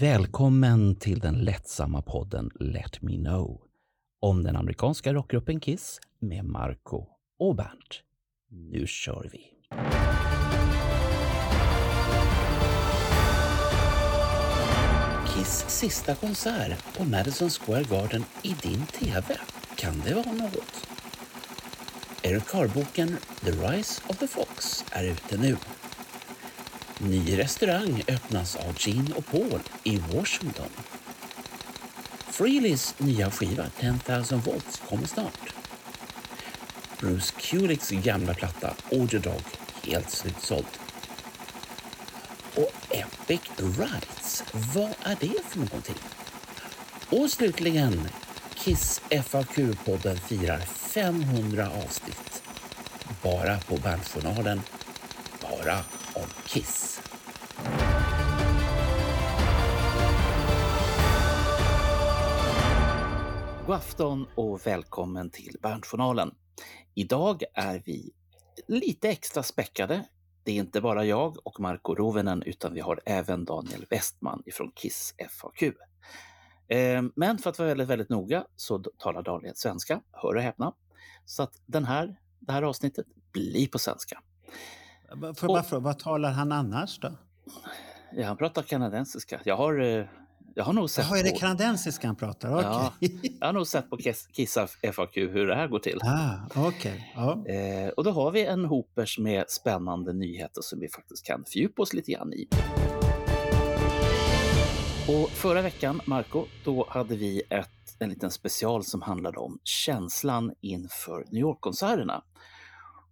Välkommen till den lättsamma podden Let Me Know om den amerikanska rockgruppen Kiss med Marco och Bernt. Nu kör vi! Kiss sista konsert på Madison Square Garden i din TV. Kan det vara något? Eric Carr-boken The Rise of the Fox är ute nu. Ny restaurang öppnas av Gene och Paul i Washington. Freelys nya skiva 10,000 volts kommer snart. Bruce Kulicks gamla platta Order Dog helt slutsåld. Och Epic Rights, vad är det för någonting? Och slutligen, Kiss FAQ-podden firar 500 avsnitt. Bara på Bandjournalen, bara om Kiss. God afton och välkommen till Bandjournalen. Idag är vi lite extra späckade. Det är inte bara jag och Marco Rovenen utan vi har även Daniel Westman ifrån Kiss FAQ. Eh, men för att vara väldigt, väldigt noga så talar Daniel svenska, hör och häpna. Så att den här, det här avsnittet blir på svenska. För bara fråga, vad talar han annars då? Ja, han pratar kanadensiska. Jag har, eh, jag har nog sett Jaha, är det på, kanadensiska han pratar? Okej. Ja. jag har nog sett på Kiss Kiss FAQ hur det här går till. Ah, okej. Ja. Eh, och då har vi en hoopers med spännande nyheter som vi faktiskt kan fördjupa oss lite grann i. Och förra veckan, Marco, då hade vi ett, en liten special som handlade om känslan inför New York-konserterna.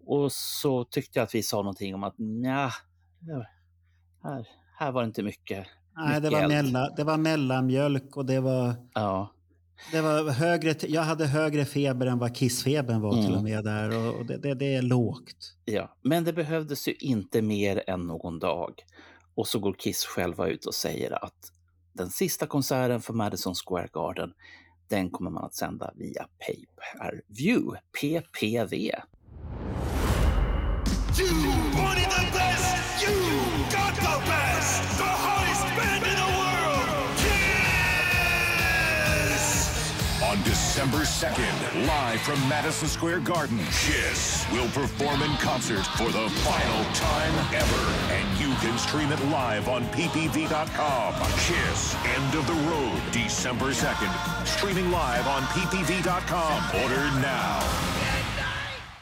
Och så tyckte jag att vi sa någonting om att nja, här, här var det inte mycket. Nej, det var, mella, det var mellanmjölk och det var, Ja, det var högre... Jag hade högre feber än vad kissfebern var till Mm. och med där. Och det, det, det är lågt. ja, men det behövdes ju inte mer än någon dag. Och så går Kiss själva ut och säger att den sista konserten för Madison Square Garden, den kommer man att sända via pay-per-view, PPV. You wanted the December 2nd, live from Madison Square Garden, Kiss will perform in concert for the final time ever. And you can stream it live on ppv.com. Kiss, End of the Road, December 2nd. Streaming live on ppv.com. Order now.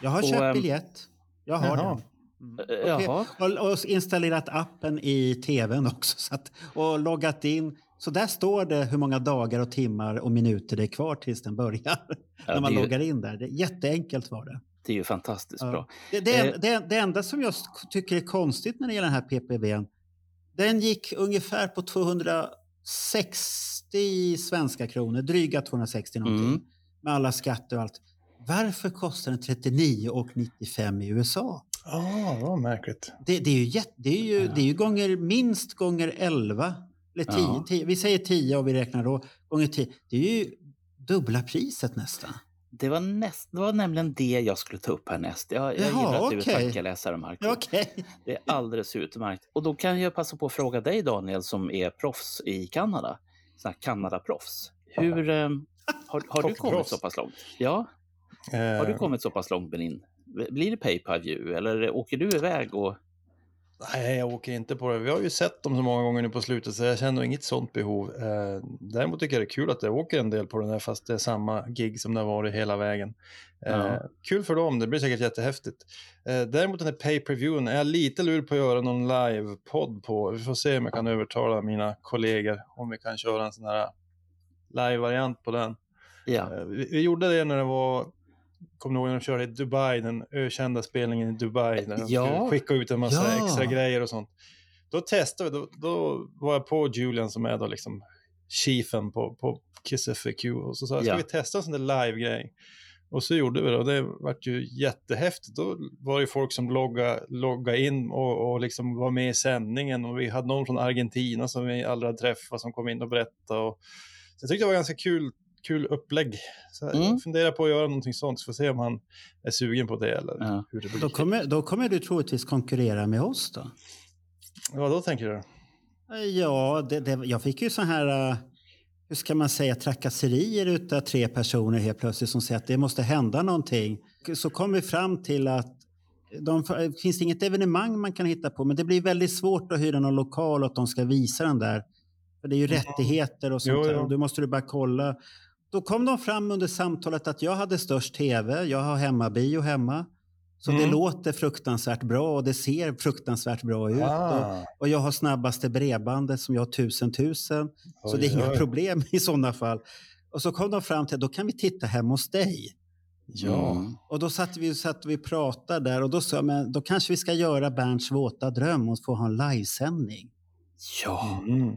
Jag har Och, köpt ehm, biljett. Jag har jaha. den. Eh, eh, jaha, Och, och installerat appen i tvn också. Så att, och loggat in. Så där står det hur många dagar och timmar och minuter det är kvar tills den börjar. när man ju- loggar in där. Det är jätteenkelt var det. det är ju fantastiskt Ja. bra. Det, det, Eh. det, det enda som jag tycker är konstigt när det gäller den här PPVn, den gick ungefär på 260 svenska kronor, dryga 260 någonting, Mm. med alla skatter och allt. Varför kostar den 39,95 i USA? Ah, vad märkligt. Det, det är ju, jätte, det är ju, det är ju gånger, minst gånger 11, eller 10, Ja. 10, vi säger 10 och vi räknar då gånger 10. Det är ju dubbla priset nästan. Det var, näst, det var nämligen det jag skulle ta upp härnäst. Jag, jag Jaha, gillar att du är okej. tankeläsare, Marco. Okej. Det är alldeles utmärkt. Och då kan jag passa på att fråga dig, Daniel, som är proffs i Kanada. Kanada-proffs. Hur, eh, har, har du kommit så pass långt? Ja, har du kommit så pass långt med din... Blir det pay per view eller åker du iväg och... Nej, jag åker inte på det. Vi har ju sett dem så många gånger nu på slutet så jag känner inget sånt behov. Eh, däremot tycker jag det är kul att jag åker en del på den här fast det är samma gig som det har varit hela vägen. Eh, Ja. Kul för dem, det blir säkert jättehäftigt. Eh, däremot den här pay-per-viewen är jag lite lur på att göra någon live-podd på. Vi får se om jag kan övertala mina kollegor om vi kan köra en sån här live-variant på den. Eh, Vi, vi gjorde det när det var, kommer du ihåg när de körde i Dubai, den ökända spelningen i Dubai, när de Ja. skicka ut en massa Ja. extra grejer och sånt. Då testade vi, då, då var jag på Julian som är då liksom chiefen på, på Kiss FAQ och så sa jag, ska Ja. vi testa en sån där live-grej? Och så gjorde vi det och det vart ju jättehäftigt. Då var det folk som loggade, loggade in och, och liksom var med i sändningen och vi hade någon från Argentina som vi aldrig hade träffat som kom in och berättade. Och, så jag tyckte det var ganska kul, kul upplägg. Så Mm. Jag funderar på att göra någonting sånt, så får se om han är sugen på det eller Ja. hur det blir. Då kommer, då kommer du troligtvis konkurrera med oss då? Vad då tänker du? Ja, det, det, jag fick ju så här, uh, hur ska man säga, trakasserier utav tre personer helt plötsligt som säger att det måste hända någonting. Så kom vi fram till att de, det finns inget evenemang man kan hitta på, men det blir väldigt svårt att hyra någon lokal och att de ska visa den där. För det är ju Mm. rättigheter och sånt Jo. Och då måste du bara kolla. Då kom de fram under samtalet att jag hade störst tv, jag har hemmabio hemma. Så det Mm. låter fruktansvärt bra och det ser fruktansvärt bra ut. Och, Ah, och jag har snabbaste bredbandet som jag har tusen tusen. Så oj, det är inga oj. problem i sådana fall. Och så kom de fram till att då kan vi titta hemma hos dig. Ja. Mm. Och då satt vi, satt vi och pratade där och då sa jag, men då kanske vi ska göra Bernts våta dröm och få ha en livesändning. Ja, Mm.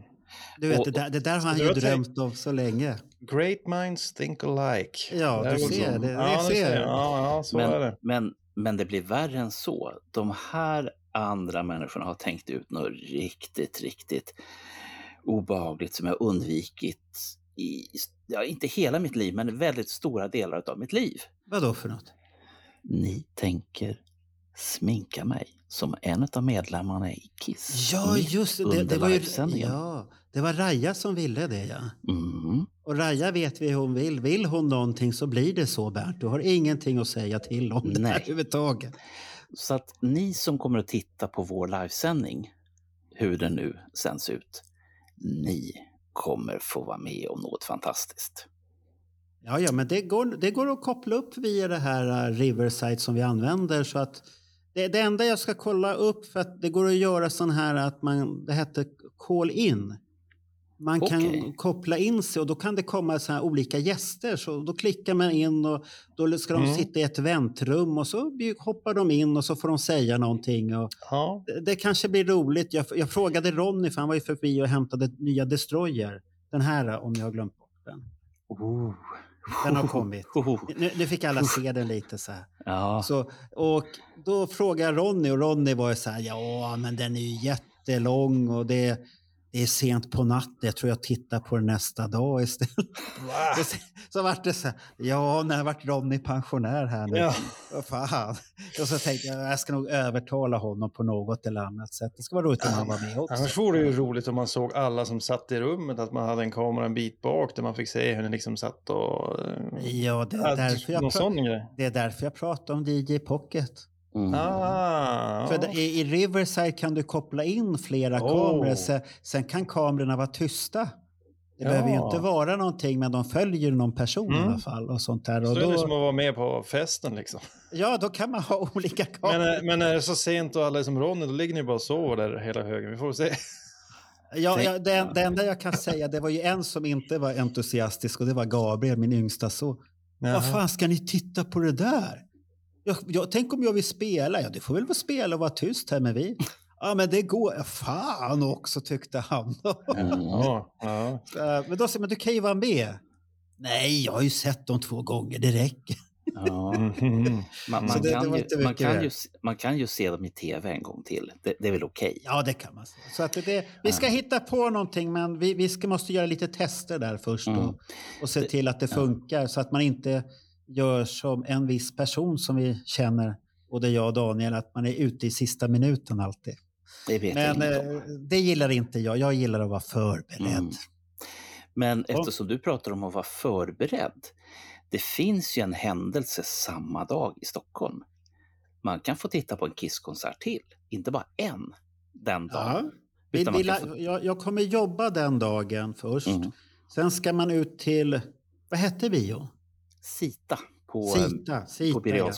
Du vet, Och- det, där, det där har han ju drömt om så länge. Great minds think alike. Ja, Där du ser, det- det ja, ser ser. Ja, ja, så är men, det. men, men det blir värre än så. De här andra människorna har tänkt ut något riktigt, riktigt obehagligt som jag undvikit i, ja, inte hela mitt liv, men väldigt stora delar av mitt liv. Vad då för något? Ni tänker sminka mig som en av medlemmarna i Kiss. Ja, just det. Det, var ju ja, det var Raja som ville det, ja. Mm. Och Raja vet vi hur hon vill. Vill hon någonting så blir det så, Bernt. Du har ingenting att säga till om det Nej. överhuvudtaget. Så att ni som kommer att titta på vår livesändning, hur den nu sänds ut, ni kommer få vara med om något fantastiskt. Ja, ja, men det går, det går att koppla upp via det här uh, Riverside som vi använder. Så att det, det enda jag ska kolla upp, för att det går att göra sån här att man, det heter call in. Man kan koppla in sig och då kan det komma så här olika gäster. Så då klickar man in och då ska de Mm. sitta i ett väntrum och så hoppar de in och så får de säga någonting. Och Ja. det, det kanske blir roligt. Jag, jag frågade Ronny, för han var ju förbi och hämtade nya Destroyer. Den här, om jag har glömt bort den. Oh. Den har kommit. Nu, nu fick alla se den lite så här. Ja, Så, och då frågade jag Ronny och Ronny var ju så här, ja men den är ju jättelång och det, det är sent på natten. Jag tror jag tittar på den nästa dag istället. Och så, vart det så här, ja när vart Ronny pensionär här nu? Ja. Vad fan. Och så tänkte jag, jag ska nog övertala honom på något eller annat sätt. Det ska vara roligt om han var med också. Annars vore det ju roligt om man såg alla som satt i rummet, att man hade en kamera en bit bak där man fick se hur ni liksom satt och... eh, Ja, det är, därför jag det är därför jag pratar om DJ Pocket. Mm. Ah, För ja. det- i, i Riverside kan du koppla in flera Oh. kameror. Sen, sen kan kamerorna vara tysta. Det Ja. behöver ju inte vara någonting, men de följer någon person i Mm. alla fall. Och sånt där. Så Och är det då, som att vara med på festen liksom. ja, då kan man ha olika kameror. Men, eh, men är det så sent och alla är som Ronny, då ligger ni bara och sover där hela högen. Vi får se. ja, ja, det, det enda jag kan säga, det var ju en som inte var entusiastisk och det var Gabriel, min yngsta son. Vad fan ska ni titta på det där? Jag, jag, tänk om jag vill spela? Ja, du får väl få spela och vara tyst här med vi. Ja, men det går. Ja, fan också, tyckte han. Ja, ja. Men då säger man, du kan ju vara med. Nej, jag har ju sett dem två gånger, det räcker. Ja. Man, det- kan ju, inte man, mycket kan värt. ju, s- man kan ju se dem i tv en gång till. Det, det är väl okej? Ja, det kan man. Så att det, vi ska hitta på någonting, men vi, vi ska, måste göra lite tester där först Mm. och, och se till att det funkar så att man inte gör som en viss person som vi känner, både jag och Daniel, att man är ute i sista minuten alltid. Det Men eh, det gillar inte jag. Jag gillar att vara förberedd. Mm. Men Ja. eftersom du pratar om att vara förberedd. Det finns ju en händelse samma dag i Stockholm. Man kan få titta på en Kisskonsert till. Inte bara en den dagen. Ja. Vi, Utan man vi, kan la- få- jag, jag kommer jobba den dagen först. Mm. Sen ska man ut till, vad hette bio? Sita på, Sita. Sita på Birger.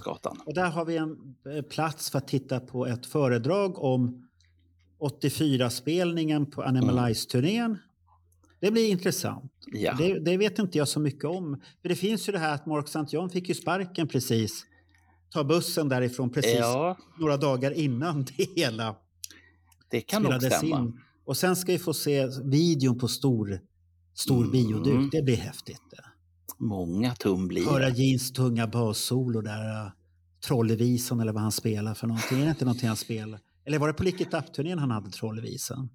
Och där har vi en eh, plats för att titta på ett föredrag om 84-spelningen på Animal Ice-turnén. Det blir intressant. Ja. Det, det vet inte jag så mycket om. För det finns ju det här att Mark St. John fick ju sparken precis. Ta bussen därifrån precis ja, några dagar innan det hela det kan nog spelades stämma. in. Och sen ska vi få se videon på stor, stor Mm. bioduk. Det blir häftigt. Många tum blir Höra. Jeans tunga bassolo där. Uh, Trollevisan eller vad han spelar för någonting. Är det inte någonting han spelar? Eller var det på Lick It han hade Trollevisan?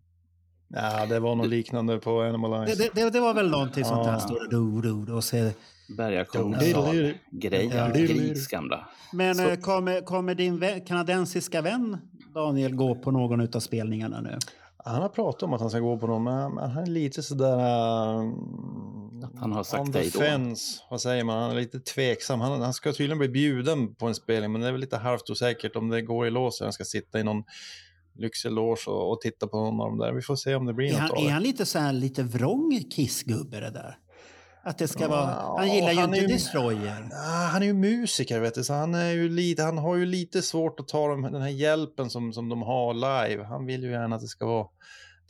ja, det var något liknande på Animal Det, Eyes. det, det, det var väl någonting sånt där. Ja. står där do, do, do, och ser. Bergakungens Ja. grejen, Ja. Gris gamla. Men Så- eh, kommer, kommer din kanadensiska vän Daniel gå på någon av spelningarna nu? han har pratat om att han ska gå på någon, men han, han är lite sådär... Han har sagt hej då. vad säger man? Han är lite tveksam. Han, han ska tydligen bli bjuden på en spelning, men det är väl lite halvt osäkert om det går i lås. Han ska sitta i någon lyxig loge och, och titta på någon av dem där. Vi får se om det blir Är något han, av är det. han lite så här lite vrång kissgubbe det där? Att det ska vara... Ja, Han gillar ju han är inte ju- Destroyer. Ah, han är ju musiker, vet du, så han, är ju lite, han har ju lite svårt att ta dem, den här hjälpen som, som de har live. Han vill ju gärna att det ska vara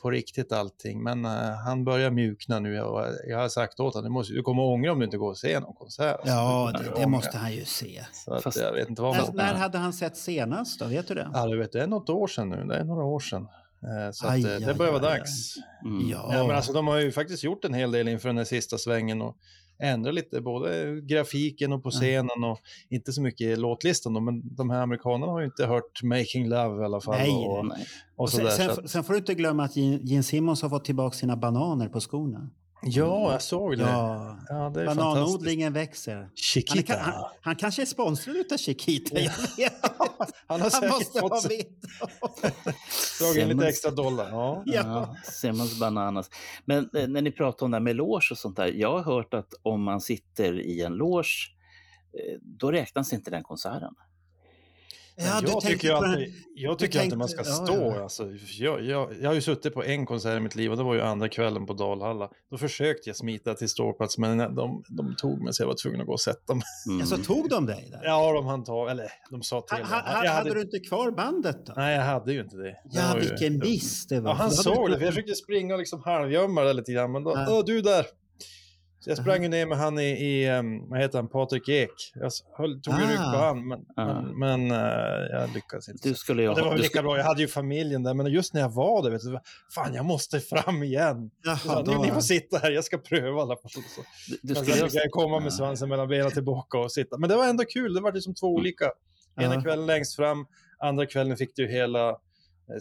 på riktigt allting, men eh, han börjar mjukna nu. Och jag har sagt åt honom, du, måste, du kommer ångra om du inte går och ser någon konsert. Ja, det, det måste han ju se. Så att, Fast- jag vet inte vad När, när hade han sett senast då? Vet du det? Ja, du vet, det är något år sedan nu. Det är några år sedan. Eh, Så att, Aj, eh, det aj, börjar vara aj, aj. dags. Mm. Ja. Ja, men alltså, de har ju faktiskt gjort en hel del inför den här sista svängen och ändrat lite både grafiken och på scenen och inte så mycket i låtlistan då, men de här amerikanerna har ju inte hört Making Love i alla fall. Nej, och, Nej. och Och sen, sen, sen får du inte glömma att Gene Simmons har fått tillbaka sina bananer på skorna. Ja, jag såg det. Ja, Ja, det bananodlingen växer. Han, är, Chiquita. ka- han, han kanske är sponsrad utav Chiquita. Jag vet. Han har Han säkert måste ha fått vitt. dragit in lite extra dollar. Ja. Ja. Ja, Simmons Bananas. Men eh, när ni pratar om det här med loge och sånt där. Jag har hört att om man sitter i en loge, eh, då räknas inte den konserten. Ja, jag tänkte tycker alltid, jag tycker alltid man ska tänkte- ja, stå. ja. Alltså, jag, jag, jag har ju suttit på en konsert i mitt liv och det var ju andra kvällen på Dalhalla. Då försökte jag smita till ståplats men de, de tog mig så jag var tvungen att gå och sätta mig. Mm. Alltså, tog de dig där? Ja, de hann ta, eller de sa till Ha, ha, hade, hade, du inte kvar bandet då? Nej, jag hade ju inte det. det ja, ju- vilken miss det var. Ja, han såg det, för jag försökte springa och liksom halvgömma det lite grann, men då, Ja. Du där! Jag sprang ju ner med han i, i um, vad heter han, Patrik Ek. Jag höll, tog Ah. rygg på han, men, Ah. men, men eh, jag lyckades inte. Du skulle ju Och det var väl lika skulle, bra, jag hade ju familjen där, men just när jag var där, vet du, fan jag måste fram igen. Jaha, Så, då- ni, ni får sitta här, jag ska pröva i alla fall. Så. du, du skulle jag komma med Ja. svansen mellan benen tillbaka och sitta. Men det var ändå kul, det var liksom två olika. Ena Ja. kvällen längst fram, andra kvällen fick du hela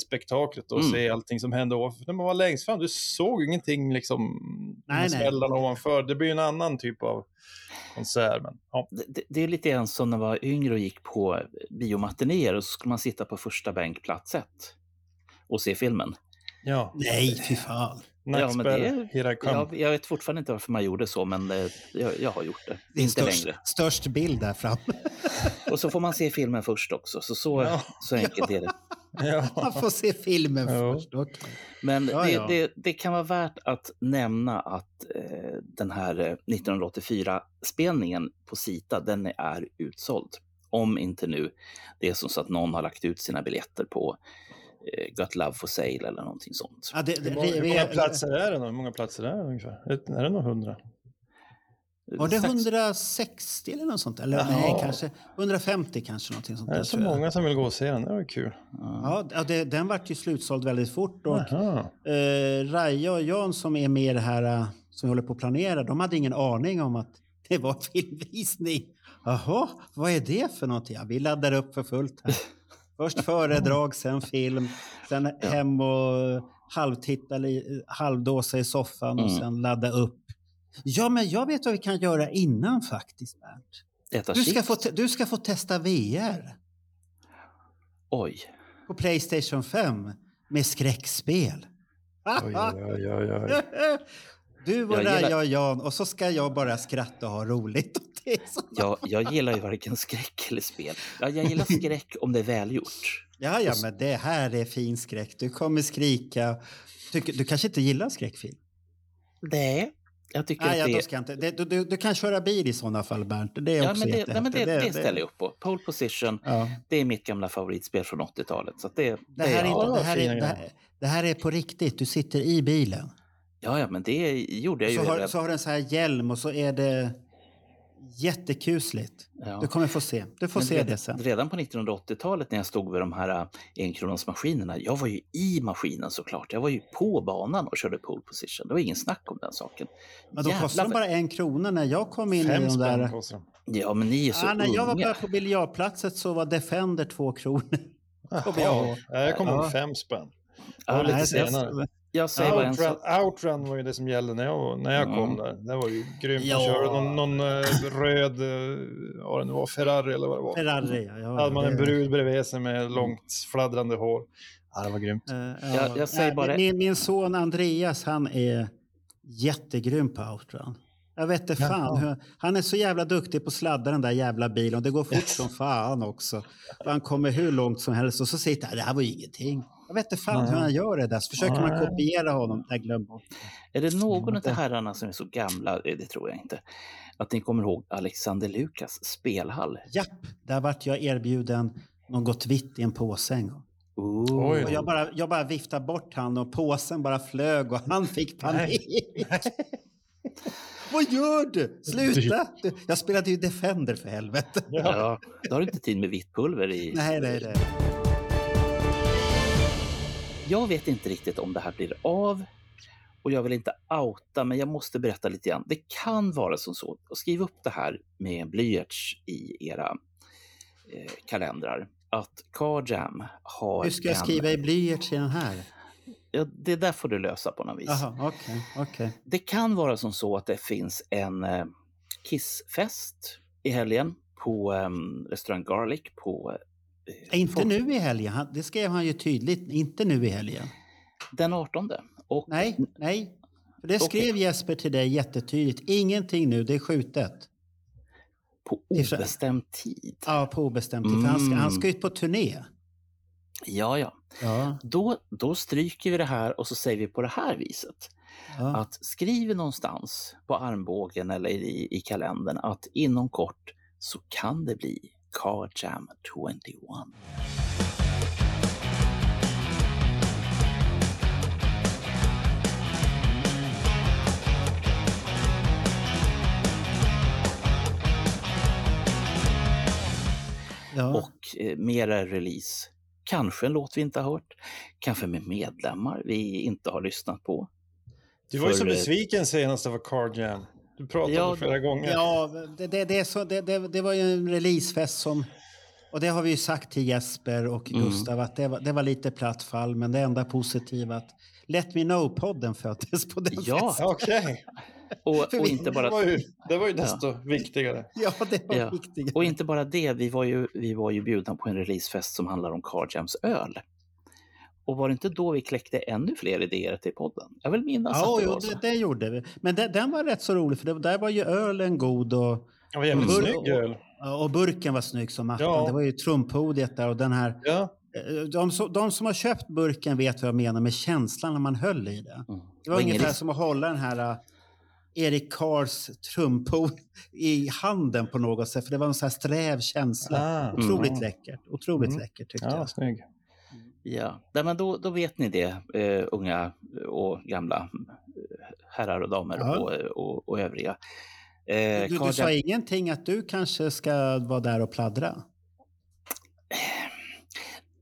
spektaklet och Mm. se allting som hände ovanför. När man var längst fram, du såg ingenting liksom Nej, smällarna ovanför. Det blir en annan typ av konsert. Men, ja. det, det är lite grann som när man var yngre och gick på biomatinéer och så skulle man sitta på första bänkplats ett och se filmen. ja. Nej, fy fan. Ja, men Nackspärr, det- here I come. Jag, jag vet fortfarande inte varför man gjorde så, men eh, jag, jag har gjort det. Det är inte störst, längre. störst bild där framme. Och så får man se filmen först också, så, så, Ja. så enkelt är det. Ja. Man får se filmen Ja. först. okej. Men Ja, det, ja. Det, det kan vara värt att nämna att eh, den här eh, 1984-spelningen på Sita, den är utsåld. Om inte nu det är som så att någon har lagt ut sina biljetter på eh, Got Love for Sale eller någonting sånt. Ja, det, Hur det, många, hur många platser är det? då? Hur många platser är det ungefär? Är det nog hundra? Var det Sex- 160 eller något sånt? Eller Jaha. nej, kanske 150 kanske någonting sånt. Det är där, så tror jag. många som vill gå och se den, det var ju kul. Ja, ja, det, den vart ju slutsåld väldigt fort. Och, eh, Raja och Jan som är med i det här eh, som vi håller på att planera, de hade ingen aning om att det var filmvisning. Jaha, vad är det för någonting? Ja, vi laddar upp för fullt här. Först föredrag, sen film, sen hem och halvtitta, halvdåsa i soffan och Mm. sen ladda upp. Ja, men jag vet vad vi kan göra innan faktiskt, Bernt. Du ska, få du ska få testa VR Oj. på Playstation 5 med skräckspel. Oj, oj, oj. Du och Jag gillar- Raja och Jan och så ska jag bara skratta och ha roligt. det. Så- Jag, jag gillar ju varken skräck eller spel. Ja, jag gillar skräck om det är välgjort. Ja, ja, men det här är fin skräck. Du kommer skrika. Du, du kanske inte gillar skräckfilm? Nej, jag tycker Nej, att ja, det då ska jag inte. Det, du, du, du kan köra bil i sådana fall, Bernt. Det är Ja, också men det, nej, men det, jättehäftigt. det ställer jag upp på. Pole position, Ja. det är mitt gamla favoritspel från 80-talet. Så det, Det, här är ja, inte, det, här fina är, det, här, det här är på riktigt. Du sitter i bilen. Ja, ja, men det gjorde jag ju. Så har, redan. så har du en så här hjälm och så är det jättekusligt. Ja. Du kommer få se. Du får Men se redan, det sen. Redan på 1980-talet när jag stod vid de här äh, enkronasmaskinerna, jag var ju i maskinen såklart. Jag var ju på banan och körde pole position. Det var ingen snack om den saken. Men då kostar de bara en krona när jag kom in i Fem de spänn där... kostar de. Ja, men ni är så Ja, när jag var unga. på, på biljardplatset så var Defender två kronor. Kommer jag ihåg. Ja, kommer ihåg Ja. fem spänn. Ja, var lite nej, senare. Jag, säger bara en Outrun, sak. Outrun var ju det som gällde när jag, när jag Mm. kom där. Det var ju grymt Ja. att köra någon, någon eh, röd, uh, vad det nu var, Ferrari eller vad det var. Ferrari, ja. ja hade man en brud bredvid sig med långt fladdrande hår. Ja, det var grymt. Eh, Jag- jag säger bara- min, min son Andreas, han är jättegrym på outrun. Jag vet inte fan. Hur, han är så jävla duktig på att sladda den där jävla bilen. Det går fort som fan också. Och han kommer hur långt som helst och så sitter han, det här var ju ingenting. Jag vet inte fan hur Nej. han gör det där. Så försöker man Nej. kopiera honom. Nej, glöm bort. Är det någon av herrarna som är så gamla, det tror jag inte, att ni kommer ihåg Alexander Lukas spelhall? Japp, där vart jag erbjuden något vitt i en påse en gång. Ooh. Och jag bara, jag bara viftade bort han och påsen bara flög och han fick panik. Vad gör du? Sluta! Jag spelade ju Defender för helvete. Ja, då har du inte tid med vitt pulver i... Nej, nej, nej. Jag vet inte riktigt om det här blir av och jag vill inte outa, men jag måste berätta lite grann. Det kan vara som så, och skriv upp det här med blyerts i era eh, kalendrar, att Car Jam har Hur ska jag en- skriva i blyerts i den här? Ja, det där får du lösa på något vis. Jaha, okej, okej. Det kan vara som så att det finns en eh, Kissfest i helgen på eh, restaurang Garlic på Inte Folk- nu i helgen. Det skrev han ju tydligt. Inte nu i helgen. den 18. Och Nej, nej. För det skrev Jesper till dig jättetydligt. Ingenting nu, det är skjutet. på obestämd tid. Ja, på obestämt tid. För han, ska, Mm. han ska ut på turné. Ja, ja. Ja, Då, då stryker vi det här och så säger vi på det här viset. ja. Att skriv någonstans på armbågen eller i, i kalendern att inom kort så kan det bli Car Jam 21. ja. Och eh, mera release. Kanske en låt vi inte har hört. Kanske med medlemmar vi inte har lyssnat på. Du var ju så eh, besviken senast det var Car Jam. Du pratade Ja, flera gånger. Ja, det, det, det, så, det, det, det var ju en releasefest som... Och det har vi ju sagt till Jesper och Mm. Gustav att det var, det var lite platt fall, men det enda positiva att Let Me Know-podden föddes på den Ja. festen. Okej, Och, För och inte det, bara var ju, det var ju desto viktigare. Ja, det var Ja. viktigt. Och inte bara det, vi var ju, vi var ju bjudna på en releasefest som handlar om Car Jams öl. Och var det inte då vi kläckte ännu fler idéer till podden? Jag vill minnas Ja, att det jo, var så. det, det gjorde vi. Men det, den var rätt så rolig, för det, där var ju ölen god och, Det var jävligt Mm. snygg öl. och burken var snygg som attan. Ja. Det var ju trumpodiet där och den här... Ja, eh, De, som- de som har köpt burken vet vad jag menar med känslan när man höll i det. Mm. Det var Och ingen ungefär som att hålla den här uh, Erik Cars trumpod i handen på något sätt. För det var en sån här sträv känsla. Ah, Otroligt mm. läckert. Otroligt Mm. läckert tyckte ja jag. snygg. Ja, Nej, men då, då vet ni det, eh, unga och gamla eh, herrar och damer Ja. och, och, och övriga. Eh, Du, du sa Jam- ingenting att du kanske ska vara där och pladdra?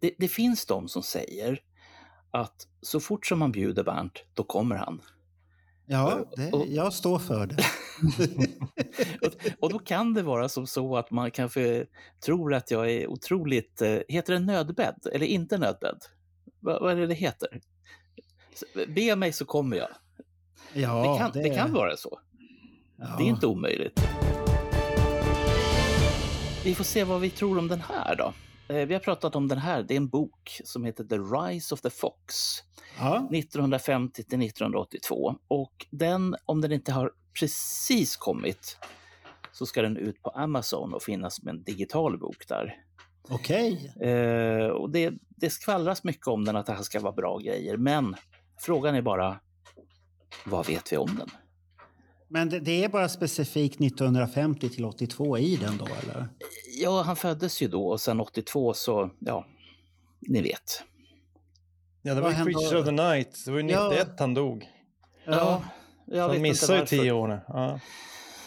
det, det finns de som säger att så fort som man bjuder Bernt, då kommer han. Ja, det, och- jag står för det. Och, då kan det vara som så att man kanske tror att jag är otroligt, eh, heter det nödbädd eller inte nödbädd? Va, vad är det det heter? Så, Be mig så kommer jag. Ja, det, kan, det... kan vara så. ja. Det är inte omöjligt. Vi får se vad vi tror om den här då. Eh, Vi har pratat om den här, det är en bok som heter The Rise of the Fox. Ja, 1950 till 1982. Och den, om den inte har precis kommit, så ska den ut på Amazon och finnas med en digital bok där. okej. Eh, och det, det skvallras mycket om den, att det här ska vara bra grejer. Men frågan är bara, vad vet vi om den? Men det, det är bara specifikt 1950 till 82 i den då, eller? Ja, han föddes ju då och sen 82 så, ja, ni vet. Ja, det var ju Creature of the Night. Det var ju Ja. 91 han dog. Ja, jag vet inte ju tio år nu. Ja.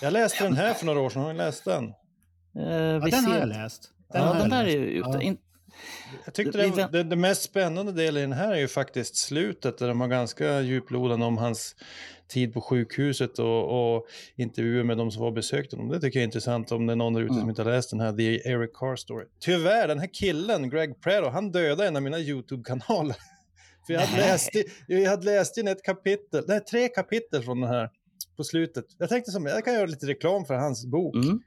Jag läste den här för några år sedan. Har ni läst den? Eh, Ja, den har jag läst. Den Ja, den där är ju. Ja. In, Jag tyckte det, det, det mest spännande delen i den här är ju faktiskt slutet där de har ganska djuplodande om hans tid på sjukhuset och, och intervjuer med de som var besökt honom. Det tycker jag är intressant om det är någon där ute Mm. som inte har läst den här The Eric Carr Story. Tyvärr, den här killen, Greg Prado, han dödade en av mina YouTube-kanaler. För jag hade, läst, jag hade läst in ett kapitel, nej tre kapitel från den här på slutet. Jag tänkte som jag kan göra lite reklam för hans bok. mm.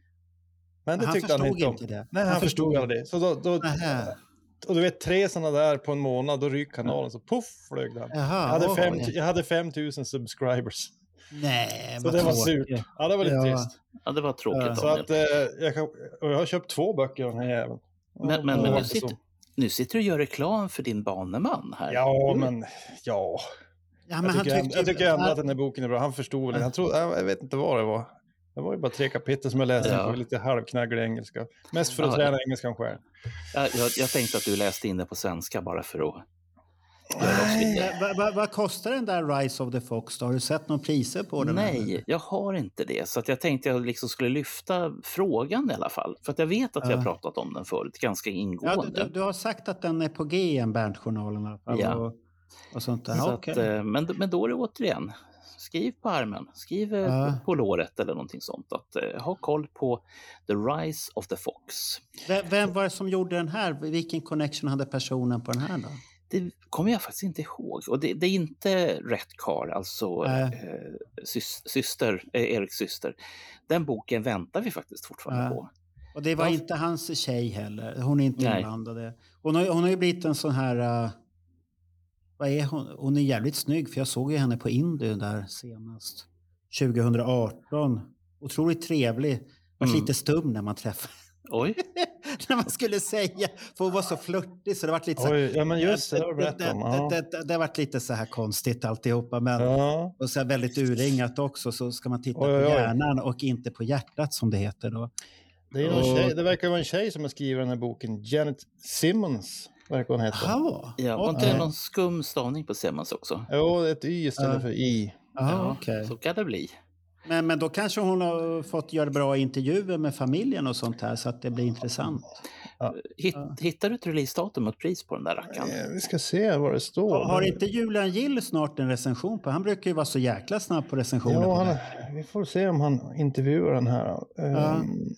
Men det han tyckte han förstod inte om. inte det. Nej, han, Han förstod aldrig det. Så då, då, och du vet tre sådana där på en månad, då ryker kanalen så poff flög den. Jaha, Jag hade, oj. fem, jag hade 5000 subscribers. Nej, Så det var tråkigt. surt. Ja, det var lite Ja. trist. Ja, det var tråkigt Ja, Så att, eh, jag, kan, och jag har köpt två böcker av den här jäveln. Men, men, men nu, sitter, nu sitter du och gör reklam för din baneman här. Ja, men ja. Ja, men Jag han tycker, ändå, tyckte- jag tycker ändå han- att den här boken är bra. Han förstod väl. Jag, tror, jag jag vet inte vad det var. Det var ju bara tre kapitel som jag läste Ja. på lite halvknagglig engelska. Mest för att Ja, träna engelskan själv. Jag, jag, jag tänkte att du läste in det på svenska bara för att Vad vad- vad kostar den där Rise of the Fox? Då? Har du sett några priser på den? Nej, jag har inte det. Så att jag tänkte jag liksom skulle lyfta frågan i alla fall. För att jag vet att vi har Ja. pratat om den förut, ganska Ja, ingående. du, du har sagt att den är på G i en Bernt-journal i alla fall. Ja. Och, och sånt där. Så Ja, att, eh, men, men då är det återigen, skriv på armen, skriv eh, Ja. på låret eller någonting sånt. Att eh, ha koll på The Rise of the Fox. Vem, vem var det som gjorde den här? Vilken connection hade personen på den här då? Det kommer jag faktiskt inte ihåg. Och det, det är inte rätt karl, alltså Nej. eh, sys, syster, eh, Eriks syster. Den boken väntar vi faktiskt fortfarande Ja. på. Och det var Ja. inte hans tjej heller. Hon är inte Nej. inblandad. Hon har, hon har ju blivit en sån här... Uh, vad är hon? Hon är jävligt snygg för jag såg ju henne på Indy där senast. 2018. Otroligt trevlig. Var Mm. lite stum när man träffade Oj, när man skulle säga. För hon var så flörtig så det var lite så här, Oj, ja, men just det, det har du det, berättat om. det, det, det, det har varit lite så här konstigt alltihopa. Men, Ja. Och så här väldigt urringat också så ska man titta Oj, på oj. hjärnan och inte på hjärtat som det heter då. Det, är Och- tjej, det verkar vara en tjej som har skrivit den här boken. Janet Simmons verkar hon heta. Ja, var inte det någon skum stavning på Simmons också? Jo, ett Y istället Ja. för I. Ja, okej. Så kan det bli. Men, men då kanske hon har fått göra bra intervjuer med familjen och sånt här så att det blir intressant. Hitt, Hittar du ett releasedatum och ett pris på den där rackaren? Eh, Vi ska se vad det står. Har, har inte Julian Gill snart en recension på? Han brukar ju vara så jäkla snabb på recensioner. Ja, på han, vi får se om han intervjuar den här. Ja. Ehm,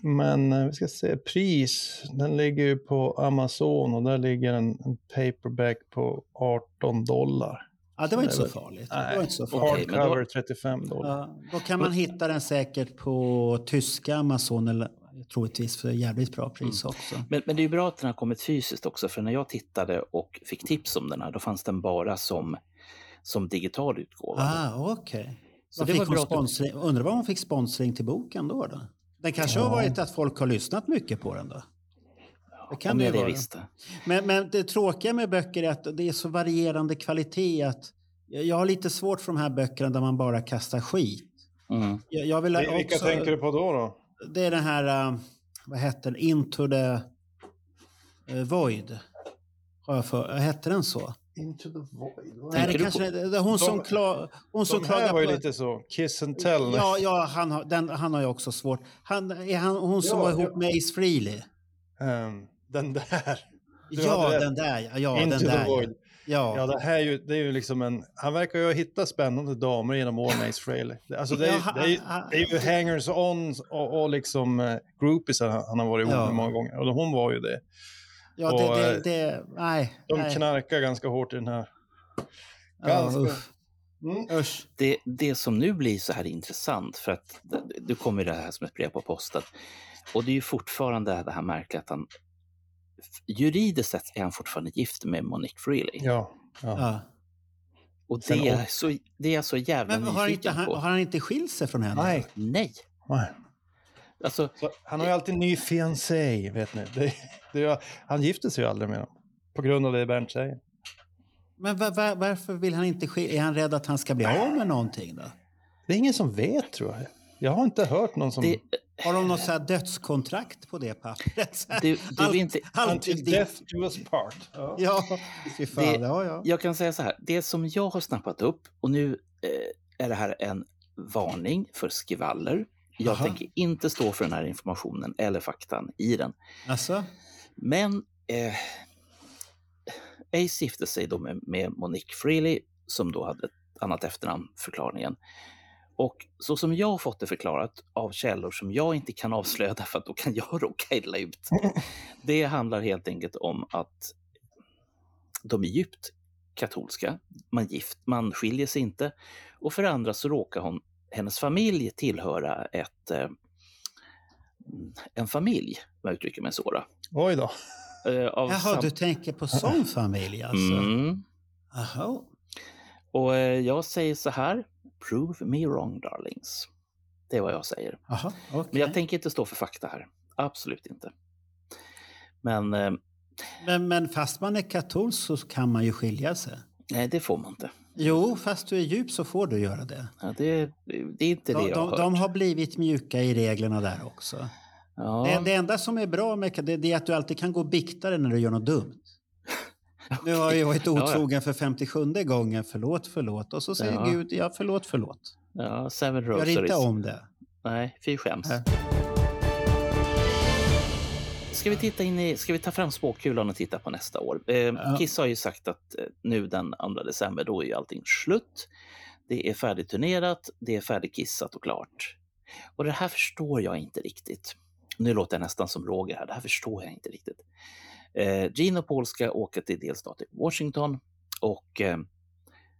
Men eh, vi ska se, pris, den ligger ju på Amazon och där ligger en, en paperback på 18 dollar. Ja, det var inte så Nej, farligt. Det Nej, var inte så farligt. Okej, men då- hardcover 35 dollar. Ja, då kan man hitta den säkert på tyska Amazon eller troligtvis för jävligt bra pris Mm. också. Men, men det är ju bra att den har kommit fysiskt också, för när jag tittade och fick tips om den här, då fanns den bara som, som digital utgåva. Ah, okej. Så det fick var bra sponsring? Undrar vad hon fick sponsring till boken då? då? Det kanske har varit att folk har lyssnat mycket på den då? Det kan om det jag det vara. visste. Men, men det tråkiga med böcker är att det är så varierande kvalitet att jag har lite svårt för de här böckerna där man bara kastar skit. Mm. Jag, jag vill Vilka också, tänker du på då? då? Det är den här, uh, vad hette den, Into the uh, Void. Har jag för, hette den så? Into the void. Nej, det kanske på? det hon som, kla, hon som De klagar här var ju på... lite så, kiss and tell. Ja, ja han, har, den, han har ju också svårt. Han, är han, hon som Ja, var ja. ihop med Ace Frehley. Ehm, den där. Du Ja, rätt. den där. ja, Ja, Into den the där. void. Ja. Ja, det här är ju, det är ju liksom en... Han verkar ju ha hittat spännande damer genom åren, Ace Frehley. Det- Alltså det är, ju- Ja, det är, det är ju hangers-on och, och liksom uh, groupies han, han har varit ihop Ja. med många gånger. Och hon var ju det. Ja, Och, det, eh, det, det, nej. De nej. knarkar ganska hårt i den här. Ja, Ganska. usch. Mm. Usch. Det, det som nu blir så här intressant, för att det- du kommer det här som ett brev på posten. Och det är ju fortfarande det här märkliga att han... Juridiskt sett är han fortfarande gift med Monique Frehley. Ja. ja. Ja. Och Sen det är, åt- så, det är jag så jävla Men har inte, nyfiken han, på. har han inte skilt sig från henne? Nej. Nej! Nej. Alltså, Så han har ju alltid ny fiancé, vet ni. Det, det, är- han gifter sig ju aldrig med dem. På grund av det Bernt säger. Men va, va, varför vill han inte skilja? Är han rädd att han ska bli av med någonting då? Det är ingen som vet, tror jag. Jag har inte hört någon som... det, Har de något så här dödskontrakt på det pappret? Det, det är inte, allt Until death do us part. Ja, fan. Det- ja, ja. jag kan säga så här, det som jag har snappat upp och nu eh, är det här en varning för skvaller. Jag Aha. tänker inte stå för den här informationen eller faktan i den. Alltså? Men eh, Ace gifte sig då med, med Monique Frehley som då hade ett annat efternamn, förklaringen. Och så som jag har fått det förklarat av källor som jag inte kan avslöja för att då kan jag råka illa ut. Det handlar helt enkelt om att de är djupt katolska, man, gift, man skiljer sig inte och för det andra så råkar hon, hennes familj tillhöra ett, eh, en familj, om jag uttrycker mig så. Då. Oj då. Eh, av Jaha, sam- du tänker på sån familj alltså? Mm. Jaha. Och eh, jag säger så här, prove me wrong darlings. Det är vad jag säger. Jaha, okej. Men jag tänker inte stå för fakta här. Absolut inte. Men eh, men, men fast man är katolsk så kan man ju skilja sig. nej, det får man inte. Jo, fast du är djup så får du göra det. Ja, det, det är inte det De, jag har de, hört. de har blivit mjuka i reglerna där också. ja. Det, det enda som är bra med det, det är att du alltid kan gå och bikta dig när du gör något dumt. Nu har jag varit otrogen för 57 gången. Förlåt, förlåt. Och så säger Ja. Gud, ja förlåt, förlåt. ja, Seven Gör Rosaries. inte om det. Nej, fy skäms. Nej. Ska vi, titta in i, ska vi ta fram spåkulan och titta på nästa år? Eh, Ja. Kiss har ju sagt att eh, nu den 2 december, då är ju allting slut. Det är färdigturnerat, det är färdigkissat och klart. Och det här förstår jag inte riktigt. Nu låter jag nästan som Roger här, det här förstår jag inte riktigt. Eh, Gene och Paul ska åka till delstaten Washington och eh,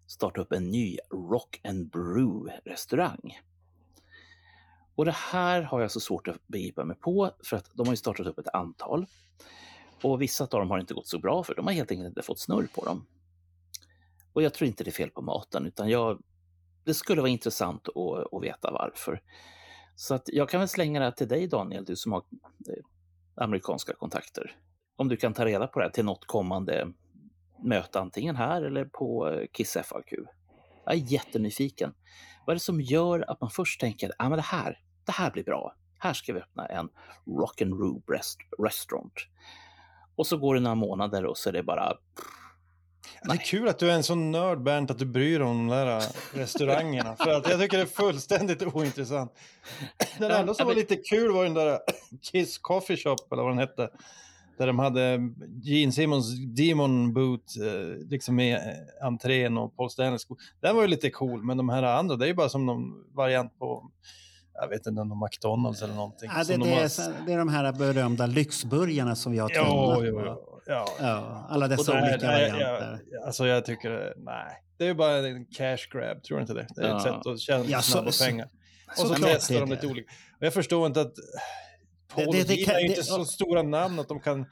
starta upp en ny Rock and Brew-restaurang. Och det här har jag så svårt att begripa mig på för att de har ju startat upp ett antal. Och vissa av dem har inte gått så bra för de har helt enkelt inte fått snurr på dem. Och jag tror inte det är fel på maten utan jag, det skulle vara intressant att, att veta varför. Så att jag kan väl slänga det här till dig Daniel, du som har eh, amerikanska kontakter. Om du kan ta reda på det till något kommande möte antingen här eller på eh, Kiss FAQ. Jag är jättenyfiken. Vad är det som gör att man först tänker att ah, men det, här, det här blir bra. Här ska vi öppna en rock and roll rest restaurant. Och så går det några månader och så är det bara... Det är kul att du är en sån nörd Bernt att du bryr dig om de där äh, restaurangerna. För att jag tycker det är fullständigt ointressant. Den Ja, enda som ja, var lite kul var den där Kiss Coffee Shop eller vad den hette. Där de hade Gene Simmons Demon Boot eh, liksom med eh, entrén och Paul Stanley sko. Den var ju lite cool, men de här andra det är ju bara som någon variant på jag vet inte, någon McDonalds eller någonting. Ja, det, som det, de har- är, så- det är de här berömda lyxburgarna som vi har Jo, tunnat jo, jo. Ja. Ja, alla dessa det- olika nej, varianter. Jag, alltså jag tycker, nej. Det är ju bara en cash grab, tror du inte det? Det är Ja. ett sätt att tjäna Ja, så- snabba så- pengar. Och så det testar de lite olika. Och jag förstår inte att Paul Det- det- det kan- är ju det- inte så stora namn att de kan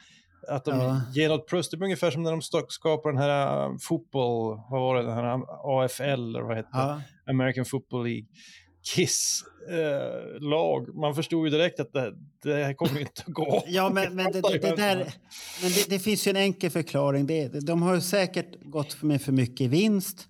att de Ja. ger något plus. Det är ungefär som när de skapar den här uh, fotboll, vad var det, den här AFL eller vad hette det? Ja. American Football League. Kiss eh, lag. Man förstod ju direkt att det, det här kommer inte att gå. Ja, men, men, det, det, det, där, men det, det finns ju en enkel förklaring. Det, de har säkert gått med för mycket vinst.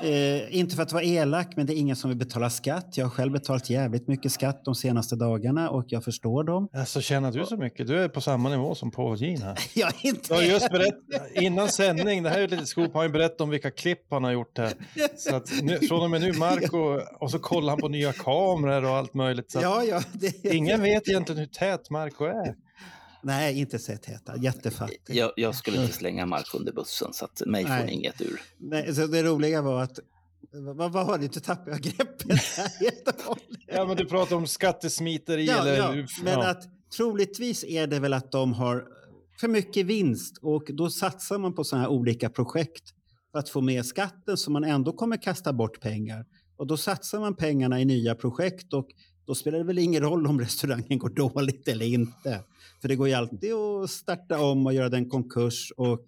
Eh, inte för att vara elak, men det är ingen som vill betala skatt. Jag har själv betalat jävligt mycket skatt de senaste dagarna och jag förstår dem. Alltså tjänar du så mycket? Du är på samma nivå som Paul Jean här. Jag är inte... Du har just berättat, innan sändning, det här är ett litet scoop, har han berättat om vilka klipp han har gjort här. Så att nu, från och med nu, Marco, och så kollar han på nya kameror och allt möjligt. Ja, ja, det, Ingen vet egentligen hur tät Marco är. Nej, inte sett heta. Jättefattig. Jag, jag skulle inte slänga Mark under bussen så att mig får Nej. ni inget ur. Nej, så det roliga var att... Vad, var det? Nu tappade jag greppet helt och hållet. Ja, men du pratar om skattesmiteri Ja, eller... ja, men ja. att troligtvis är det väl att de har för mycket vinst och då satsar man på sådana här olika projekt för att få med skatten så man ändå kommer kasta bort pengar. Och då satsar man pengarna i nya projekt och då spelar det väl ingen roll om restaurangen går dåligt eller inte. För det går ju alltid att starta om och göra den konkurs och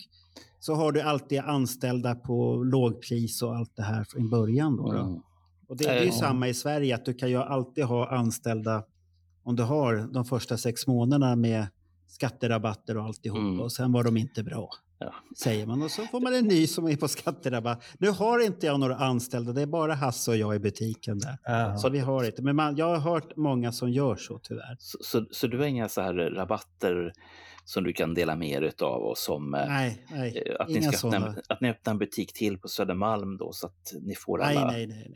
så har du alltid anställda på lågpris och allt det här från början. Då, då. Mm. Och det, det är ju samma i Sverige, att du kan ju alltid ha anställda om du har de första sex månaderna med skatterabatter och alltihop Mm. och sen var de inte bra. Ja. Säger man och så får man en ny som är på skatterabatt. Nu har inte jag några anställda, det är bara Hasse och jag i butiken där. Ja. Så vi har inte. Men man, jag har hört många som gör så tyvärr. Så, så, så du har inga så här rabatter som du kan dela med er av och som eh, Nej, nej, eh, att, ni ska öppna, sådana. en- att ni öppnar en butik till på Södermalm då så att ni får Nej, alla... nej, nej,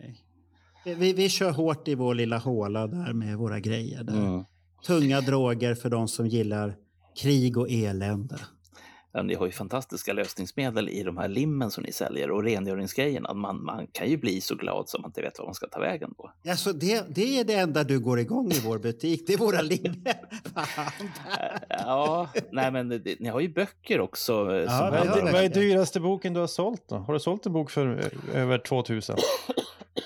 nej. Vi, vi kör hårt i vår lilla håla där med våra grejer. Där. Mm. Tunga droger för de som gillar krig och elände. Ja, ni har ju fantastiska lösningsmedel i de här limmen som ni säljer och rengöringsgrejerna. Man, man kan ju bli så glad som man inte vet var man ska ta vägen då. Alltså det, det är det enda du går igång i vår butik. Det är våra. Eh, Ja, nej men det, ni har ju böcker också. eh, Ja, Vad är, det. vad är dyraste boken du har sålt då? Har du sålt en bok för eh, över 2000?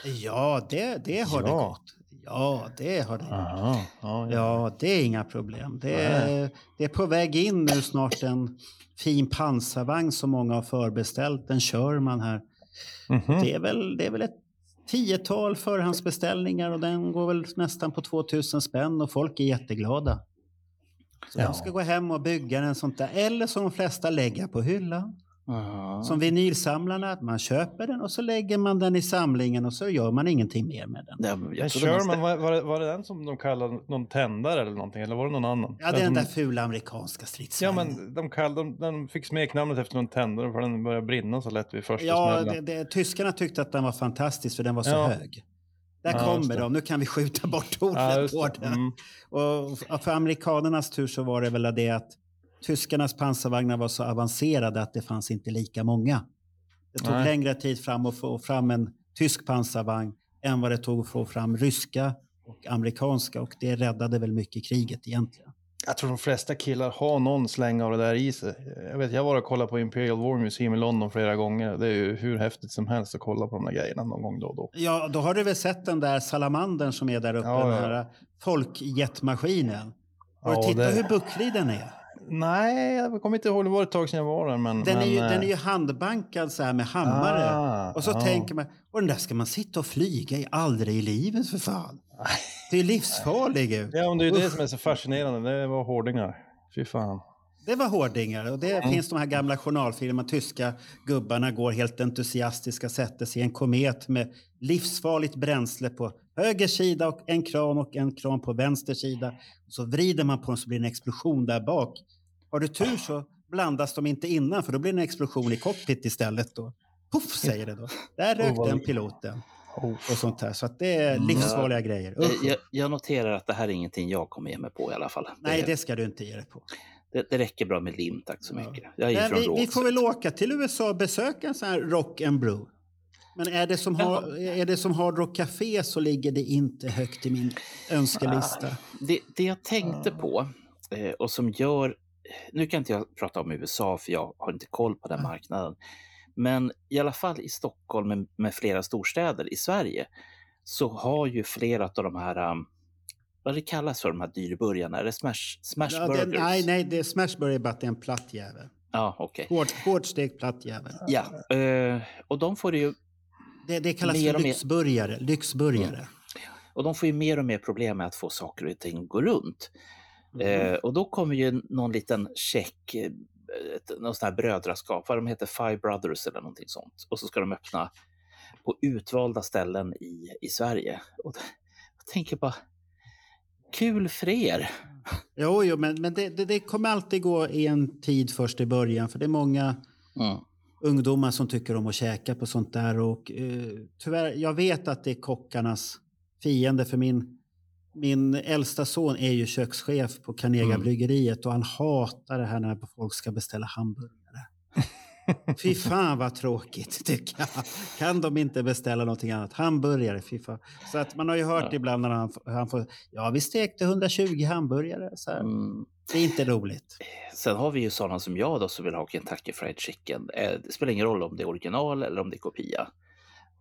Ja, det, det har det Ja. gått. Ja, det har det. Aha, ja, ja. Ja, det är inga problem. Det är, det är på väg in nu snart en fin pansarvagn som många har förbeställt. Den kör man här. Mhm. Det är väl, det är väl ett tiotal förhandsbeställningar och den går väl nästan på 2000 spänn och folk är jätteglada. Så Ja. de ska gå hem och bygga en sånt där. Eller som de flesta lägga på hyllan. Ja. Som vinylsamlarna, att man köper den och så lägger man den i samlingen och så gör man ingenting mer med den. Ja, jag Sherman, var, var, det, var det den som de kallade någon tändare eller någonting? Eller var det någon annan? Ja, det är den där fula amerikanska Ja, stridsvagnen. men de, kall, de, de fick smeknamnet efter någon tändare för den började brinna så lätt vid första Ja, smällen. det, det, tyskarna tyckte att den var fantastisk för den var så Ja. hög. Där Ja, kommer de, nu kan vi skjuta bort Ja, ordet just på det. Mm. Och för amerikanernas tur så var det väl det att tyskarnas pansarvagnar var så avancerade att det fanns inte lika många. Det tog Nej. längre tid fram att få fram en tysk pansarvagn än vad det tog att få fram ryska och amerikanska och det räddade väl mycket i kriget egentligen. Jag tror de flesta killar har någon släng av det där i sig. Jag vet, jag var och kollade på Imperial War Museum i London flera gånger. Det är ju hur häftigt som helst att kolla på de där grejerna någon gång då och då. Ja, då har du väl sett den där salamandern som är där uppe, Ja, den ja. här folkjetmaskinen. Har du Ja, tittat det- hur bucklig den är? Nej, jag kommer inte ihåg. Det var ett tag sedan jag var där. Men, Den, är men, ju, eh, den är ju handbankad så här med hammare. Ah, och så ja. tänker man, och den där ska man sitta och flyga i aldrig i livet för fan. Det är ju livsfarlig ut. Ja, men det är ju det som är så fascinerande. Det var hårdingar. Fy fan. Det var hårdingar och det finns de här gamla journalfilmerna. Tyska gubbarna går helt entusiastiska, sätter sig i en komet med livsfarligt bränsle på höger sida och en kran och en kran på vänster sida. Så vrider man på den så blir det en explosion där bak. Har du tur så blandas de inte innan för då blir det en explosion i cockpit istället. Då. Puff säger det då. Där rök den piloten Oh. och sånt här. Så att det är livsfarliga grejer. Eh, Usch. Jag, jag noterar att det här är ingenting jag kommer ge mig på i alla fall. Nej, det, det ska du inte ge dig på. det, det räcker bra med lim, tack så Ja. mycket. Jag är Men från vi, vi får väl åka till USA och besöka en sån här Rock and Brew. Men är det som, har, är det som Hard Rock Café så ligger det inte högt i min önskelista. Det, det jag tänkte på eh, och som gör... Nu kan inte jag prata om USA för jag har inte koll på den marknaden. Men i alla fall i Stockholm med, med flera storstäder i Sverige så har ju flera av de här, um, vad det kallas för, de här dyrburgarna, är det smash, smash Ja, burgers? nej, nej, det är Smashburger bara att det är en platt jävel. Ja, okej. Hårt, hårt stekt platt jävel. Ja, eh, och de får ju Det, det kallas Mer för lyxburgare. lyxburgare. Och de får ju mer och mer problem med att få saker och ting att gå runt. Mhm. Eh, och då kommer ju någon liten check, eh, någon sån här brödraskap, vad de heter, Five Brothers eller någonting sånt. Och så ska de öppna på utvalda ställen i, i Sverige. Och jag tänker bara, kul för er. Jo, jo, men, men det, det, det kommer alltid gå i en tid först i början. För det är många Mm. Ungdomar som tycker om att käka på sånt där. Och, eh, tyvärr, jag vet att det är kockarnas fiende. För min, min äldsta son är ju kökschef på Carnegie Mm. bryggeriet och han hatar det här när folk ska beställa hamburgare. Fy fan vad tråkigt tycker jag. Kan de inte beställa någonting annat? Hamburgare, fy fan. Så att man har ju hört Ja. ibland när han, han får, ja vi stekte 120 hamburgare. Så. Mm. Det är inte roligt. Sen har vi ju sådana som jag då som vill ha Kentucky Fried Chicken. Eh, det spelar ingen roll om det är original eller om det är kopia.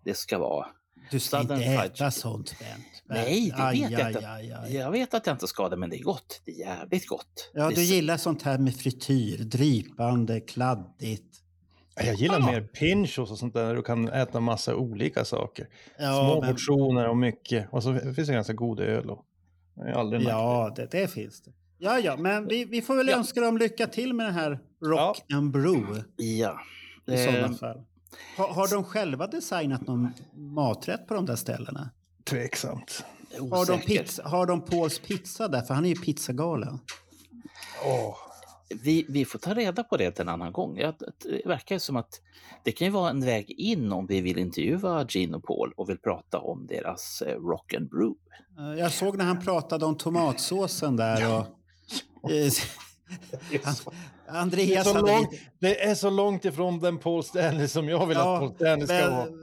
Det ska vara Du ska Southern inte fried äta chicken. sånt Bent. Nej, det Aj, vet jag aj, inte. aj. Jag vet att jag inte ska det, men det är gott. Det är jävligt gott. Ja, du gillar sånt här med frityr, drypande, kladdigt. Jag gillar mer pinchos och sånt där, där du kan äta massa olika saker. Ja, Små men, portioner och mycket. Och så finns det ganska god öl. Och... Ja det, det finns det. Ja, ja, men vi, vi får väl Ja. önska dem lycka till med det här Rock and Brew Ja. i Eh, sådana fall. Har, har de själva designat någon maträtt på de där ställena? Tveksamt. Har de, pizza, har de Pauls pizza där? För han är ju pizzagalen. Åh. Vi, vi får ta reda på det en annan gång. Ja, Det verkar som att det kan ju vara en väg in om vi vill intervjua Gene och Paul och vill prata om deras eh, rock and brew. Eh, Jag såg när han pratade om tomatsåsen där. Och, eh, han, Det är, Andreas så långt, det är så långt ifrån den Paul Stanley som jag vill Ja, att Paul Stanley ska vara. men,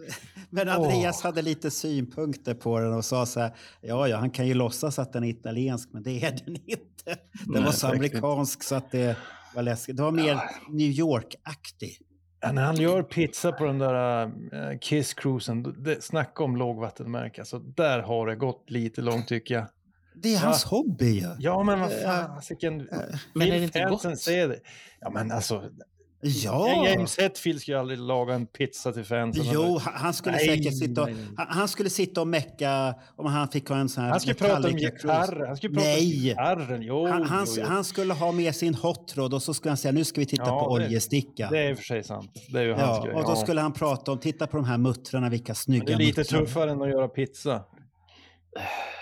men Andreas hade lite synpunkter på den och sa så här, ja, ja, han kan ju låtsas att den är italiensk, men det är den inte. Den Nej, var så amerikansk så att det var läskigt. Det var mer New York-aktig. Ja, när han gör pizza på den där uh, Kiss Cruisen, det, snacka om lågvattenmärke. Alltså, där har det gått lite långt tycker jag. Det är hans hobby ju. Ja, men vad fasiken. Men är det Vill inte fansen gott? se det? Ja, men alltså. Ja. James Hetfield skulle ju aldrig laga en pizza till fansen. Jo, han skulle Nej, säkert sitta och, han, skulle sitta och mecka om han fick ha en sån här Han skulle prata om Metallica Cruise. gitarr. Han skulle prata Nej. om gitarren. Jo, Han, han, jo, jo. han skulle ha med sin hot rod och så skulle han säga nu ska vi titta Ja, på det- oljesticka. Det är i och för sig sant. Det är ju hans ja, grej. och då ja. skulle han prata om, titta på de här muttrarna, vilka snygga Men det är lite muttrar. tuffare än att göra pizza.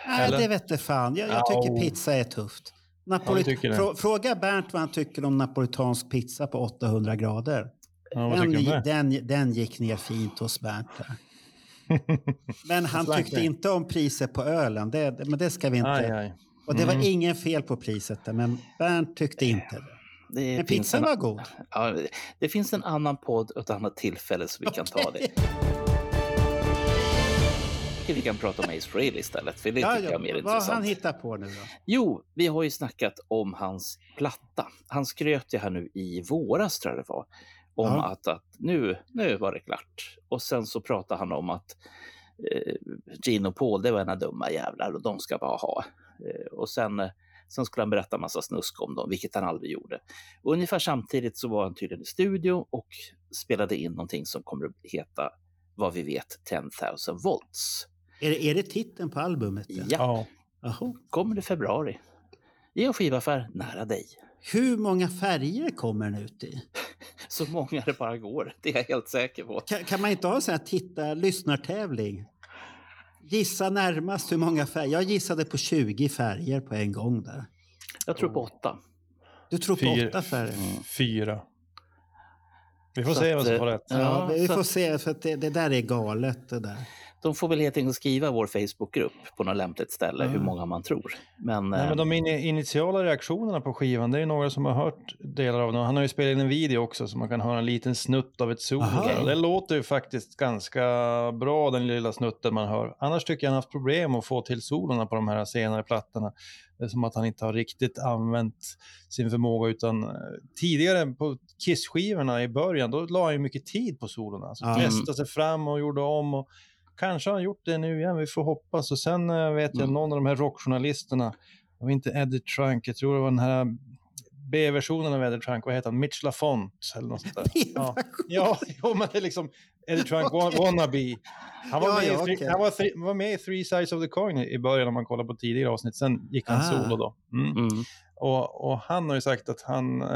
Nej, eller? det vet jag fan. Jag, jag Ja, tycker och- pizza är tufft. Ja, Napoli- det. frå, fråga Bernt vad han tycker om napolitansk pizza på 800 grader. Ja, Den, det? den, den gick ner fint hos Bernt. Där. Men han tyckte inte om priset på ölen. Det, det- men det ska vi inte. Aj, aj. Och det var Mm. ingen fel på priset där, men Bernt tyckte inte det. Det Men pizzan en, var god. ja, det finns en annan podd och ett annat tillfälle så vi kan ta det. Vi kan prata om Ace Frehley istället, för det Ja, tycker jag ja, är mer vad han intressant. hittar på nu då? Jo, vi har ju snackat om hans platta. Han skröt ju här nu i våras, tror jag det var, om Ja. att, att nu, nu var det klart. Och sen så pratade han om att eh, Gene och Paul, det var ena dumma jävlar och de ska bara ha. Eh, och sen, eh, sen skulle han berätta massa snusk om dem, vilket han aldrig gjorde. Och ungefär samtidigt så var han tydligen i studio och spelade in någonting som kommer att heta, vad vi vet, 10,000 volts. Är det, är det titeln på albumet? Ja, Ja. Jaha. kommer i februari. I en skivaffär nära dig. Hur många färger kommer den ut i? Så många det bara går, det är jag helt säker på. Kan, kan man inte ha en sån här titta lyssnartävling? Gissa närmast hur många färger. Jag gissade på 20 färger på en gång där. Jag tror på åtta. Du tror på Fyra. åtta färger? Fyra. Vi får Så se vem som eh, får rätt. Ja, Ja, vi får att- se, för att det, det där är galet det där. De får väl helt enkelt skriva vår Facebookgrupp på något lämpligt ställe hur Ja. många man tror. Men, Nej, eh, men de in initiala reaktionerna på skivan, det är några som har hört delar av den. Han har ju spelat in en video också så man kan höra en liten snutt av ett solo. Det låter ju faktiskt ganska bra den lilla snutten man hör. Annars tycker jag han haft problem att få till solorna på de här senare plattorna. Det är som att han inte har riktigt använt sin förmåga utan eh, tidigare på Kiss-skivorna i början då la han ju mycket tid på solorna. Alltså, Ja. Testade sig fram och gjorde om. Och kanske har han gjort det nu igen, vi får hoppas. Och sen eh, vet jag Mm. någon av de här rockjournalisterna det var inte Eddie Trunk, jag tror det var den här B-versionen av Eddie Trunk, vad heter han? Mitch LaFont eller något sånt där. Ja, ja jo, men det är liksom Eddie Trunk wa- wannabe. Han var, Ja, med, ja, i, three- okej. han var, three- var med i Three Sides of the Coin i i början om man kollar på tidigare avsnitt, sen gick han Ah. solo då. Mm. mm, Och, och han har ju sagt att han, eh,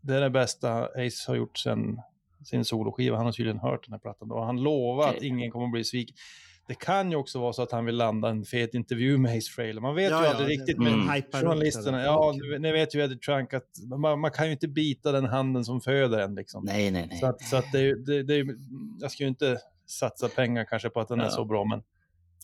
det är det bästa Ace har gjort sen sin soloskiva. Han har tydligen hört den här plattan då. och Han lovar att Okej. ingen kommer att bli sviken. Det kan ju också vara så att han vill landa en fet intervju med Ace Frehley. Man vet Ja, ju ja, aldrig det- riktigt med journalisterna. Ja, ni- vet ju Eddie Trunk att man, man kan ju inte bita den handen som föder en liksom. nej, nej, nej. Så att, så att det, är det, det, är jag ska ju inte satsa pengar kanske på att den är Ja. så bra, men...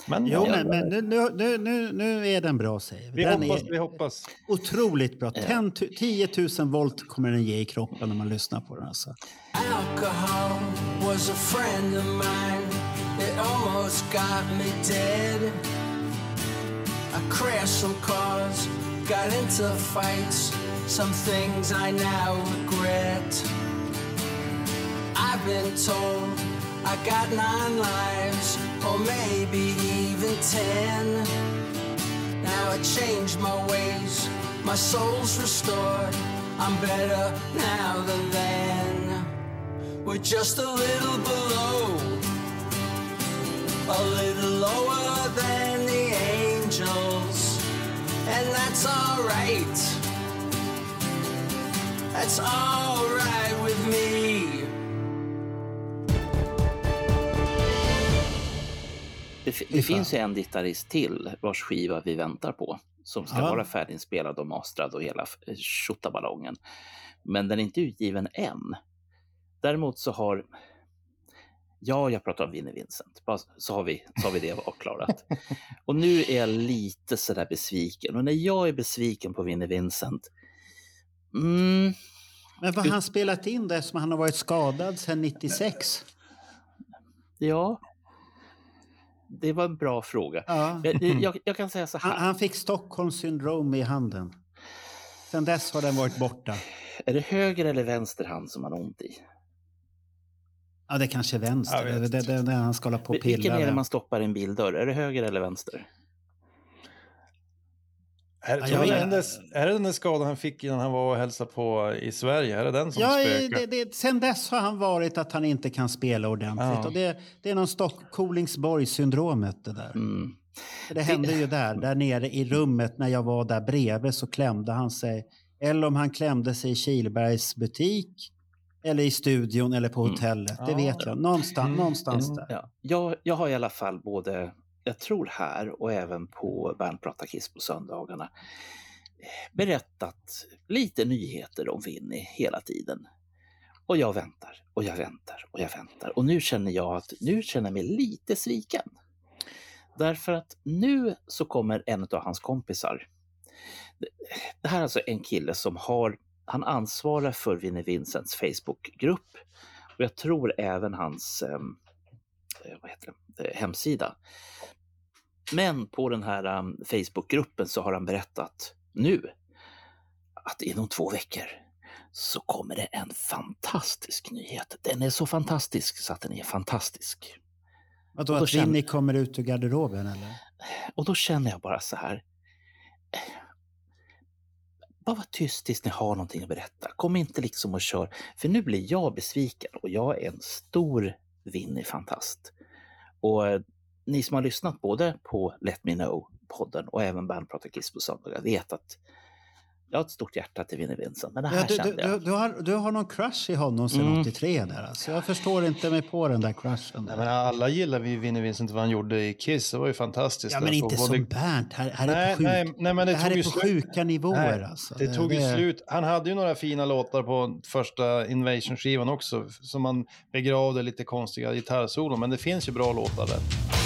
men Jo, ja, men, men nu, nu, nu, nu, är den bra säger vi. vi Den hoppas, är vi hoppas. otroligt bra. Ja. 10 tu- 10 000 volt kommer den ge i kroppen när man lyssnar på den. Alltså. Alcohol was a friend of mine. It almost got me dead. I crashed some cars, got into fights. Some things I now regret. I've been told I got nine lives, or maybe even ten. Now I changed my ways, my soul's restored. I'm better now than then. We're just a little below, a little lower than the angels, and that's alright. That's alright with me. Det, det finns ju en gitarrist till vars skiva vi väntar på. Som ska Ja. vara färdiginspelad och mastrad och hela tjottaballongen. Men den är inte utgiven än. Däremot så har... Ja, jag pratar om Vinnie Vincent. Bara Så har vi, så har vi det avklarat. och nu är jag lite sådär besviken. Och när jag är besviken på Vinnie Vincent... Mm, Men vad har han spelat in där som han har varit skadad sedan 96? ja. Det var en bra fråga. Ja. Jag, jag, jag kan säga så här. Han, han fick Stockholm syndrom i handen. Sen dess har den varit borta. Är det höger eller vänster hand som man har ont i? Ja, det är kanske är vänster. Det, det, det, det han ska hålla på och Vilken pilla. är det man stoppar i en bildörr? Är det höger eller vänster? Är, Ja, tror jag den där, är det den där skadan han fick innan han var och hälsade på i Sverige? Är det den som Ja, spökar? det, det, sen dess har han varit att han inte kan spela ordentligt. Ja. Och det, det är någon Stock- Kolingsborg-syndromet det där. Mm. Det hände ju där, där nere i rummet när jag var där bredvid så klämde han sig. Eller om han klämde sig i Kilbergs butik. Eller i studion eller på Mm. hotellet. Det Ja. vet jag. Någonstans, Mm. någonstans Mm. där. Ja, jag, jag har i alla fall både, jag tror här och även på Bernt pratar Kiss på söndagarna, eh, berättat lite nyheter om Vinny hela tiden. Och jag väntar och jag väntar och jag väntar. Och nu känner jag att nu känner jag mig lite sviken. Därför att nu så kommer en av hans kompisar. Det- här är alltså en kille som har, han ansvarar för Vinnie Vincents Facebookgrupp och jag tror även hans eh, vad heter det, eh, hemsida. Men på den här um, Facebookgruppen så har han berättat nu att inom två veckor så kommer det en fantastisk nyhet. Den är så fantastisk så att den är fantastisk. Vadå, att känner- Vinny kommer ut ur garderoben eller? Och då känner jag bara så här. eh, Bara var tyst tills ni har någonting att berätta. Kom inte liksom och kör. För nu blir jag besviken och jag är en stor Winnie-fantast. Och eh, ni som har lyssnat både på Let Me Know-podden och även Band pratar Kiss på söndagar vet att jag har ett stort hjärta till Winnie Vincent. Men det här Ja, du, kände du, jag. du, du, har, du har någon crush i honom sedan Mm. 83 där alltså. Jag förstår inte mig på den där crushen. Nej, Där. men alla gillar vi Vinnie Vincent vad han gjorde i Kiss. Det var ju fantastiskt. Ja, men inte Både- som Bernt. Här, här är Nej, på, sjuk, nej, nej, men det, det här tog är på slut. sjuka nivåer Nej, alltså. Det tog ju slut. Han hade ju några fina låtar på första Invasion-skivan också som man begravde lite konstiga gitarrsolon. Men det finns ju bra låtar där.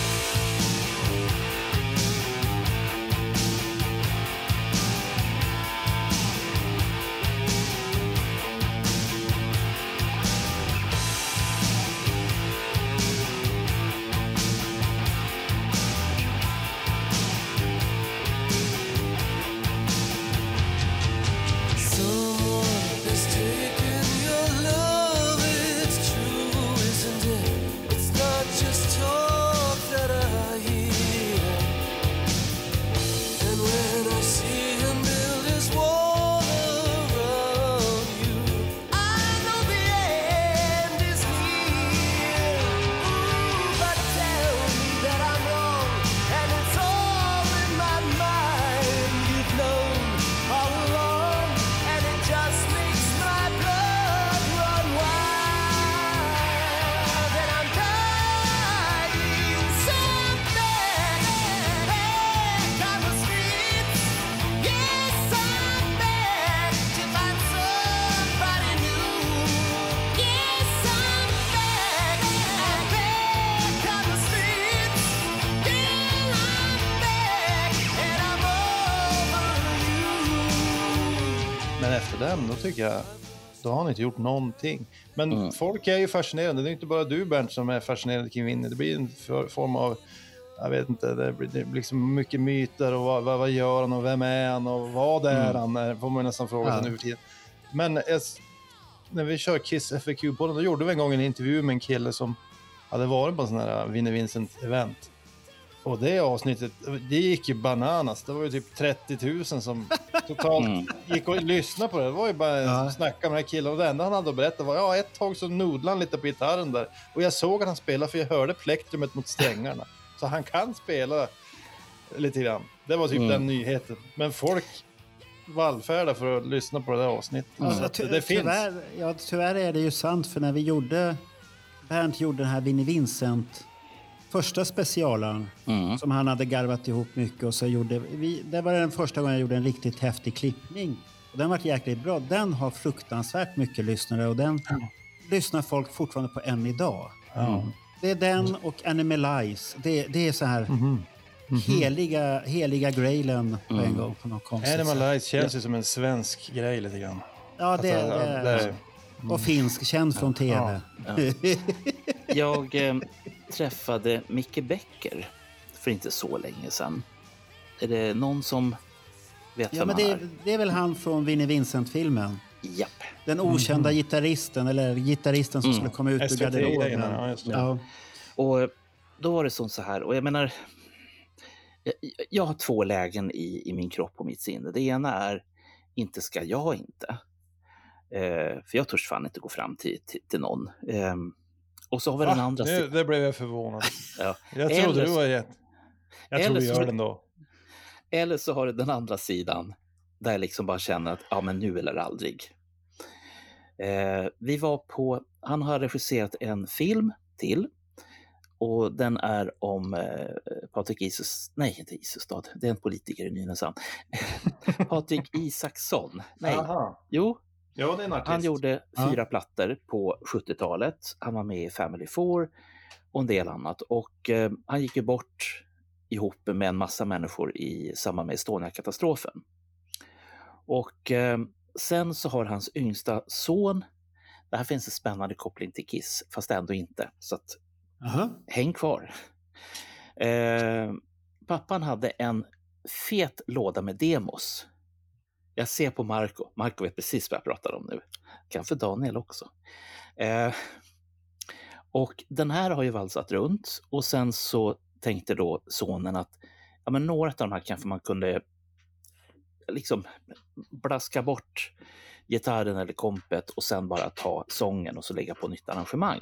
Inte gjort någonting. Men Mm. folk är ju fascinerade. Det är inte bara du Bernt som är fascinerad kring Winnie. Det blir en för, form av, jag vet inte, det blir, det blir liksom mycket myter och vad, vad, gör han och vem är han och vad är Mm. han? Får man nästan fråga Ja. nu för tiden. Men jag, när vi kör Kiss FAQ på den, då gjorde vi en gång en intervju med en kille som hade varit på en sån här Winnie Vincent-event. Och det avsnittet, det gick ju bananas. Det var ju typ 30 000 som totalt Mm. gick och lyssnade på det. Det var ju bara Ja. ja. snacka med den här killen. Och det enda han hade att berätta var, ja ett tag så nodlade han lite på gitarren där. Och jag såg att han spelade för jag hörde plektrumet mot strängarna. så han kan spela lite grann. Det var typ Mm. den nyheten. Men folk vallfärdar för att lyssna på det där avsnittet. Alltså, Så att ty- det finns. tyvärr, ja, tyvärr är det ju sant, för när vi gjorde... Bernt gjorde den här Vinnie Vincent, första specialen, Mm. som han hade garvat ihop mycket. Och så gjorde vi, det var den första gången jag gjorde en riktigt häftig klippning. Och den var jäkligt bra. Den har fruktansvärt mycket lyssnare och den lyssnar folk fortfarande på än idag. Ja. Det är den och Animalize. Det, det är så här Mhm. heliga, heliga grailen på Mm. en gång på något konstigt Animal sätt. Eyes känns ju som en svensk grej lite grann. Ja, det, Alltså, det, ja, det är- Och finsk, känd från tv. Jag eh, träffade Micke Becker för inte så länge sedan. Är det någon som vet Ja, vem men han det, är? det är väl han från Vinnie Vincent-filmen. Japp. Den okända gitarristen, eller gitarristen som Mm. skulle komma ut ur SVT, garderoben. ja. Ja. Och då var det som så här, och jag menar, jag, jag har två lägen i, i min kropp och mitt sinne. Det ena är, inte ska jag inte. Eh, för jag törs fan inte gå fram till, till, till någon. Eh, och så har vi den Va? andra Det, sidan. det blev jag förvånad. Ja. Jag trodde Eller du var jätte... Jag tror eller du så- gör den då. Eller så har du den andra sidan där jag liksom bara känner att ja, men nu eller aldrig. Eh, vi var på, han har regisserat en film till och den är om eh, Patrik Isus, nej inte Isusstad, det är en politiker i Nynäshamn. Patrik Isaksson, nej, Aha. jo, Ja, det är en artist. han gjorde Ja. fyra plattor på 70-talet. Han var med i Family Four och en del annat. Och eh, han gick ju bort ihop med en massa människor i samband med Estonia-katastrofen. Och eh, sen så har hans yngsta son, det här finns en spännande koppling till Kiss, fast ändå inte. Så att Jaha. häng kvar. Eh, pappan hade en fet låda med demos. Jag ser på Marco. Marco vet precis vad jag pratar om nu. Kanske Daniel också. Eh, och den här har ju valsat runt och sen så tänkte då sonen att ja, men några av de här kanske man kunde liksom blaska bort gitarren eller kompet och sen bara ta sången och så lägga på nytt arrangemang.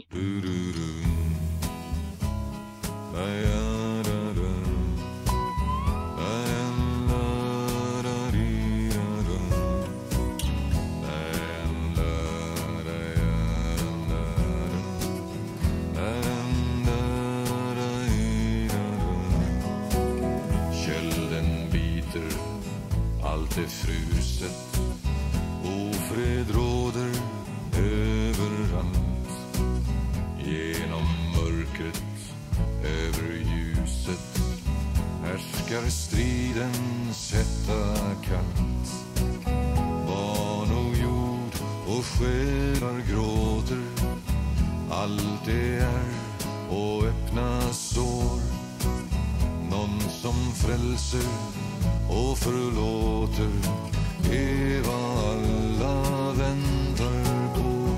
Kölden Härskar stridens hetta kallt Barn och jord och själar gråter. Allt det är och öppna sår. Någon som frälser och förlåter. Är vad alla väntar på.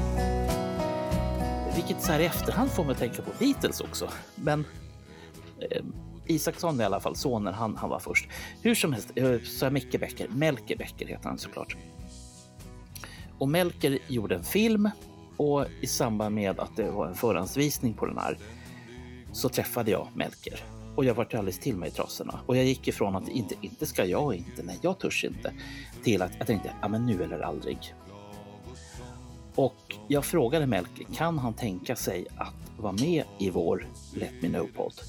Vilket så här i efterhand får mig att tänka på Beatles också. Men eh, Isaksson i alla fall, sonen, han, han var först. Hur som helst, eh, så är Micke Becker, Melker Becker heter han såklart. Och Melker gjorde en film och i samband med att det var en förhandsvisning på den här så träffade jag Melker. Och jag vart alldeles till mig i trasorna. Och jag gick ifrån att inte, inte ska jag inte, nej jag törs inte, till att jag tänkte, ja men nu eller aldrig. Och jag frågade Melker, kan han tänka sig att vara med i vår Let Me Know-podd?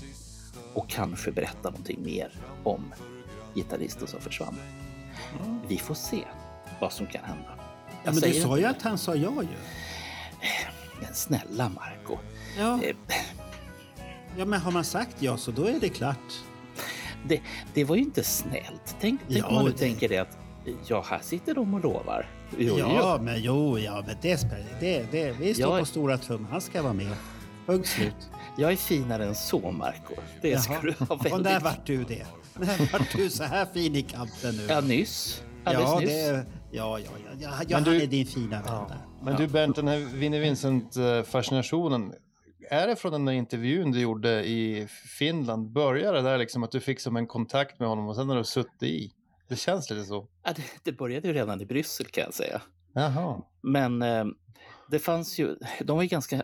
Och kanske berätta någonting mer om gitarristen som försvann. Vi får se vad som kan hända. Ja, men du sa ju att han sa ja ju. Men snälla Marco. Ja. Eh, ja, men har man sagt ja så då är det klart. Det, det var ju inte snällt. Tänk, tänk Ja, om man nu det- tänker det att ja, här sitter de och lovar. Jo, ja, jo. men jo, ja, men det det, det, Vi står Jag- på stora trumman. Han ska vara med. Punkt slut. Jag är finare än så, Marco. Det ska du ha Och när väldigt... vart du det? När vart du så här fin i kanten nu? Ja, nyss. Alldeles ja, nyss. det, ja, ja, ja, ja, ja Men han du- är din fina vän där. Men du Bernt, den här Vinnie Vincent-fascinationen, är det från den där intervjun du gjorde i Finland? Började det där liksom att du fick som en kontakt med honom och sen har du suttit i? Det känns lite så. Ja, det, det började ju redan i Bryssel kan jag säga. Jaha. Men eh, det fanns ju, de var ju ganska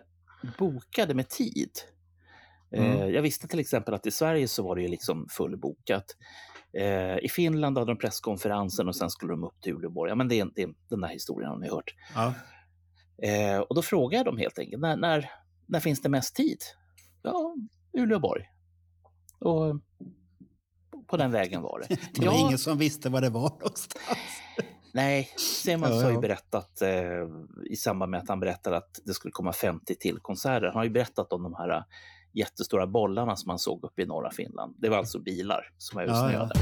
bokade med tid. Eh, Mm. jag visste till exempel att i Sverige så var det ju liksom fullbokat. Eh, I Finland hade de presskonferensen och sen skulle de upp till Uleåborg. Ja, men det är, det den där historien har ni hört. Ja. Eh, och då frågade jag dem helt enkelt, när, när, när finns det mest tid? Ja, Uleåborg. Och på den vägen var det. Det var ja, ingen som visste vad det var någonstans. Nej, Simons Ja, har ju berättat eh, i samband med att han berättade att det skulle komma 50 till konserter. Han har ju berättat om de här eh, jättestora bollarna som man såg uppe i norra Finland. Det var alltså bilar som var Ja, ja. utsnöade.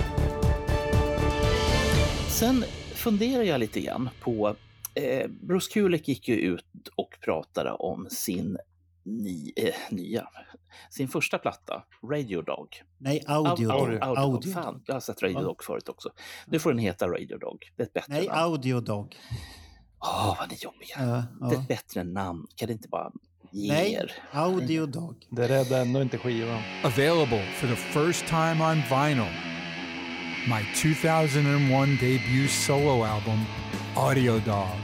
Sen funderar jag lite grann på... Eh, Bruce Kulick gick ju ut och pratade om sin ny, eh, nya, sin första platta, Radio Dog. Nej, audio. Audio, Dog. audio, Dog. Fan, jag har sett Radio Ja. Dog förut också. Nu får den heta Radio Dog. Det är ett bättre Nej, namn. audio dog. Åh, vad ni är jobbiga. Ja, Det är ja. ett bättre namn. Kan det inte bara ge Nej, er? Audio Dog. Det räddade ändå inte skivan. Available for the first time on vinyl. My 2001 debut solo album, Audio Dog.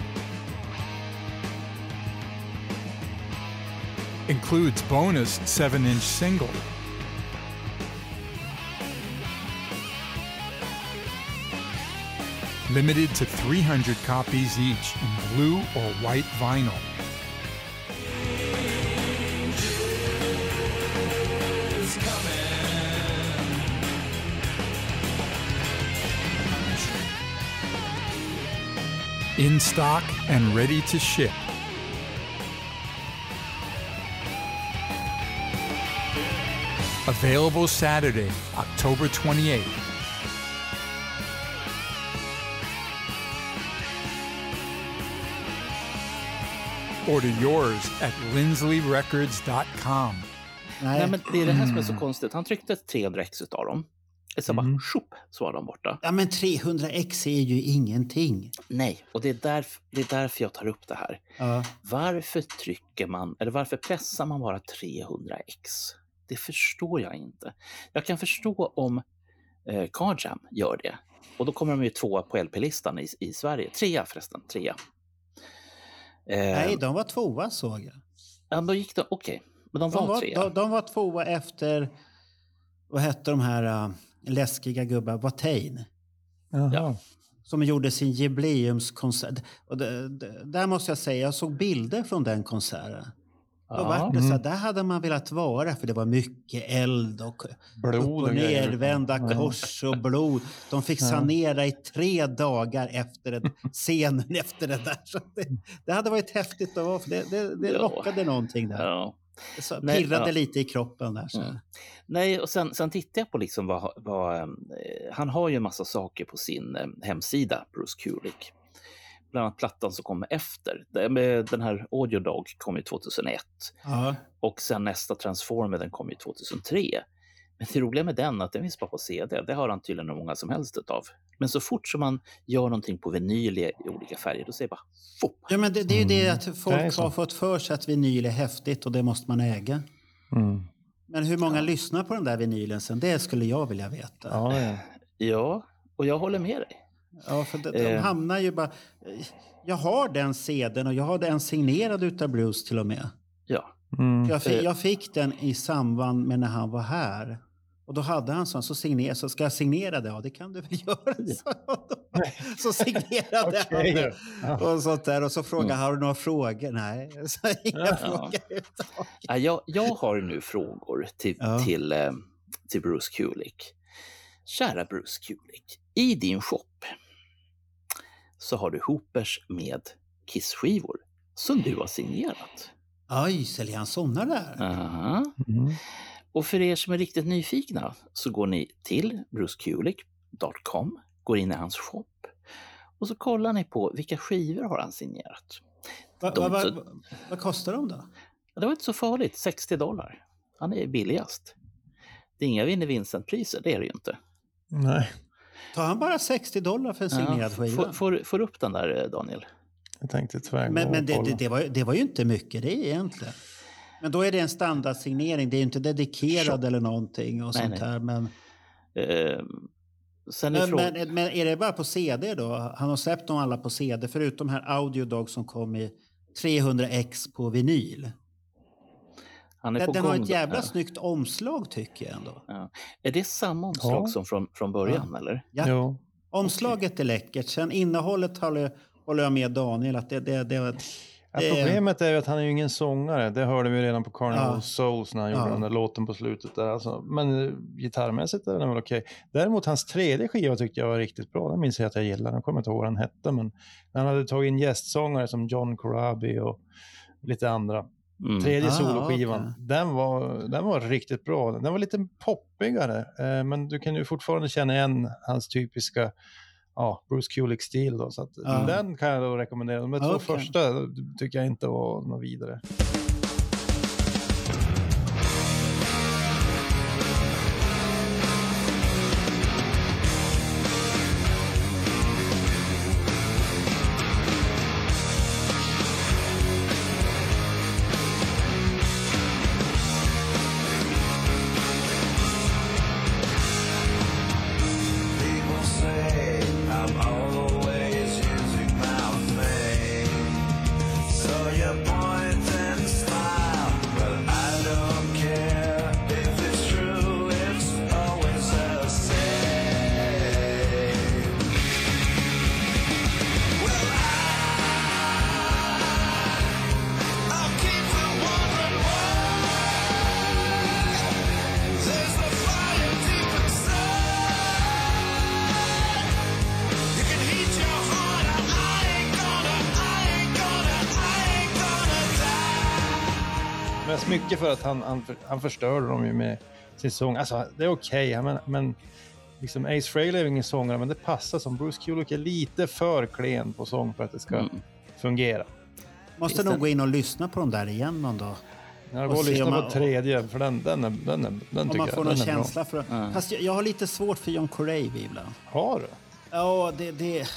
Includes bonus 7 inch single. Limited to 300 copies each in blue or white vinyl. In stock and ready to ship. Available Saturday, October 28th. Order yours at linsleyrecords.com. Nej, Nej, men det är det här som är så mm. konstigt. Han tryckte 300 ex utav dem. Så bara, tjopp, så var de borta. ja, men 300x är ju ingenting. Nej, och det är, därf- det är därför jag tar upp det här. Ja. Varför trycker man, eller varför pressar man bara 300 ex? Det förstår jag inte. Jag kan förstå om eh, Carjam gör det. Och då kommer de ju tvåa på LP-listan i, i Sverige. Trea förresten, trea. Eh, Nej, de var tvåa såg jag. ja, då gick det, okej. Men de var, De var, trea. de, de var tvåa efter, vad hette de här uh, läskiga gubbar, Watain. Jaha. Som gjorde sin jubileumskonsert. Och det, det, där måste jag säga, jag såg bilder från den konserten. Då Ja. var det så här, där hade man velat vara för det var mycket eld och Blod upp och nervända Ja. kors och blod. De fick sanera i tre dagar efter den, scenen efter det där. Så det, det hade varit häftigt att vara, för det, det, det Ja. lockade någonting där. Ja. Så Nej, pirrade ja. lite i kroppen där. Så. Mm. Nej, och sen, sen tittar jag på liksom vad, vad eh, han har ju en massa saker på sin eh, hemsida, Bruce Kulick. Bland annat plattan som kommer efter. Den här Audio Dog kom ju 2001 Ja. och sen nästa Transformer den kom ju 2003. Men det roliga med den är att den finns bara på CD. Det har han tydligen hur många som helst utav. Men så fort som man gör någonting på vinyl i olika färger, då säger det bara FOP! Ja, men det, det är ju det att Det är folk så. har fått för sig att vinyl är häftigt och det måste man äga. Mm. Men hur många lyssnar på den där vinylen sen? Det skulle jag vilja veta. Ja, ja. Ja, och jag håller med dig. Ja, för de, de Eh. hamnar ju bara... Jag har den CDn och jag har den signerad utav Bruce till och med. Ja, Mm. Jag fick, Eh. jag fick den i samband med när han var här. Och då hade han sån, så signerade, så ska jag signera det? Ja, det kan du väl göra, då. Så signerade Okej. han det. Och sånt där. Och så frågade han, har du några frågor? Nej, så inga Ja. frågor. Ja, jag, jag har nu frågor till, Ja. till, eh, till Bruce Kulick. Kära Bruce Kulick, i din shop så har du hoopers med Kiss-skivor som du har signerat. Oj, säljer han såna där? Aha. Mm. Och för er som är riktigt nyfikna så går ni till brucekulick.com, går in i hans shop och så kollar ni på vilka skivor har han signerat. Va, de- va, va, så- vad kostar de då? Det var inte så farligt, 60 dollar. Han är billigast. Det är inga Vinnie Vincent-priser, det är det ju inte. Nej, Tar han bara 60 dollar för en signerad får, skiva? får, får upp den där eh, Daniel. jag tänkte tvärgå Men, men det, det, det, var, ju- det var ju inte mycket det egentligen. Men då är det en standardsignering, det är ju inte dedikerad eller någonting och Nej, sånt nej. här. Men, sen är men, frågan... men, men är det bara på CD då? Han har släppt dem alla på CD förutom här Audio Dog som kom i 300x på vinyl. Han är Den, på den gång. har ett jävla Ja. snyggt omslag tycker jag ändå. Ja. Är det samma omslag Ja. som från, från början eller? Ja. Omslaget är läckert, sen innehållet håller, håller jag med Daniel att det, det, det, Ja, problemet är ju att han är ju ingen sångare. Det hörde vi redan på Carnival Ja. Souls när han gjorde Ja. den där låten på slutet. Där. Alltså, men eh, gitarrmässigt är den väl okej. Däremot hans tredje skiva tyckte jag var riktigt bra. Den minns jag att jag gillade. Jag kommer inte ihåg vad den hette. Men han hade tagit in gästsångare som John Corabi och lite andra. Mm. Tredje Ah, soloskivan, okej. den, var, den var riktigt bra. Den var lite poppigare, eh, men du kan ju fortfarande känna igen hans typiska ja, Bruce Kulick-stil. Då, så att Ja. Den kan jag då rekommendera. De två Okej. första tycker jag inte var något vidare. Mycket för att han, han, han förstörde dem ju med sin sång. Alltså, det är okej, men, men liksom Ace Frehley är ingen sångare, men det passar som Bruce Kulick är lite för klen på sång för att det ska Mm. fungera. Måste Finns nog gå in och lyssna på dem där igen någon dag. Jag går och se lyssnar om på man- tredje, för den, den, är, den, är, den Om tycker man jag får den någon är bra. känsla för Ja. Fast jag, jag har lite svårt för John Corabi ibland. Har du? Ja, det... det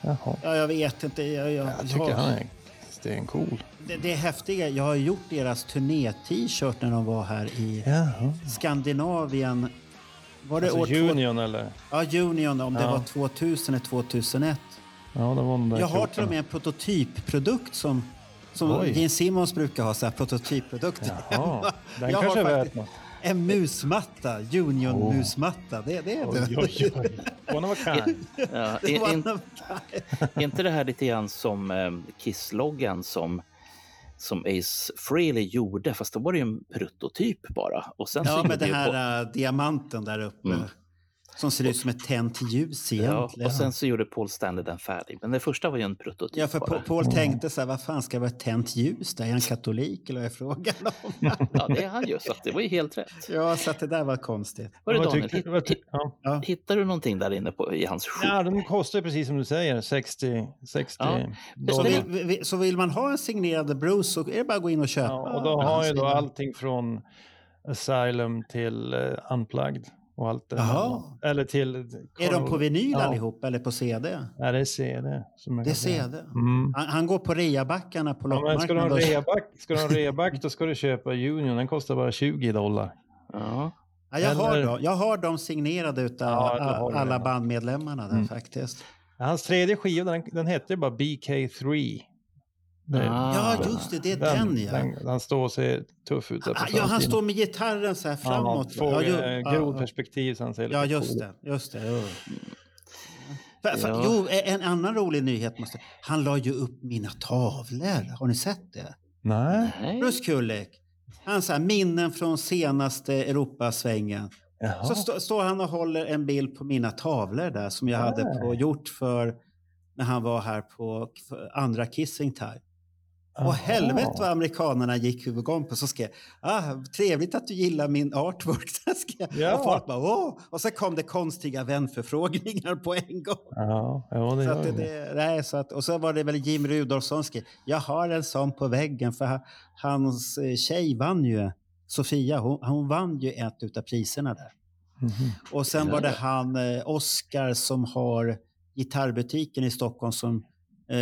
Jaha. ja, jag vet inte. Jag, jag, Jag tycker ja. han är stencool. Det, det är häftiga. Jag har gjort deras turné-t-shirt när de var här i Jaha. Skandinavien. Var det Alltså år två- Union eller? Ja, Union, om det Ja. var 2000 eller 2001. Ja, det var där Jag har till och med en prototypprodukt som, som Oj. Gene Simmons brukar ha, så här prototypprodukter. Jaha, den Jag kanske har är något. en musmatta, Union-musmatta. Det, det är det. oj, oj. One of a kind. Ja, Det en- är inte det här lite grann som eh, Kiss-loggan som, som Ace Frehley gjorde? Fast då var det ju en prototyp bara. Och sen Ja, med den här Paul, äh, diamanten där uppe. Mm. Som ser ut som ett tänt ljus ja, egentligen. och sen så gjorde Paul Stanley den färdig. Men det första var ju en prototyp Ja, för bara. Paul- Paul tänkte så här, vad fan ska det vara ett tänt ljus där? Är han katolik eller vad är frågan om? Ja, det är han ju, så det var ju helt rätt. ja, så att det där var konstigt. Var det Daniel, tyckte- hit, vad ty- ja. Ja. hittar du någonting där inne på, i hans skjorta? Ja, de kostar ju precis som du säger, 60, 60 Ja. Så vill, vi- så vill man ha en signerad Bruce så är det bara att gå in och köpa. Ja, och då har ju då allting från Asylum till uh, Unplugged och allt det där. Eller till... Är de på vinyl Ja. allihop eller på CD? Nej, det är CD. Som Det är. CD. Mm. Han, han går på reabackarna på Ja, men ska du ha loppmarknaden. reaback, ska du ha en reaback då ska du köpa Union. Den kostar bara 20 dollar. Ja. Ja, jag, har Eller- dem, jag har dem signerade utav Ja, har alla bandmedlemmarna där Mm. faktiskt. Hans tredje skiva, den, den hette ju bara BK3. Det- Ah. Ja, just det. Det är den, ja. den, han står och ser tuff ut där på Ah, Ja, han står med gitarren så här framåt. Ja, får ja, grodperspektiv så han ser Ja, just det. Just det jo. För, för, Ja. Jo, en annan rolig nyhet måste... Han la ju upp mina tavlor. Har ni sett det? Nej. Nej. Bruce Kulick. Han så här, minnen från senaste Europasvängen. Jaha. Så stå- står han och håller en bild på mina tavlor där som jag hade på, gjort för när han var här på andra Kissing Time. Och helvete vad amerikanerna gick igång på. Så skrev ah, trevligt att du gillar min artwork. Så skrev. Ja. Och folk bara, åh! Och så kom det konstiga vänförfrågningar på en gång. Ja, ja det Så att det, det. nej, så att, och så var det väl Jim Rudolfsson skrev, jag har en sån på väggen för ha- hans eh, tjej vann ju, Sofia, hon, hon vann ju ett av priserna där. Mhm. Och sen var det han eh, Oscar som har gitarrbutiken i Stockholm som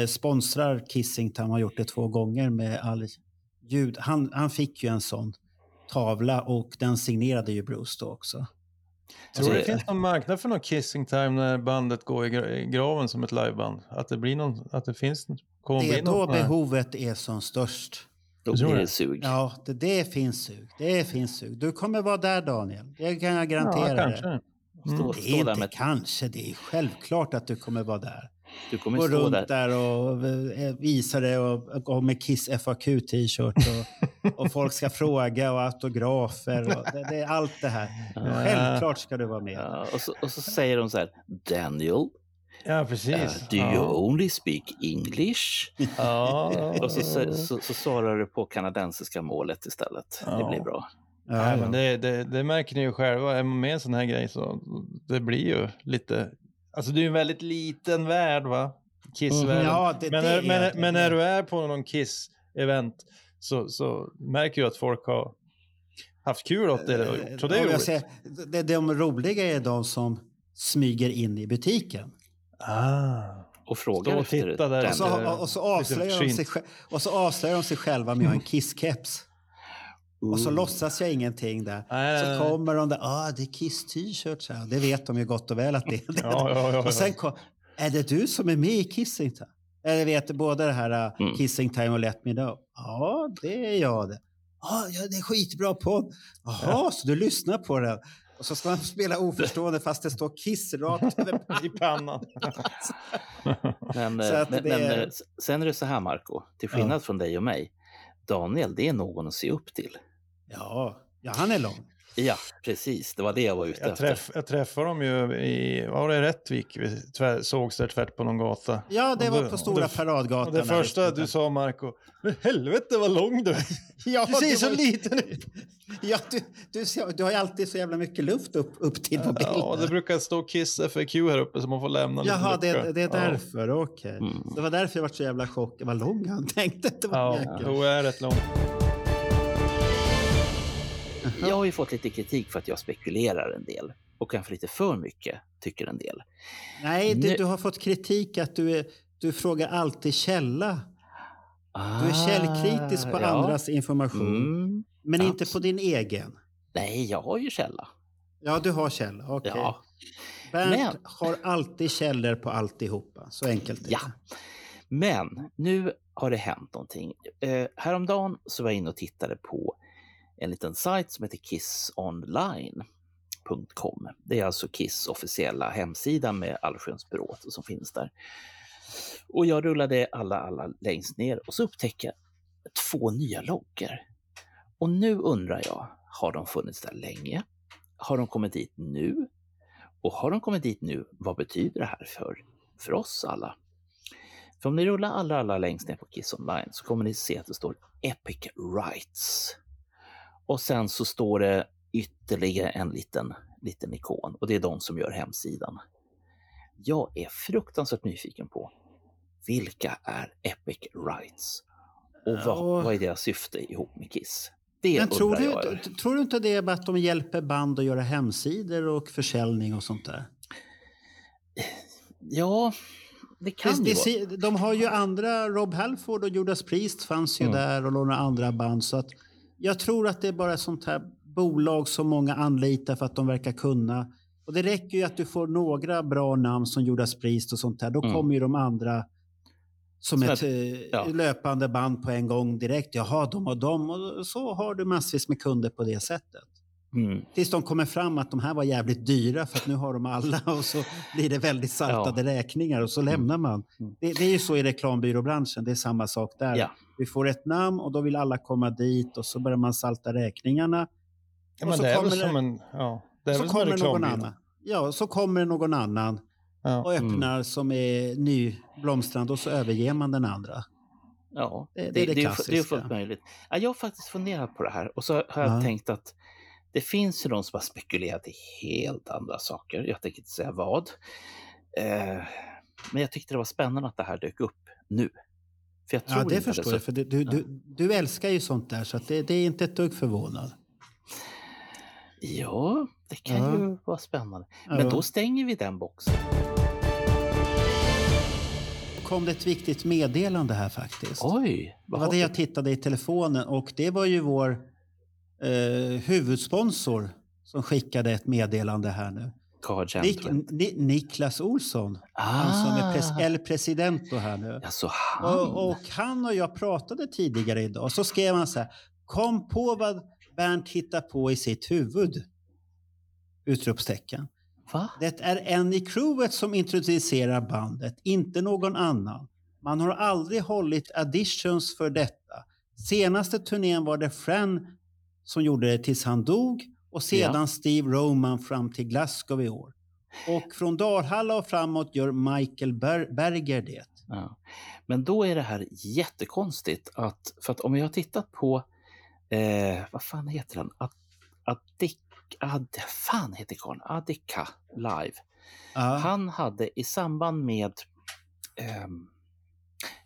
sponsrar Kissing Time, har gjort det två gånger med all ljud. Han, han fick ju en sån tavla och den signerade ju Bruce då också. Tror du det Alltså, finns någon marknad för någon kissing time när bandet går i gra- i graven som ett liveband? Att det blir någon, att det finns, kommer Det är då behovet är som störst. Då blir det. det sug. Ja, det, det finns sug. Det finns sug. Du kommer vara där Daniel. Det kan jag garantera Ja, dig. kanske. Mm. Stå, Det är inte med, kanske, det är självklart att du kommer vara där. Du kommer Gå stå runt där. där och eh, visa det och gå med Kiss FAQ-t-shirt och, och folk ska fråga och autografer. Och det, det är allt det här. Självklart ska du vara med. Ja, och, så, och så säger de så här, Daniel, Ja, precis. uh, do you ja. only speak English? Ja. Och så, så, så, så svarar du på kanadensiska målet istället. Det Ja. blir bra. Ja. men det, det, det märker ni ju själva. Är man med i en sån här grej så det blir ju lite... Alltså det är en väldigt liten värld va? Kissvärlden. Mm, Ja, det- men, det när, är men, det. men när du är på någon Kiss-event så, så märker du att folk har haft kul åt det. Så det är roligt. säger, det, de roliga är de som smyger in i butiken. Ah. Och frågar och efter titta där. Och så, och, och, så avslöjar de sig, och så avslöjar de sig själva med att ha en Kiss-keps. Och så låtsas jag ingenting där. Nej, så nej, nej. kommer de där, ah det är Kiss t-shirts här. Det vet de ju gott och väl att det är det. Ja, ja, ja, Och sen kom, Är det du som är med i Kissing Time? Eller vet du, både det här uh, Mm. Kissing Time och Let Me Know? Ja, det är jag det. Ja, ja, det är skitbra podd. Jaha, så du lyssnar på den? Och så ska man spela oförstående fast det står Kiss rakt I pannan. Men, det men sen är det så här, Marco. Till skillnad från dig och mig. Daniel, det är någon att se upp till. Ja, ja, han är lång. Ja, precis. Det var det jag var ute Jag, efter. träff, jag träffade dem ju i, var det, Rättvik? Vi tvär, sågs där tvärt på någon gata. Ja, det Och var på Stora det- Paradgatan. Det första du sa Marco, men helvete vad lång du är. Ja, Du ser det så var- liten ut. Ja, du, du, ser- du har ju alltid så jävla mycket luft upp, upp till på bilden. Ja, det brukar stå Kiss FAQ här uppe så man får lämna lite Jaha, det, det är Ja. därför. Okej. Mm. Det var därför jag var så jävla chockad. Vad lång han tänkte att det var. Ja, jäkla- jo, jag är rätt lång. Jag har ju fått lite kritik för att jag spekulerar en del. Och kanske lite för mycket, tycker en del. Nej, du, Nu- du har fått kritik att du, är, du frågar alltid källa. Du är Ah, källkritisk på ja. andras information, Mm. men inte abs- på din egen. Nej, jag har ju källa. Ja, du har källa. Okej. Ja. Bernt Men- har alltid källor på alltihopa. Så enkelt är Ja. det. Men nu har det hänt någonting. Eh, häromdagen så var jag inne och tittade på en liten sajt som heter kissonline.com. Det är alltså Kiss officiella hemsida med allsköns bråte som finns där. Och jag rullade alla, alla längst ner och så upptäcker jag två nya loggor. Och nu undrar jag, har de funnits där länge? Har de kommit dit nu? Och har de kommit dit nu, vad betyder det här för, för oss alla? För om ni rullar alla, alla längst ner på Kiss Online så kommer ni se att det står Epic Rights. Och sen så står det ytterligare en liten, liten ikon och det är de som gör hemsidan. Jag är fruktansvärt nyfiken på vilka är Epic Rights? Och vad, Ja. vad är deras syfte ihop med Kiss? Det Men tror du, jag. tror du inte det är att de hjälper band att göra hemsidor och försäljning och sånt där? Ja, det kan Det, det, de har ju andra, Rob Halford och Judas Priest fanns ju Mm. där och några andra band. Så att jag tror att det är bara ett sånt här bolag som många anlitar för att de verkar kunna. Och det räcker ju att du får några bra namn som Judas Priest och sånt där. Då Mm. kommer ju de andra som Som ett eh, ja. löpande band på en gång direkt. Jaha, de och de. Och så har du massvis med kunder på det sättet. Mm. Tills de kommer fram att de här var jävligt dyra för att nu har de alla och så blir det väldigt saltade räkningar och så lämnar man. Mm. Det, det är ju så i reklambyråbranschen, det är samma sak där. Ja. Vi får ett namn och då vill alla komma dit och så börjar man salta räkningarna. Ja, Och men så det är väl kommer det- som en, ja, det är så väl som en kommer någon annan. Ja, så kommer någon annan Ja. och öppnar som är nyblomstrande och så överger man den andra. Ja, Det- det, är det det, fu- det är klassiska. fullt möjligt. Ja, jag har faktiskt funderat på det här och så har jag Ja. tänkt att det finns ju de som har spekulerat i helt andra saker. Jag tänker inte säga vad. Eh, men jag tyckte det var spännande att det här dök upp nu. För jag tror Ja, det inte förstår så- jag. För du, du, du, du älskar ju sånt där så det, det är inte ett dugg förvånad. Ja, det kan Ja. ju vara spännande. Ja. Men då stänger vi den boxen. kom det ett viktigt meddelande här faktiskt. Oj, Det vad var har det jag tittade i telefonen och det var ju vår eh, huvudsponsor som skickade ett meddelande här nu. Nik. Ni, Niklas Olsson, han som är pres, Ah, El Presidento här nu. alltså han. Och, och han och jag pratade tidigare idag. Så skrev han så här. Kom på vad Bernt hittar på i sitt huvud. Utropstecken. Va? Det är en i crewet som introducerar bandet, inte någon annan. Man har aldrig hållit auditions för detta. Senaste turnén var det Fran som gjorde det tills han dog och sedan Ja. Steve Roman fram till Glasgow i år. Och från Dalhalla och framåt gör Michael Ber- Berger det. Ja. Men då är det här jättekonstigt att, för att om jag har tittat på, eh, vad fan heter den? Ad, Adik, ad, fan heter karln? Adika live. Ja. Han hade i samband med,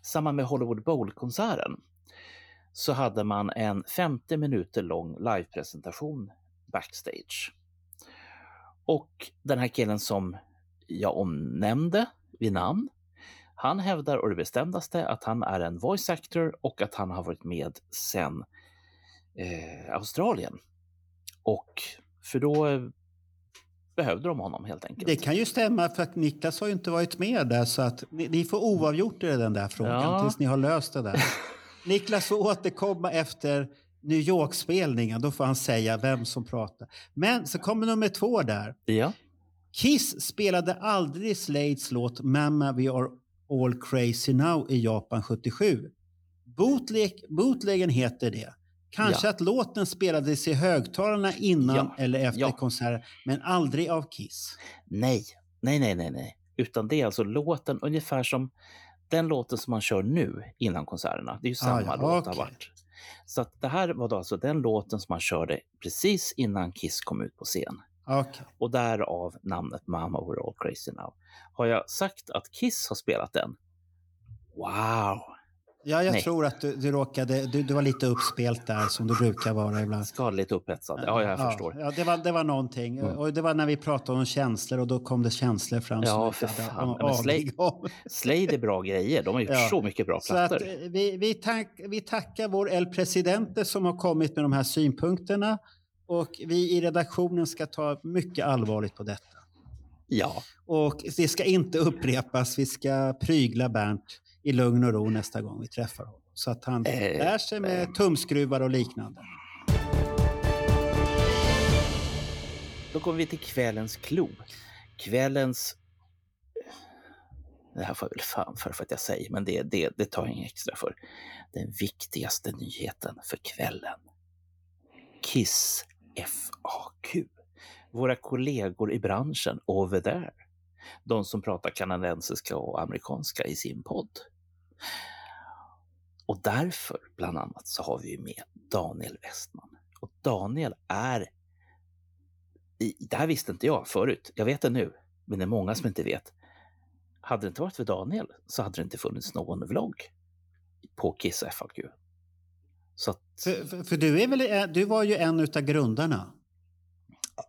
i samband med Hollywood Bowl-konserten så hade man en 50 minuter lång livepresentation backstage. Och den här killen som jag omnämnde vid namn, han hävdar å det bestämdaste att han är en voice actor och att han har varit med sedan eh, Australien. Och för då eh, behövde de honom helt enkelt. Det kan ju stämma för att Niklas har ju inte varit med där så att ni, ni får oavgjort i den där frågan Ja. tills ni har löst det där. Niklas får återkomma efter New York-spelningen. Då får han säga vem som pratar. Men så kommer nummer två där. Ja, Kiss spelade aldrig Slades låt Mamma We Are All Crazy Now i Japan 77. Bootleg, bootleggen heter det. Kanske Ja. att låten spelades i högtalarna innan Ja. eller efter Ja. konserten, men aldrig av Kiss. nej, nej, nej, nej, nej. Utan det är alltså låten ungefär som den låten som man kör nu innan konserterna. Det är ju samma Ah, ja, låt har okej. varit. Så att det här var då alltså den låten som man körde precis innan Kiss kom ut på scen. Okej. Och därav namnet Mama We're All Crazy Now. Har jag sagt att Kiss har spelat den? Wow! Ja, jag Nej. tror att du, du råkade, du, du var lite uppspelt där som du brukar vara ibland. Skadligt upphetsad. Ja, jag förstår. Ja, det, var, det var någonting. Mm. Och det var när vi pratade om känslor och då kom det känslor fram. Ja, för fan. Slade-. Slade är bra grejer. De har gjort Ja. så mycket bra Så att, plattor. eh, vi, vi, tack, vi tackar vår El Presidente som har kommit med de här synpunkterna. Och vi i redaktionen ska ta mycket allvarligt på detta. Ja, Och det ska inte upprepas. Vi ska prygla Bernt i lugn och ro nästa gång vi träffar honom. Så att han Eh, lär sig med tumskruvar och liknande. då kommer vi till kvällens klo. Kvällens... Det här får jag väl fan för, för att jag säger, men det, det, det tar jag inget extra för. Den viktigaste nyheten för kvällen. Kiss FAQ. Våra kollegor i branschen over there. De som pratar kanadensiska och amerikanska i sin podd. Och därför, bland annat, så har vi ju med Daniel Westman. Och Daniel är det här visste inte jag förut. Jag vet det nu, men det är många som inte vet. Hade det inte varit för Daniel så hade det inte funnits någon vlogg på Kiss FAQ. Så att, För, för, för du, är väl, du var ju en utav grundarna.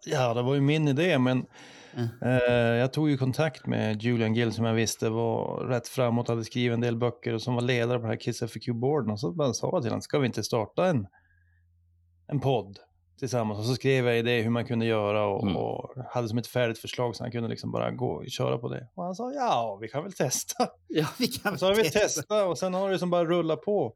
Ja, det var ju min idé, men Mm. eh, jag tog ju kontakt med Julian Gill som jag visste var rätt framåt, hade skrivit en del böcker och som var ledare på den här Kiss FAQ-boarden. Och så bara sa jag till honom, ska vi inte starta en, en podd tillsammans? Och så skrev jag idé hur man kunde göra och, Mm. och hade som ett färdigt förslag så han kunde liksom bara gå och köra på det. Och han sa, ja, vi kan väl testa. ja, Vi kan Så har vi testa. testat och sen har det som bara rullat på.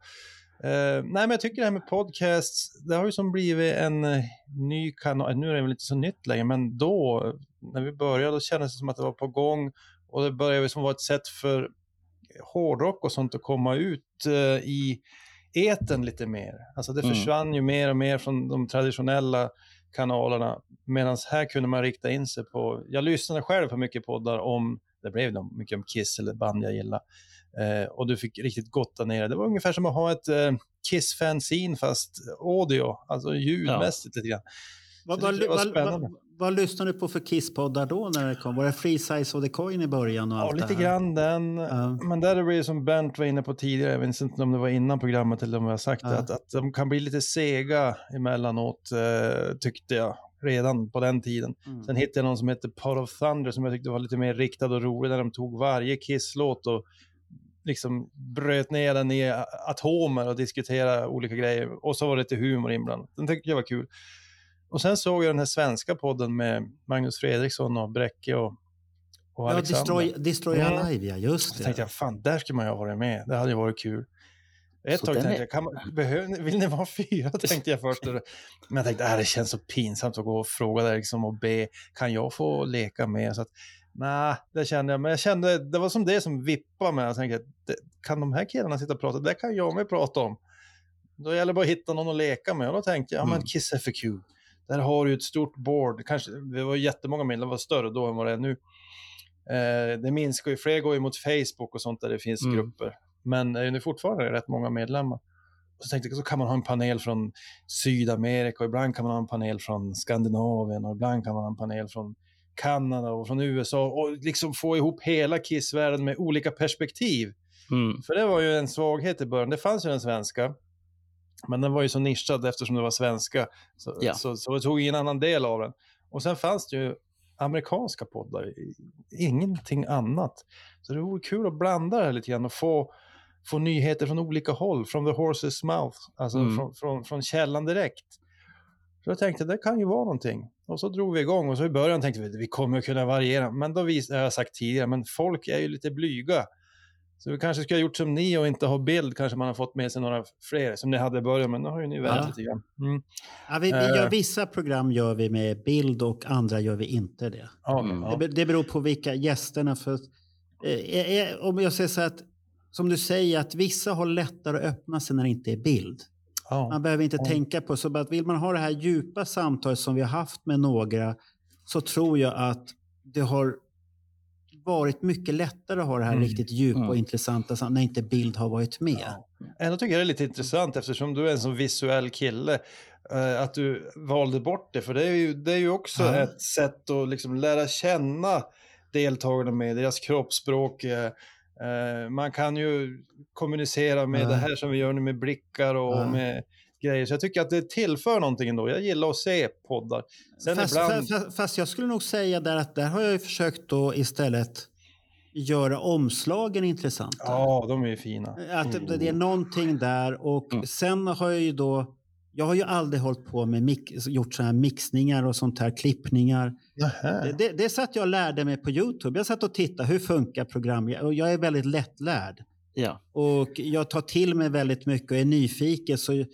Eh, nej, men jag tycker det här med podcasts, det har ju som blivit en eh, ny kanal. Nu är det väl inte så nytt längre, men då, när vi började, då kändes det som att det var på gång. Och det började som vara ett sätt för hårdrock och sånt att komma ut eh, i eten lite mer. Alltså det Mm. försvann ju mer och mer från de traditionella kanalerna. Medan här kunde man rikta in sig på, jag lyssnade själv på mycket poddar om, det blev då mycket om Kiss eller band jag gillar. Eh, och du fick riktigt gotta ner det. Det var ungefär som att ha ett eh, Kiss-fanzine fast audio, alltså ljudmässigt lite grann. Vad, vad, det var vad, spännande. Vad, lyssnade du på för Kiss-poddar då när det kom? Var det Free Size of the Coin i början? Och Ja, allt lite det grann den. Ja. Men där blir det som Bernt var inne på tidigare, jag vet inte om det var innan programmet eller om jag har sagt det, Ja. att, att de kan bli lite sega emellanåt, eh, tyckte jag, redan på den tiden. Mm. Sen hittade jag någon som hette Pot of Thunder som jag tyckte var lite mer riktad och rolig, där de tog varje Kiss-låt och liksom bröt ner den i atomer och diskuterade olika grejer. Och så var det lite humor inblandat. Den tyckte jag var kul. Och sen såg jag den här svenska podden med Magnus Fredriksson och Bräcke och, och Ja, Alexander. Destroy, Destroy Mm. Alive, ja. Just Så det. tänkte jag, fan, där skulle man ju ha varit med. Det hade ju varit kul. Ett Så tag tänkte är- jag, kan man, behöver, vill ni vara fyra? tänkte jag först. Men jag tänkte, äh, det känns så pinsamt att gå och fråga där liksom och be, kan jag få leka med? Så att, nej, det kände jag. Men jag kände, det var som det som vippade mig. Jag tänkte, kan de här killarna sitta och prata? Det kan jag med prata om. Då gäller det bara att hitta någon att leka med. Och då tänkte jag, ja men Mm. Kiss FAQ. Där har du ett stort board. Kanske, det var jättemånga medlemmar, det var större då än vad det är nu. Eh, det minskar ju, fler går ju mot Facebook och sånt där det finns Mm. grupper. Men det är fortfarande rätt många medlemmar. Och så tänkte jag, så kan man ha en panel från Sydamerika och ibland kan man ha en panel från Skandinavien och ibland kan man ha en panel från Kanada och från USA och liksom få ihop hela Kiss-världen med olika perspektiv. mm, För det var ju en svaghet i början. Det fanns ju den svenska, men den var ju så nischad eftersom det var svenska. Så, Ja. så, så, det tog ingen annan del av den. Och sen fanns det ju amerikanska poddar, ingenting annat. Så det vore kul att blanda det här lite grann och få, få nyheter från olika håll, från the horse's mouth, alltså Mm. från, från, från källan direkt. Så jag tänkte, det kan ju vara någonting. Och så drog vi igång och så i början tänkte vi vi kommer att kunna variera. Men då visade jag har sagt tidigare, men folk är ju lite blyga. Så vi kanske skulle ha gjort som ni och inte ha bild, kanske man har fått med sig några fler som ni hade i början, men nu har ju ni vänt Ja. lite grann. Mm. Ja, vi, vi Eh. gör, vissa program gör vi med bild och andra gör vi inte det. Mm. ja. Det, det beror på vilka gästerna. För, eh, eh, om jag säger så att, som du säger, att vissa har lättare att öppna sig när det inte är bild. ja. Man behöver inte tänka på så att vill man ha det här djupa samtalet som vi har haft med några så tror jag att det har varit mycket lättare att ha det här Mm. riktigt djupa och Mm. intressanta sam- när inte bild har varit med. Ja. Ändå tycker jag det är lite intressant eftersom du är en så visuell kille. eh, att du valde bort det. För det är ju, det är ju också Ja. ett sätt att liksom lära känna deltagarna med deras kroppsspråk. eh, eh, man kan ju kommunicera med Ja. det här som vi gör nu med blickar och med grejer. Så jag tycker att det tillför någonting ändå. Jag gillar att se poddar. Sen Fast, ibland... fa- fa- fast jag skulle nog säga där att där har jag ju försökt då istället göra omslagen intressanta. Ja, de är ju fina. Att det, det är någonting där och Mm. sen har jag ju då jag har ju aldrig hållit på med mix, gjort sådana här mixningar och sånt här, klippningar. Det, det, det satt jag och lärde mig på Youtube. Jag satt och tittade, hur funkar program? Jag- Och jag är väldigt lättlärd. Ja. Och jag tar till mig väldigt mycket och är nyfiken. Så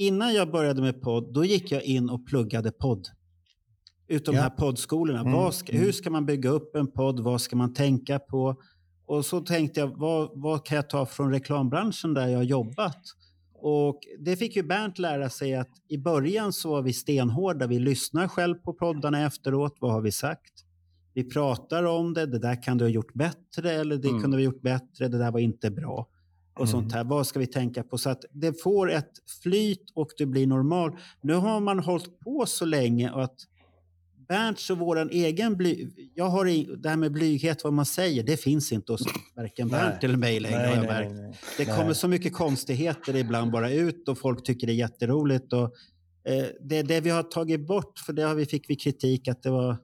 innan jag började med podd, då gick jag in och pluggade podd. Utom Ja. de här poddskolorna. Mm, ska, mm. Hur ska man bygga upp en podd? Vad ska man tänka på? Och så tänkte jag, vad, vad kan jag ta från reklambranschen där jag har jobbat? Och det fick ju Bernt lära sig att i början så var vi stenhårda. Vi lyssnar själv på poddarna efteråt. Vad har vi sagt? Vi pratar om det. Det där kan du ha gjort bättre eller det Mm. kunde vi ha gjort bättre. Det där var inte bra. Och Mm. sånt här. Vad ska vi tänka på? Så att det får ett flyt och det blir normal. Nu har man hållit på så länge att Bernts och våran egen bly... Jag har i, det här med blyghet, vad man säger, det finns inte hos varken. Bernt eller mig längre. Nej, nej, nej. Det kommer så mycket konstigheter ibland bara ut och folk tycker det är jätteroligt. Och, eh, det, det vi har tagit bort, för det har vi, fick vi kritik att det var...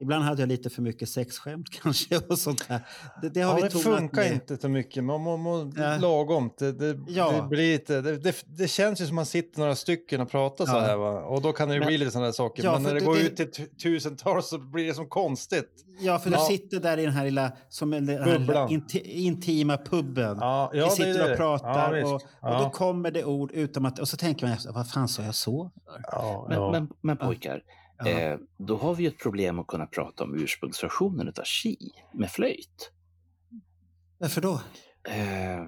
Ibland hade jag lite för mycket sexskämt kanske och sånt där. Det, det har Ja, vi det funkar ner. inte så mycket. Man må, må Ja. lagom. Det, det, Ja. det, blir lite, det, det, det känns ju som man sitter några stycken och pratar så Ja. här. Va? Och då kan det ju Men- bli lite sådana saker. Ja, Men när det går det- ut till tu- tusentals så blir det som konstigt. Ja, för Ja. du sitter där i den här lilla, som en, den här lilla inti, intima puben. Ja, Vi sitter det. och pratar Ja, och, och då kommer det ord utan att... Och så tänker man vad fan sa jag så? för?" Ja, Men, ja. men, men pojkar, Ja. eh, då har vi ju ett problem att kunna prata om ursprungsversionen av Chi med flöjt. Varför då? Eh,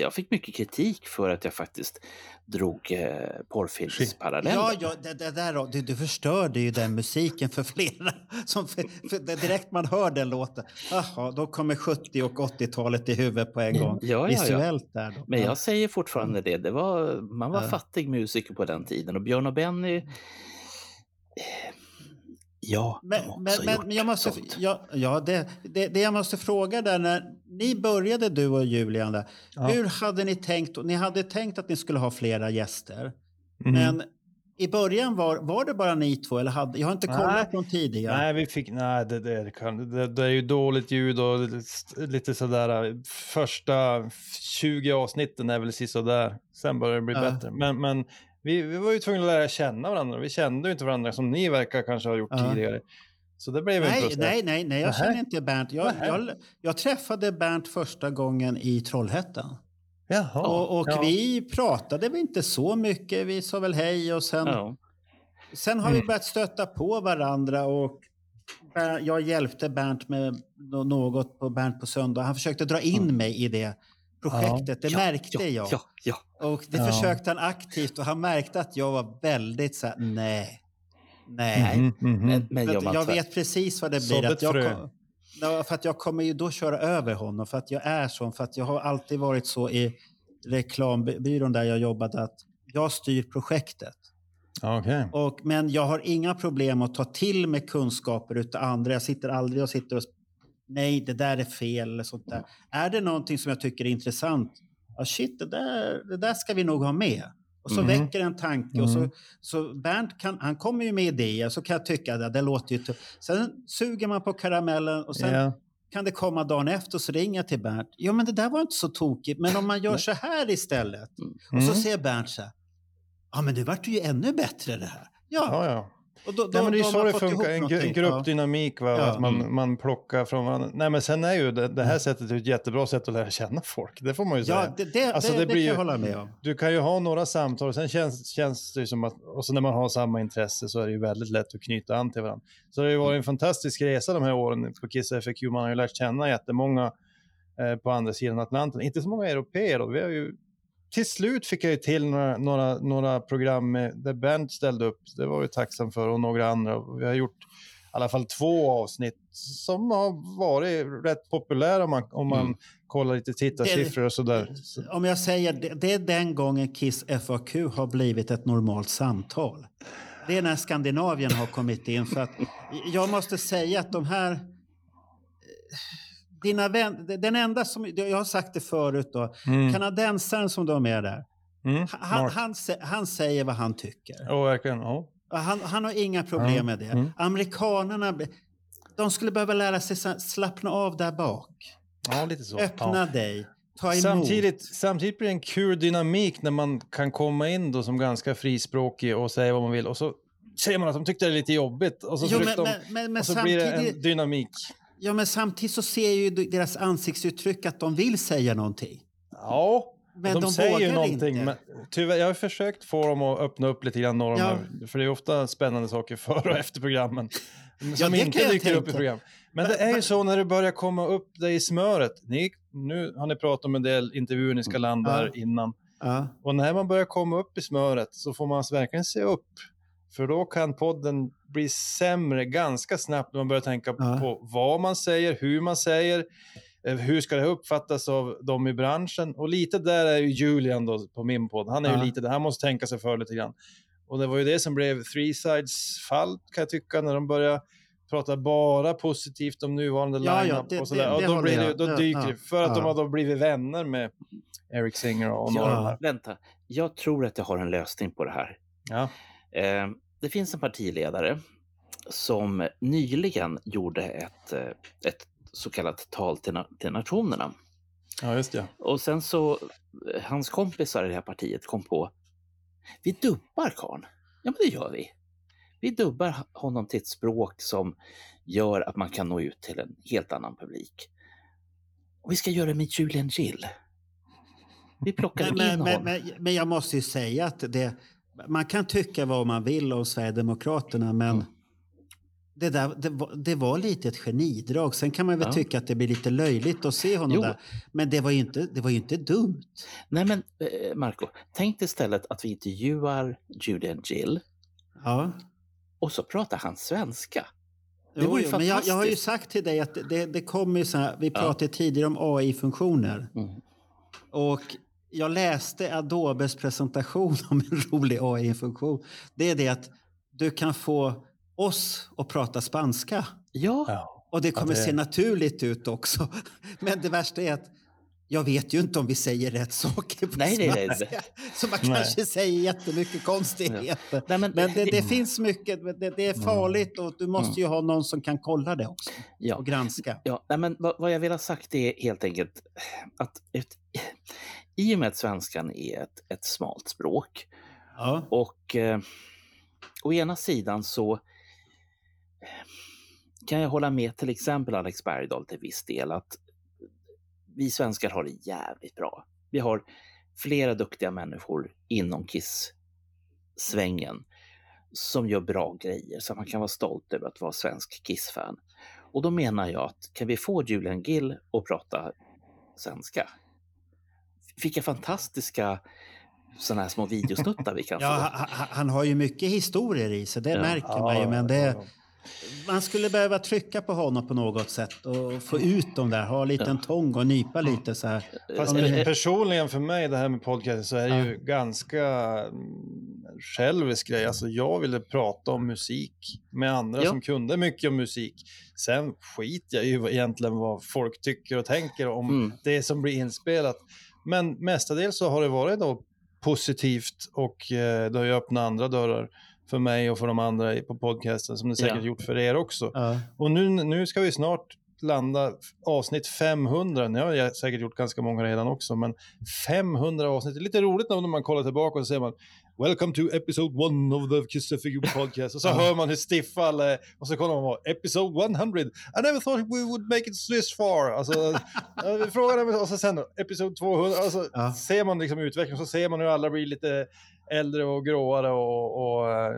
jag fick mycket kritik för att jag faktiskt drog eh, porrfilmsparalleller. Ja, ja det, det där, du, du förstörde ju den musiken för flera. Som för, för direkt man hör den låten, jaha, då kommer 70 och 80-talet i huvudet på en gång. Ja, ja. Visuellt där då. Men Ja. jag säger fortfarande det. det var, man var fattig musiker på den tiden och Björn och Benny... eh, Ja, Men, de också men, gjort men jag måste, sånt. ja, ja, det, det, det jag måste fråga där, när ni började du och Julian, där, Ja. hur hade ni tänkt? Ni hade tänkt att ni skulle ha flera gäster, Mhm. men i början var, var det bara ni två? Eller hade, jag har inte Nej. kollat från tidigare. Nej, vi fick, nej det, det, det, det är ju dåligt ljud och lite sådär. Första 20 avsnitten är väl sådär. Sen börjar det bli Ja. bättre. Men, men vi, vi var ju tvungna att lära känna varandra. Vi kände ju inte varandra som ni verkar kanske ha gjort Ja. tidigare. Så det blev Nej, så. nej, nej, nej, jag Nähä. känner inte Bernt. Jag, jag, jag träffade Bernt första gången i Trollhättan. Jaha. och och ja. vi pratade väl inte så mycket. Vi sa väl hej och sen, Ja. sen har vi Mm. börjat stöta på varandra. Och jag hjälpte Bernt med nå- något på Bernt på söndag. Han försökte dra in Mm. mig i det projektet. Det Ja, märkte ja, jag. Ja, ja. Och det Ja. försökte han aktivt och han märkte att jag var väldigt så här, nej, nej. Mhm, mhm. Men, men jag tvärt- vet precis vad det blir. Att jag, kom, för att jag kommer ju då köra över honom. För att jag är sån. För att jag har alltid varit så i reklambyrån där jag jobbade att jag styr projektet. Okej. Och, men jag har inga problem att ta till mig kunskaper utav andra. Jag sitter aldrig och sitter och nej, det där är fel eller sånt där. Är det någonting som jag tycker är intressant? Ja, shit, det där, det där ska vi nog ha med. Och så Mhm. väcker en tanke. Och så, Mhm. så Bernt kan, han kommer ju med idéer, så kan jag tycka att det låter ju... Sen suger man på karamellen och sen Ja. kan det komma dagen efter och så ringer jag till Bernt. Ja, men det där var inte så tokigt, men om man gör så här istället. Och så Mm. ser Bernt så här. Ja, men det vart ju ännu bättre det här. Ja, Ja, ja. Och då, då, Ja, men det är ju så det funkar, en, gru- gruppdynamik, va? Ja. att man, Mm. man plockar från varandra. Nej, men sen är ju det, det här sättet ett jättebra sätt att lära känna folk, det får man ju säga. Ja, det, det, Alltså, det, det blir kan jag ju- hålla med om. Du kan ju ha några samtal, sen känns, känns det ju som att, och så när man har samma intresse så är det ju väldigt lätt att knyta an till varandra. Så det har ju varit en fantastisk resa de här åren på Kiss FAQ, man har ju lärt känna jättemånga eh, på andra sidan Atlanten, inte så många europeer då, vi har ju till slut fick jag till några, några, några program med, där Bernt ställde upp, det var jag ju tacksam för, och några andra. Vi har gjort i alla fall två avsnitt som har varit rätt populära om man, om man Mm. kollar lite tittarsiffror och sådär. Så, Om jag säger det, det är den gången Kiss FAQ har blivit ett normalt samtal. Det är när Skandinavien har kommit in. För att jag måste säga att de här... Dina vän, den enda som... Jag har sagt det förut då. mm. Kanadensaren som de är där. Mm. Han, han, han säger vad han tycker. Ja, verkligen. Och Han, han har inga problem Ja. med det. Mm. Amerikanerna, de skulle behöva lära sig slappna av där bak. ja, lite så. Öppna ja. dig. Samtidigt, samtidigt blir det en kul dynamik när man kan komma in då som ganska frispråkig och säga vad man vill och så säger man att de tyckte det är lite jobbigt och så, Jo, men, de, men, men, och så blir det en dynamik. Ja, men samtidigt så ser ju deras ansiktsuttryck att de vill säga någonting. Ja, Men de, de säger ju någonting. inte. Men, tyvärr, jag har försökt få dem att öppna upp lite grann, de Ja. för det är ofta spännande saker före och efter programmen. Som Ja, inte jag dyker upp i program. Men Va- det är ju så när det börjar komma upp det i smöret. Ni, nu har ni pratat om en del intervjuer ni ska landa Ja. här innan. Ja. Och när man börjar komma upp i smöret så får man verkligen se upp. För då kan podden bli sämre ganska snabbt när man börjar tänka Ja. på vad man säger, hur man säger, eh, hur ska det uppfattas av de i branschen. Och lite där är ju Julian då på min podd. Han är Ja. ju lite där, han måste tänka sig för lite grann. Och det var ju det som blev Three Sides fall kan jag tycka, när de börjar prata bara positivt om nuvarande Ja, ja, lineup det- och sådär. det- och det då, blir det, då Ja, dyker ja, det, för att ja. de har då blivit vänner med Eric Singer och några Ja, vänta. Jag tror att jag har en lösning på det här. Ja. Eh, det finns en partiledare som nyligen gjorde ett, eh, ett så kallat tal till, na- till nationerna. ja, just det. Och sen så, eh, hans kompisar i det här partiet kom på, vi dubbar karln. Ja, men det gör vi. Vi dubbar honom till ett språk som gör att man kan nå ut till en helt annan publik. Och vi ska göra det med Julian Gill. Vi plockar Men, in men, men, honom. men, men jag måste ju säga att det, man kan tycka vad man vill om Sverigedemokraterna men Mm. det, där, det, var, det var lite ett genidrag. Sen kan man väl Ja. tycka att det blir lite löjligt att se honom Jo. där. Men det var ju inte, det var ju inte dumt. Nej men eh, Marco, tänk istället att vi intervjuar Julian Gill Ja. och så pratar han svenska. Det Jo, vore ju jo, men jag, jag har ju sagt till dig att det, det kommer ju så här, vi Ja. pratade tidigare om AI-funktioner. Mm. Och jag läste Adobes presentation om en rolig AI-funktion. Det är det att du kan få oss att prata spanska. Ja, Ja. Och det kommer det- se naturligt ut också. Men det värsta är att jag vet ju inte om vi säger rätt saker på Nej, nej, nej. svenska. Så man Nej. kanske säger jättemycket konstigheter. Nej, men- Men det, det finns mycket, det, det är farligt och du måste ju ha någon som kan kolla det också ja. och granska. Ja, nej, men vad, vad jag vill ha sagt är helt enkelt att ett, i och med att svenskan är ett, ett smalt språk Ja. och eh, å ena sidan så eh, kan jag hålla med till exempel Alex Bergdahl till viss del att vi svenskar har det jävligt bra. Vi har flera duktiga människor inom Kiss-svängen som gör bra grejer så man kan vara stolt över att vara svensk Kiss-fan. Och då menar jag att kan vi få Julian Gill att prata svenska? Vilka fantastiska sådana här små videosnuttar vi kan Ja, få. ha- ha- han har ju mycket historier i sig, det Ja. märker man ju. Men det, man skulle behöva trycka på honom på något sätt och få ut dem där, ha en liten tång och nypa lite så här. Fast personligen för mig, det här med podcast, så är det ju ganska mm, självisk grej. Alltså jag ville prata om musik med andra Ja. som kunde mycket om musik. Sen skiter jag ju egentligen vad folk tycker och tänker om Mm. det som blir inspelat. Men mestadels så har det varit då positivt och eh, det har ju öppnat andra dörrar för mig och för de andra på podcasten som det säkert Ja. gjort för er också. Ja. Och nu, nu ska vi snart landa avsnitt 500. Nu har jag säkert gjort ganska många redan också, men 500 avsnitt. Det är lite roligt när man kollar tillbaka och ser man Welcome to episode one of the Kiss FAQ podcast. Och så hör man hur stiffa alla är. Och så kollar man på episode 100. I never thought we would make it this far. Alltså, eh, frågan är, och så sen episode 200. Alltså, Ja. ser man liksom utvecklingen så ser man hur alla blir lite äldre och gråare och, och eh,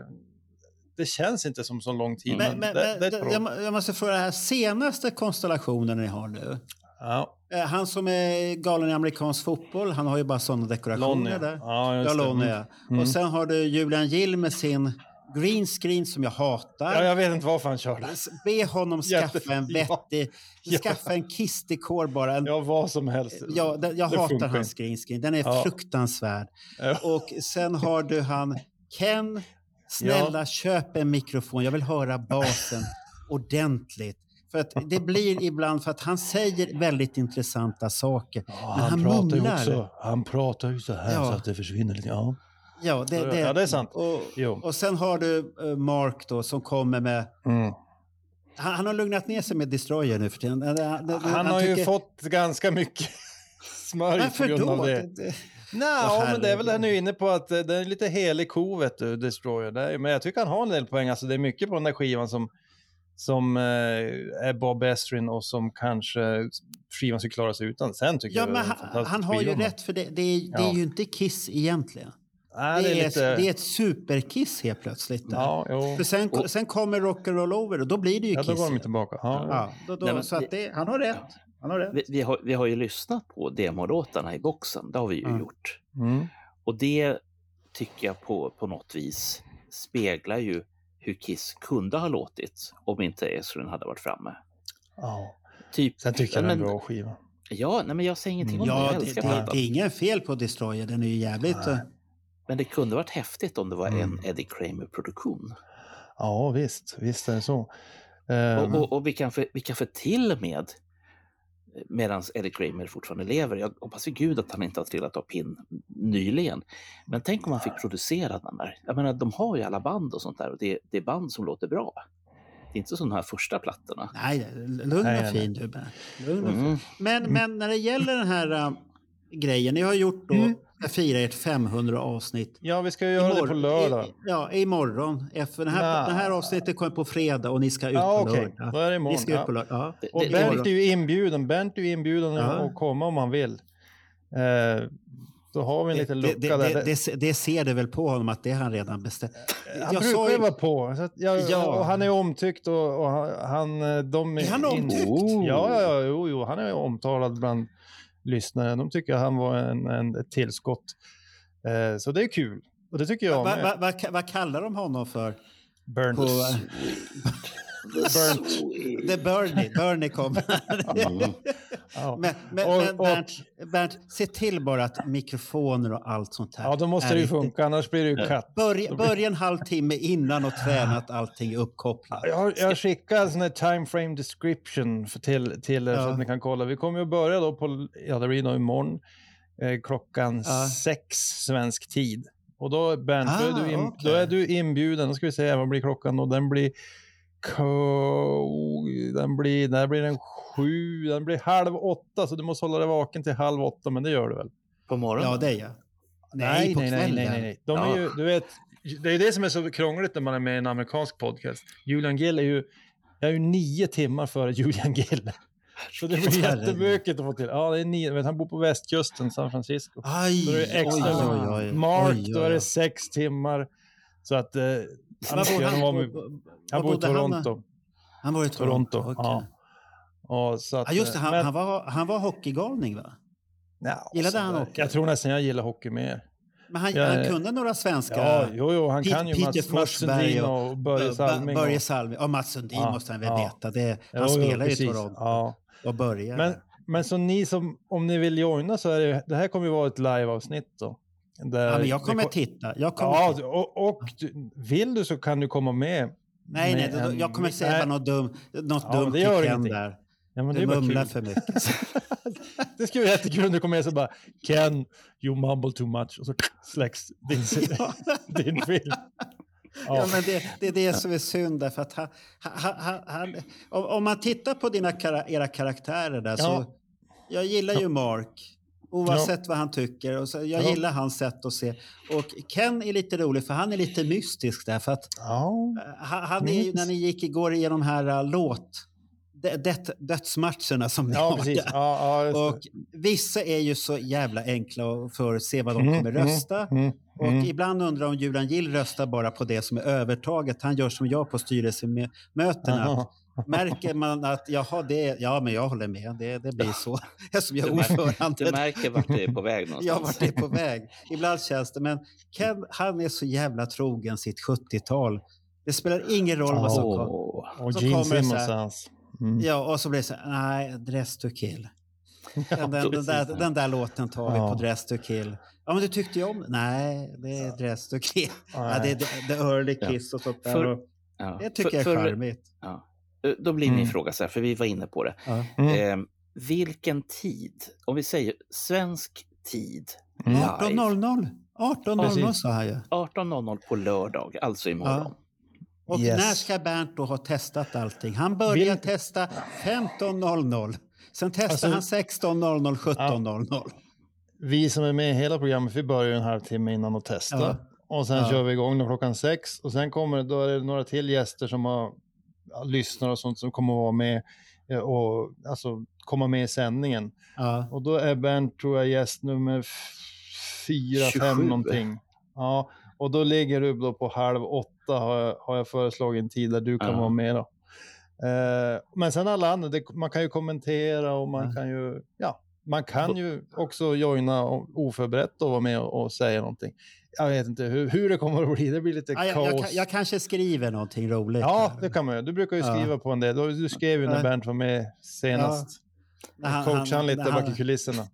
det känns inte som så lång tid. Men, men, det, det men, bra. jag, jag måste fråga, den här senaste konstallationen ni har nu. Ja, Han som är galen i amerikansk fotboll, han har ju bara sådana dekorationer Lonnie. där. Ja, just Ja, det. Lonnie, Mm. ja. Och sen har du Julian Gill med sin green screen som jag hatar. Ja, jag vet inte varför han körde. Be honom skaffa Jätte- en ja. vettig... Ja. Skaffa en kissdekor bara. En, Ja, vad som helst. Ja, den, jag Det hatar hans green screen. Den är Ja. fruktansvärd. Ja. Och sen har du han Ken. Snälla, köp en mikrofon. Jag vill höra basen ordentligt. För att det blir ibland för att han säger väldigt intressanta saker. Ja, men han, pratar ju också, han pratar ju så här Ja. så att det försvinner lite. Ja, Ja, det, det, ja, det är sant. Och, och sen har du eh, Mark då som kommer med... Mm. Han, han har lugnat ner sig med Destroyer nu för tiden. Han, han, Han har ju fått ganska mycket smörj på Varför grund då? av det. Det- Nej, Åh, men det är väl det nu inne på att eh, det är lite helig ko, vet du, Destroyer. Men jag tycker han har en del poäng. Alltså, det är mycket på den där skivan som, som eh, är Bob Estrin och som kanske skivan skulle klara sig utan. Sen tycker Ja, jag det är men en han, han har ju rätt för det, det, är, det Ja. är ju inte Kiss egentligen. Nej, det, är, lite... det är ett superkiss helt plötsligt. Där. Ja, jo. För sen, Och- sen kommer Rock'n'Roll Over och då blir det ju Ja, Kiss. då går de tillbaka. Ja, ja. Ja, då, då, Nej, men så att det, han har rätt. Han har rätt. Vi, vi, har, vi har ju lyssnat på demolåtarna i boxen, det har vi ju Ja. gjort. Mm. Och det tycker jag på, på något vis speglar ju hur Kiss kunde ha låtit om inte Esrin hade varit framme. ja. Typ, Sen tycker jag ja, det är en bra skiva. Ja, nej, men jag säger ingenting om det. Ja, Jag det, älskar det, det är ingen fel på Destroyer. Den är ju jävligt... Nej. eh, Men det kunde varit häftigt om det var Mm. en Eddie Kramer-produktion. Ja, visst. Visst är det så. Ehm, Och, och, och vi, kan för, vi till med, medan Eddie Kramer fortfarande lever, jag hoppas vid gud att han inte har trillat av pinn nyligen. Men tänk om han fick producera den där. Jag menar, de har ju alla band och sånt där och det, det är band som låter bra. Det är inte som de här första plattorna. Nej, lugn och fin du. Bernt. Lugn och fin. Mm. Men, men när det gäller den här äh, grejen, ni har gjort då, Mm. Jag firar ert 500 avsnitt. ja, vi ska ju göra det på Imorgon- lördag. I, ja, imorgon. Efter den här, det här avsnittet kommer på fredag och ni ska ut Ja, på okej. lördag. Då är det Ni ska ut imorgon. på lördag. Ja. Det, Och det, Bernt imorgon. är ju inbjuden. Bernt är ju inbjuden Ja. att komma om han vill. Eh, då har vi en liten Det, lucka det, där. det, det, det ser du väl på honom att det har han redan bestämt. han Jag brukar ju vara på. Så att jag, Ja. och han är omtyckt och, och han... eh, de Är han omtyckt? Ja, ja, ja jo, jo, han är omtalad bland lyssnare. De tycker att han var en, en, ett tillskott. Eh, så det är kul. Och det tycker jag Va, med. va, va, vad kallar de honom för? Burnt. På, Burnt. det är Bernie. Bernie kommer. Ja. men men, Och- men och- Bernt, Bernt, se till bara att mikrofoner och allt sånt här ja, då måste det ju funka, annars blir det ju katt. Börja, börja en halvtimme innan och träna att allting är uppkopplat. Jag, har- jag skickar en sån här time frame description för till, till er så Ja. att ni kan kolla. Vi kommer ju börja då på, ja det blir nog imorgon, eh, klockan Ja. sex svensk tid. Och då, Bernt, då, är Ah, du in, okej. då är du inbjuden. Då ska vi se, vad blir klockan då? Den blir, den blir, där blir den sju, den blir halv åtta, så du måste hålla dig vaken till halv åtta, men det gör du väl? på morgonen. Ja, det är jag. Nej, Nej, nej, nej, nej. De är ju, du vet, det är det som är så krångligt när man är med i en amerikansk podcast. Julian Gill är ju, jag är ju nio timmar före Julian Gill. Så det blir jättebökigt att få till. Ja, det är nio, vet, han bor på västkusten, San Francisco. Aj, Då är det extra oj, oj, oj. Mark, Oj, då oj, är det sex timmar. Så att... Han? han, vara Var- han var bor i bodde han? Toronto. Han var i Toronto. Toronto, okej. ja. Och så att, Ja, just det. Han, men- han, var, han var hockeygalning, va? ja, Gillade han hockey? Jag tror nästan jag gillar hockey mer. Men han, Ja, han kunde några svenska... Ja, jo, jo, han Pete- kan ju Peter Mats, Mats Sundin och- och Börje Bö- Salming. Börje och- Salming. Ja, Mats Sundin Ja, måste han väl ja. veta. Det, han Jo, jo, spelar ju i. Toronto Ja. och Börje. Men, men så ni som, om ni vill joina så är det, det här kommer ju vara ett liveavsnitt då. Där ja, men jag det kommer ko- titta. Jag kommer Ja, titta. och, och vill du så kan du komma med. Nej, nej, med då- en- jag kommer säga nej. något, dum, något Ja, dumt det gör ingenting. där. Ja, men det Du bara mumlar för mycket. det skulle vara jättekul om du kommer med så bara Ken, you mumble too much och så släcks din, din film. Ja, men det, det är det som är synd därför att han, han, han, om, man tittar på dina, era karaktärer där så Ja. jag gillar ju Mark Oavsett vad han tycker. Och så, jag Ja. gillar hans sätt att se. Och Ken är lite rolig för han är lite mystisk där. För att Ja. eh, han, är när ni gick igår igenom här uh, låt, död, dödsmatcherna som ni Ja, har. Ja, ja, det. Och vissa är ju så jävla enkla att förutse vad de Mm, kommer mm, rösta. mm, Och mm. ibland undrar om Julian Gill röstar bara på det som är övertaget. Han gör som jag på styrelsemötena. Märker man att jaha, det, ja, men jag håller med, det, det blir så. Eftersom jag är ordförande. Du märker vart det är på väg någonstans. Jag vart det på väg. Ibland känns det, men Ken, han är så jävla trogen sitt 70-tal. Det spelar ingen roll vad som kommer. Och så Gene kommer Simmons här- hans. Mm. Ja, och så blir det så här, nej, Dress to kill. Den, den, den, där, den där låten tar vi Ja. på Dress to kill. Ja, men du tyckte ju om Nej, det är Dress to kill. Ja, det är the, the early Ja. kiss och sånt där. För- och Ja. det tycker jag För- är för- charmigt. Ja. Då blir min Mm. fråga så här, för vi var inne på det. Ja. Mm. Eh, vilken tid, om vi säger svensk tid, Mm. live, 18.00. 18.00 Precis. sa han ju. 18.00 på lördag, alltså imorgon. Och Yes. när ska Bernt då ha testat allting? Han börjar Vill- testa 15.00. Sen testar Alltså- han 16.00, 17.00. Vi som är med i hela programmet, vi börjar en halvtimme innan och testar. Ja. Och sen Ja. kör vi igång då klockan sex. Och sen kommer det, då är det några till gäster som har ja, lyssnare och sånt som kommer att vara med eh, och alltså komma med i sändningen. Ja. Och då är Bernt, tror jag, gäst nummer fyra, 27. fem någonting. Ja, och då ligger du då på halv åtta har jag, har jag föreslagit en tid där du kan Ja. vara med då. Eh, men sen alla andra, det, man kan ju kommentera och man Ja. kan ju, ja, man kan ju också joina oförberett och vara med och, och säga någonting. Jag vet inte hur, hur det kommer att bli, det blir lite Ja, jag, kaos. jag, kan- jag kanske skriver någonting roligt. Ja, det kan man ju. Du brukar ju Ja. skriva på en del. Du du skrev ju när Ja. Bernt var med senast. När han- Coachade han- han lite han- bak i kulisserna.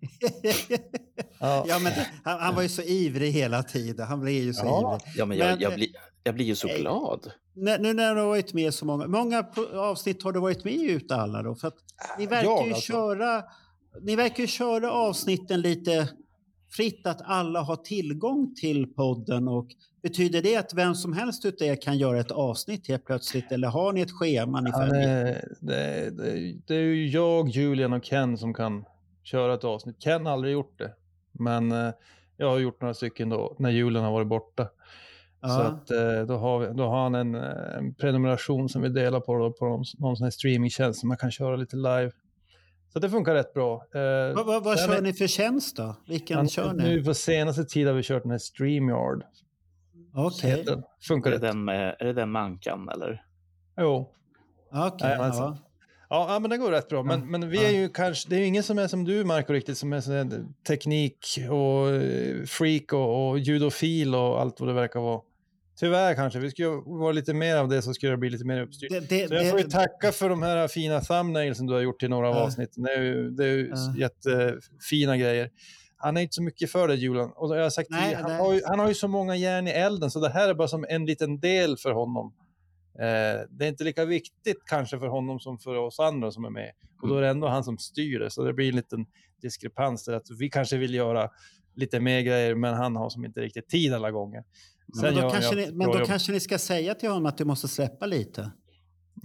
Ja. ja, men han, han var ju så ivrig hela tiden. Han blev ju så Ja. ivrig. Ja, men jag, Men, jag, eh, blir, jag blir ju så glad. När, nu när du har varit med så många, många avsnitt har du varit med i ute alla då? För att ni verkar jag ju alltså. köra, ni verkar ju köra avsnitten lite fritt, att alla har tillgång till podden och betyder det att vem som helst utav er kan göra ett avsnitt helt plötsligt eller har ni ett schema ni Ja, följer? det, det, det, det är ju jag, Julian och Ken som kan köra ett avsnitt. Ken har aldrig gjort det, men eh, jag har gjort några stycken då när Julian har varit borta. Så Ja. att, eh, då, har vi, då har han en, eh, en prenumeration som vi delar på, då, på någon, någon sån här streamingtjänst som man kan köra lite live. Så det funkar rätt bra. Eh, Vad, vad, vad kör ni för tjänst då? Vilken han- kör Nu ni? på senaste tid har vi kört den här StreamYard. Okej, den. Funkar Är det, rätt. den med, är det den mankan eller? Jo. okej. Jajamensan. ja. Ja, ja, men det går rätt bra. Men, Ja, men vi är ju kanske, det är ju ingen som är som du Marco riktigt, som är sån teknik och eh, freak och, och judofil och allt vad det verkar vara. Tyvärr kanske, vi skulle vara lite mer av det så skulle det bli lite mer uppstyrt. Det, det, Så jag får ju tacka för de här fina thumbnailsen du har gjort till några av Ja. avsnitten. Det är ju, det är ju Ja. jättefina grejer. Han är inte så mycket för det, Julian. Och jag har sagt Nej, tidigare, han, har ju, han har ju så många järn i elden, så det här är bara som en liten del för honom. Eh, det är inte lika viktigt kanske för honom som för oss andra som är med. Och då är det ändå han som styr det, så det blir en liten diskrepans där att vi kanske vill göra lite mer grejer, men han har som inte riktigt tid alla gånger. Men då, han kanske ju ni, men då jobb. kanske ni ska säga till honom att du måste släppa lite.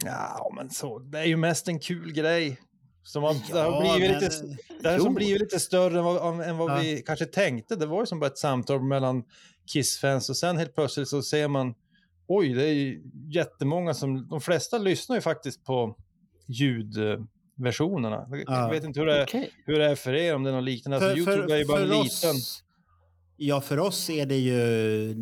Ja, men så, det är ju mest en kul grej. Som har, det har Ja, blivit men- lite, det har som blivit lite större än vad, än vad Ja. vi kanske tänkte. Det var ju som bara ett samtal mellan Kiss-fans och sen helt plötsligt så ser man oj, det är ju jättemånga som, de flesta lyssnar ju faktiskt på ljudversionerna. Jag Ja. vet inte hur det, är, Okej. hur det är för er, om det är något liknande. Alltså, Youtube är ju bara liten. oss, ja, för oss är det ju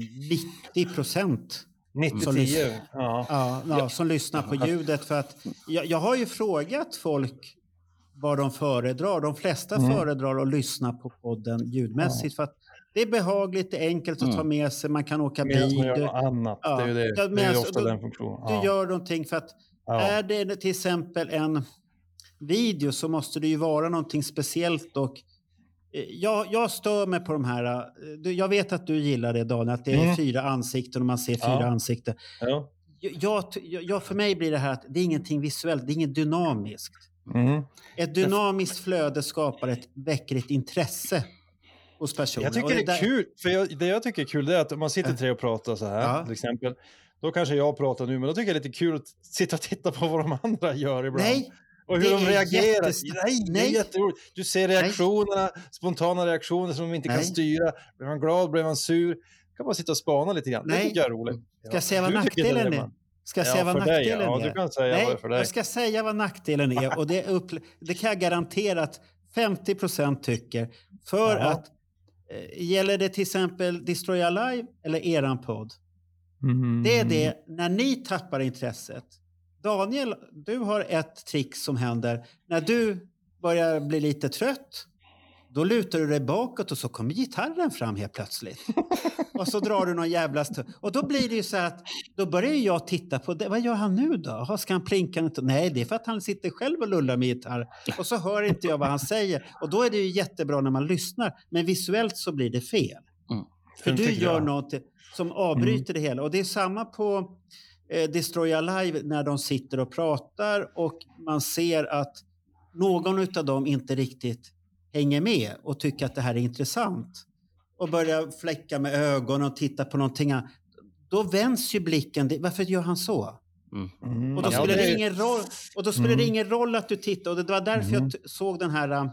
90 procent 90-10. Ja. ja, ja, som lyssnar på ljudet. För att jag, jag har ju frågat folk vad de föredrar. De flesta Mm. föredrar att lyssna på podden ljudmässigt. För att det är behagligt, det är enkelt att ta Mm. med sig, man kan åka Medan man bil. gör Du, något annat. Ja. Det är ju det. Ja, men det är ju alltså, ofta då- den funktionen. du gör någonting för att är det till exempel en video så måste det ju vara någonting speciellt. Och jag, jag stör mig på de här... eh, Jag vet att du gillar det Daniel, att det är Mm. fyra ansikten och man ser fyra Ja. ansikten. Ja. Jag, jag, för mig blir det här att det är ingenting visuellt, det är inget dynamiskt. Mm. Ett dynamiskt flöde skapar ett väcker ett intresse hos personen. Jag tycker Och det är där- kul, för jag, det jag tycker är kul det är att om man sitter tre och pratar så här, Ja. till exempel, då kanske jag pratar nu, men då tycker jag det är lite kul att sitta och titta på vad de andra gör ibland. Nej, Och hur Det de reagerar. jättesnabbt. Nej, det är Nej. jätteroligt. Du ser reaktionerna, spontana reaktioner som de inte kan Nej. styra. Blir man glad, blir man sur? kan man sitta och spana lite grann. Det Nej. tycker jag är roligt. Ska jag säga vad nackdelen det, är? Ska jag Ja, säga vad för dig, nackdelen ja. är? Du kan säga Nej, vad det för dig. jag ska säga vad nackdelen är och det, upp, det kan jag garantera att 50 procent tycker. För Jaha. att eh, gäller det till exempel Destroy Alive eller eran podd? Mm. Det är det när ni tappar intresset. Daniel, du har ett trick som händer när du börjar bli lite trött. Då lutar du dig bakåt och så kommer gitarren fram helt plötsligt. och så drar du någon jävla st- Och då blir det ju så att då börjar jag titta på det. Vad gör han nu då? Ska han plinka? Nej, det är för att han sitter själv och lullar med gitarr. Och så hör inte jag vad han säger. Och då är det ju jättebra när man lyssnar. Men visuellt så blir det fel. För Den du gör jag. något som avbryter det hela. Och det är samma på eh, Destroy Alive när de sitter och pratar och man ser att någon av dem inte riktigt hänger med och tycker att det här är intressant och börjar fläcka med ögonen och titta på någonting. Då vänds ju blicken. Det- Varför gör han så? Mm. Och då Ja, spelar det ingen roll, och då spelar Mm. det ingen roll att du tittar. Och det var därför jag t- såg den här... äh,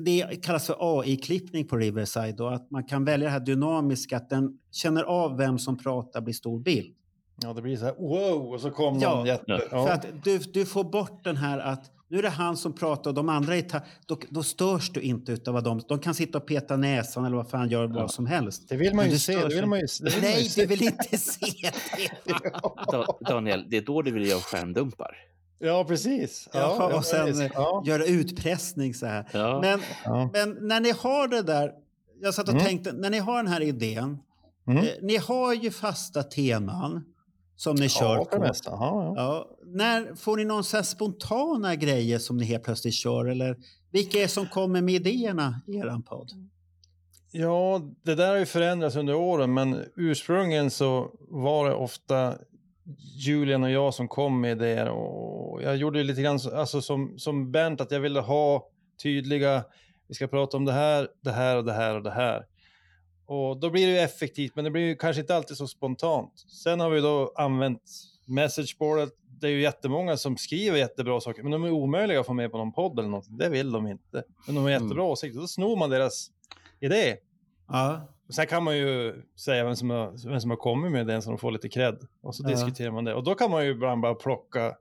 Det kallas för AI-klippning på Riverside. Och att man kan välja det här dynamiska, att den känner av vem som pratar blir stor bild. Ja, det blir så här wow och så kom Ja, någon jätte... ja. För Ja. att du, du får bort den här att nu är det han som pratar och de andra är ta- då, då störs du inte utav vad de... De kan sitta och peta näsan eller vad fan gör vad som helst. Det vill man ju se. Det vill man ju, det vill man ju Nej, se. du vill inte se det. Da, Daniel, det är då du vill göra skärmdumpar. Ja, precis. Ja, Ja, ja, och sen ja. göra utpressning så här. Ja. Men, Ja. men när ni har det där, jag satt och Mm. tänkte, när ni har den här idén, Mm. eh, ni har ju fasta teman som ni kör Ja, för på. mesta. Ja, ja. Ja, när får ni någon så här spontana grejer som ni helt plötsligt kör? Eller vilka är som kommer med idéerna i er podd? Ja, det där har ju förändrats under åren, men ursprungligen så var det ofta Julian och jag som kom med det och jag gjorde lite grann så- alltså som, som Bernt att jag ville ha tydliga, vi ska prata om det här, det här och det här och det här. Och då blir det effektivt, men det blir ju kanske inte alltid så spontant. Sen har vi då använt messageboardet. Det är ju jättemånga som skriver jättebra saker, men de är omöjliga att få med på någon podd eller något. Det vill de inte. Men de har jättebra åsikter. Då snor man deras idé. Ja, Sen kan man ju säga vem som har, vem som har kommit med den så de får lite cred. Och så Ja. diskuterar man det. Och då kan man ju ibland bara plocka.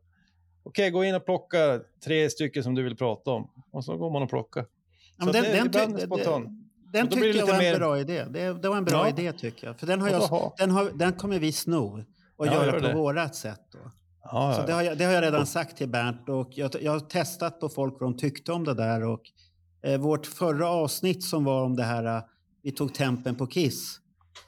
Okej, gå in och plocka tre stycken som du vill prata om. Och så går man och plockar. Ja, den, det- den, den, den tycker jag var lite en mer- bra idé. Det, det var en bra Ja. idé tycker jag. För den, har Ja, jag, den, har, den kommer vi sno och Ja, göra gör på det. vårat sätt. Då. Ja, Så det har, jag, det har jag redan sagt till Bernt och jag, jag har testat på folk vad de tyckte om det där. Och, eh, vårt förra avsnitt som var om det här, eh, vi tog tempen på Kiss.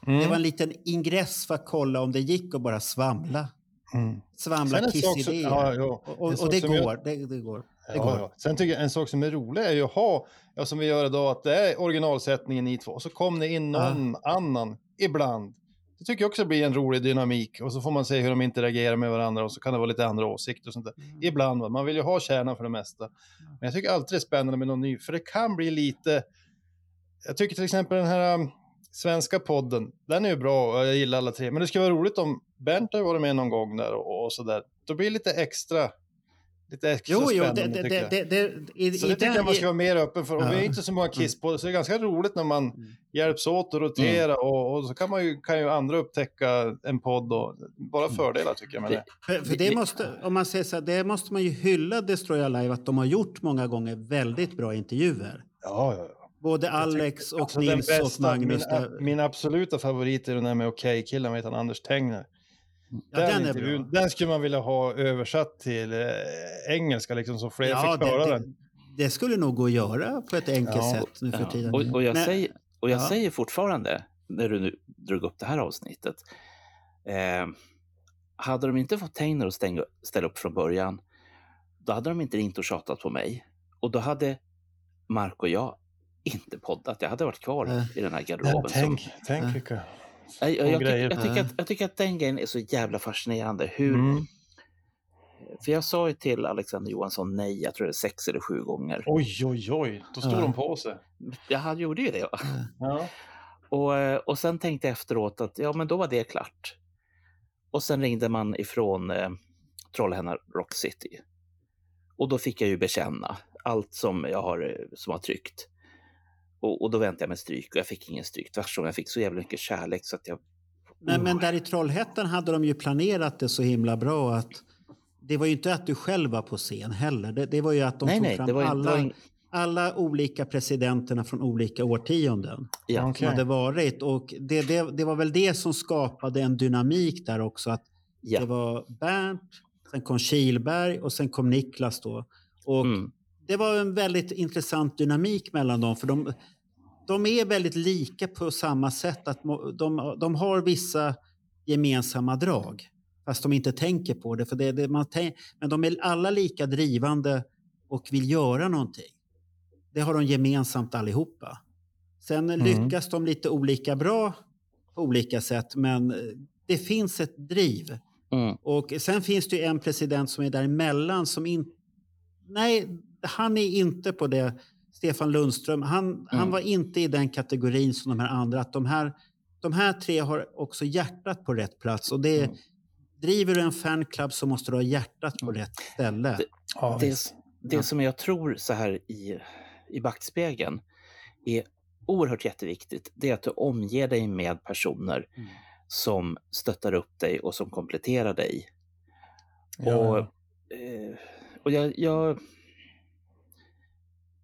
Mm. Det var en liten ingress för att kolla om det gick att bara svamla. Mm. Svamla Kiss-idéer. ja. Och, och, och det som jag- går. Det, det går. Det Ja, går. ja. Sen tycker jag en sak som är rolig är ju att ha, ja, som vi gör idag, att det är originalsättningen ni två. Och så kom det in någon annan ibland. Det tycker jag också blir en rolig dynamik. Och så får man se hur de interagerar med varandra och så kan det vara lite andra åsikter och sånt där. Ibland, va? man vill ju ha kärnan för det mesta. Men jag tycker alltid det är spännande med någon ny, för det kan bli lite... Jag tycker till exempel den här um, svenska podden, den är ju bra och jag gillar alla tre. Men det skulle vara roligt om Bernt har varit med någon gång där och, och sådär. Då blir det lite extra, lite extra Jo, jo, spännande det, det, tycker jag. det, det, i, Så i det tycker jag man ska vara mer öppen för. Och Ja. vi är inte så många kiss på det, så det är ganska roligt när man Mm. hjälps åt och rotera och, och så kan, man ju, kan ju andra upptäcka en podd och bara fördelar tycker jag med det. För, för det måste, om man säger så här, det måste man ju hylla Destroy Alive att de har gjort många gånger väldigt bra intervjuer. Ja, ja, ja. Både Alex och Alltså, Nils och bästa, Magnus. Min, min absoluta favorit är den där med Okej-killen, vet han, Anders Tengner. Ja, den är intervjun, bra. den skulle man vilja ha översatt till eh, engelska, liksom, så fler Ja, fick höra det, den. det, skulle nog gå att göra på ett enkelt Ja, sätt nu för ja. tiden. Och, och jag, Men- säger, och jag ja. säger fortfarande, när du nu drog upp det här avsnittet, eh, hade de inte fått Teiner att stänga, ställa upp från början, då hade de inte ringt och tjatat på mig. Och då hade Mark och jag inte poddat. Jag hade varit kvar Nej. i den här Ja, garderoben. som- tänk, tänk Ja. vilka... jag, jag, jag, tycker, jag, tycker Ja. att, jag tycker att den grejen är så jävla fascinerande. Hur, Mm. För jag sa ju till Alexander Johansson nej, jag tror det är sex eller sju gånger. Oj, oj, oj, då stod Ja. de på sig. Jag hade- gjorde ju det. Ja. Och, eh, och sen tänkte jag efteråt att ja, men då var det klart. Och sen ringde man ifrån eh, Trollhättan Rock City. Och då fick jag ju bekänna allt som jag har, eh, som har tryckt. Och, och då väntade jag med stryk och jag fick ingen stryk. Tvärtom, jag fick så jävla mycket kärlek så att jag... Men, men Oh. där i Trollhättan hade de ju planerat det så himla bra att det var ju inte att du själv var på scen heller. Det, det var ju att de nej, tog nej, fram det var, alla, var alla olika presidenterna från olika årtionden ja. som hade varit. Och det, det, det var väl det som skapade en dynamik där också. Att Ja. Det var Bernt, sen kom Kilberg och sen kom Niklas då. Och Mm. Det var en väldigt intressant dynamik mellan dem. För de, de är väldigt lika på samma sätt. att de, de har vissa gemensamma drag. Fast de inte tänker på det. För det, det man tänk, men de är alla lika drivande och vill göra någonting. Det har de gemensamt allihopa. Sen lyckas de lite olika bra på olika sätt. Men eh, det finns ett driv. Mm. Och sen finns det en president som är däremellan som inte... Nej, han är inte på det. Stefan Lundström, han, han Mm. var inte i den kategorin som de här andra. Att de, här, de här tre har också hjärtat på rätt plats. Och det, Mm. Driver du en fanclub så måste du ha hjärtat på rätt ställe. Det- Ja, Det, det Ja. som jag tror så här i, i backspegeln är oerhört jätteviktigt. Det är att du omger dig med personer Mm. som stöttar upp dig och som kompletterar dig. Ja, och eh, och jag, jag...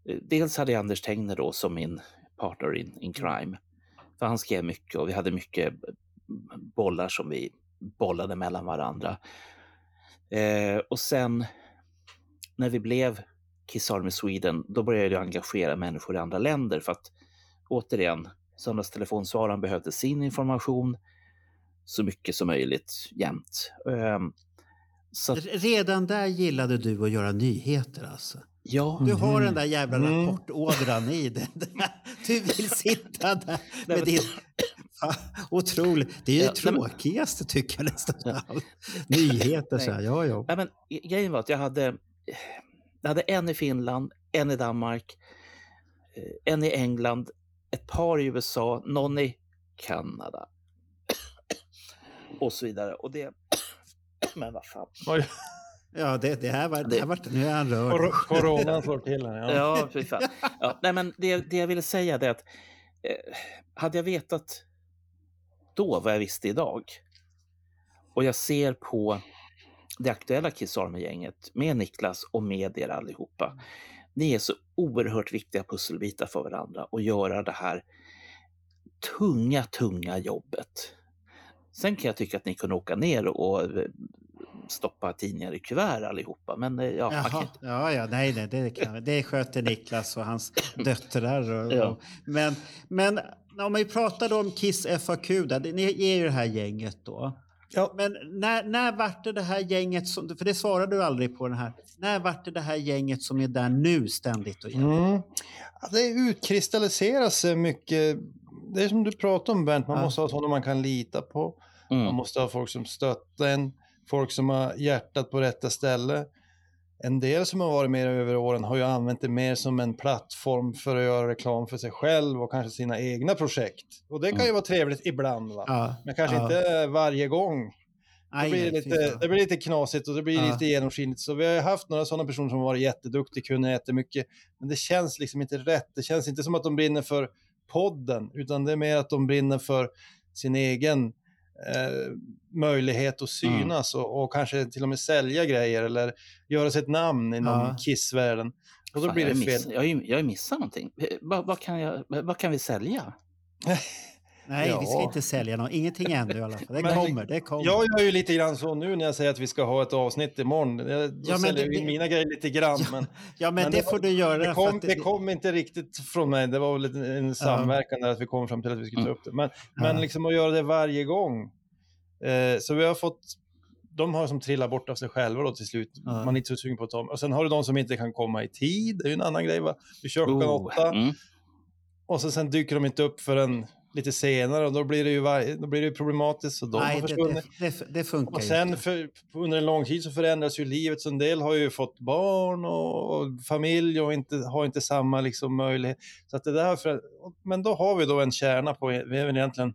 eh, Dels hade jag Anders Tegner då som min partner in, in crime. För han skrev mycket och vi hade mycket bollar som vi bollade mellan varandra. Eh, och sen när vi blev Kiss Army Sweden, då började jag engagera människor i andra länder för att återigen, söndagstelefonsvararen behövde sin information så mycket som möjligt jämt. Ehm, så Redan där gillade du att göra nyheter alltså. Ja, Du har Mhm. den där jävla Mm. rapportådran i den. Du vill sitta där med din... Fan, Otroligt. Det är ju Ja, det nej, men- tråkigaste tycker jag nästan. Ja. allt. Nyheter så här, ja ja. Nej, men grejen var att jag hade, jag hade en i Finland, en i Danmark, eh, en i England, ett par i USA, någon i Kanada och så vidare. Och det... Men vad fan. Oj, Ja, det, det här var... Det här var nu är han rörd. Coronan slår till här. Ja. Ja, fy fan. Ja, nej, men det, det jag ville säga är att eh, hade jag vetat då vad jag visste idag och jag ser på det aktuella Kiss Army-gänget med Niklas och med er allihopa. Ni är så oerhört viktiga pusselbitar för varandra och göra det här tunga, tunga jobbet. Sen kan jag tycka att ni kunde åka ner och eh, stoppa tidningar i kuvert allihopa, men eh, ja, man kan Jaha, inte ja, ja, nej, nej, det, kan, det sköter Niklas och hans döttrar. Och, Ja. och, men, men om vi pratar då om Kiss FAQ, där, det- ni är ju det här gänget då. Ja. Men när, när vart det det här gänget, som, för det svarade du aldrig på den här. När vart det det här gänget som är där nu ständigt och jämt? Mm. Ja, det utkristalliserar sig mycket. Det är som du pratar om Bernt, man Ja. måste ha sådana man kan lita på. Man Mm. måste ha folk som stöttar en, folk som har hjärtat på rätta ställe. En del som har varit med över åren har ju använt det mer som en plattform för att göra reklam för sig själv och kanske sina egna projekt. Och det kan ju Mm. vara trevligt ibland, va? Ja, men kanske ja. inte varje gång. Aj, blir det, lite, det blir lite knasigt och det blir Ja. lite genomskinligt. Så vi har haft några sådana personer som har varit jätteduktiga, kunna jättemycket. Men det känns liksom inte rätt. Det känns inte som att de brinner för podden, utan det är mer att de brinner för sin egen eh, möjlighet att synas och, och kanske till och med sälja grejer eller göra sig ett namn inom Ja. Kiss-världen. Och då Fan, blir jag, det miss, fel. jag, har ju- jag har ju missat någonting. Eh, vad, kan jag, vad kan vi sälja? Nej, vi ska Ja. inte sälja något. Ingenting ännu i alla fall. Det Men- kommer, det kommer. Jag gör ju lite grann så nu när jag säger att vi ska ha ett avsnitt imorgon. Jag, då Ja, men säljer det- jag in det- mina grejer lite grann. Ja, men ja, men, men det, det får du göra. Det kom, att det kom inte riktigt från mig. Det var väl en, samverkan där att vi kom fram till att vi skulle ta upp det. Men, men Ja. liksom att göra det varje gång. Eh, så vi har fått, de har som trillat bort av sig själva då till slut. Ja. Man är inte så sugen på att ta. Och sen har du de som inte kan komma i tid. Det är ju en annan grej va. Du kör klockan Oh, åtta mm. och så sen dyker de inte upp förrän lite senare och då blir det ju, var, då blir det ju problematiskt. Så de Nej, har det, försvunnit. det, det, det funkar Och sen inte. för, under en lång tid så förändras ju livet. Så en del har ju fått barn och, och familj och inte, har inte samma liksom möjlighet. Så att det där för, men då har vi då en kärna på, vi är väl egentligen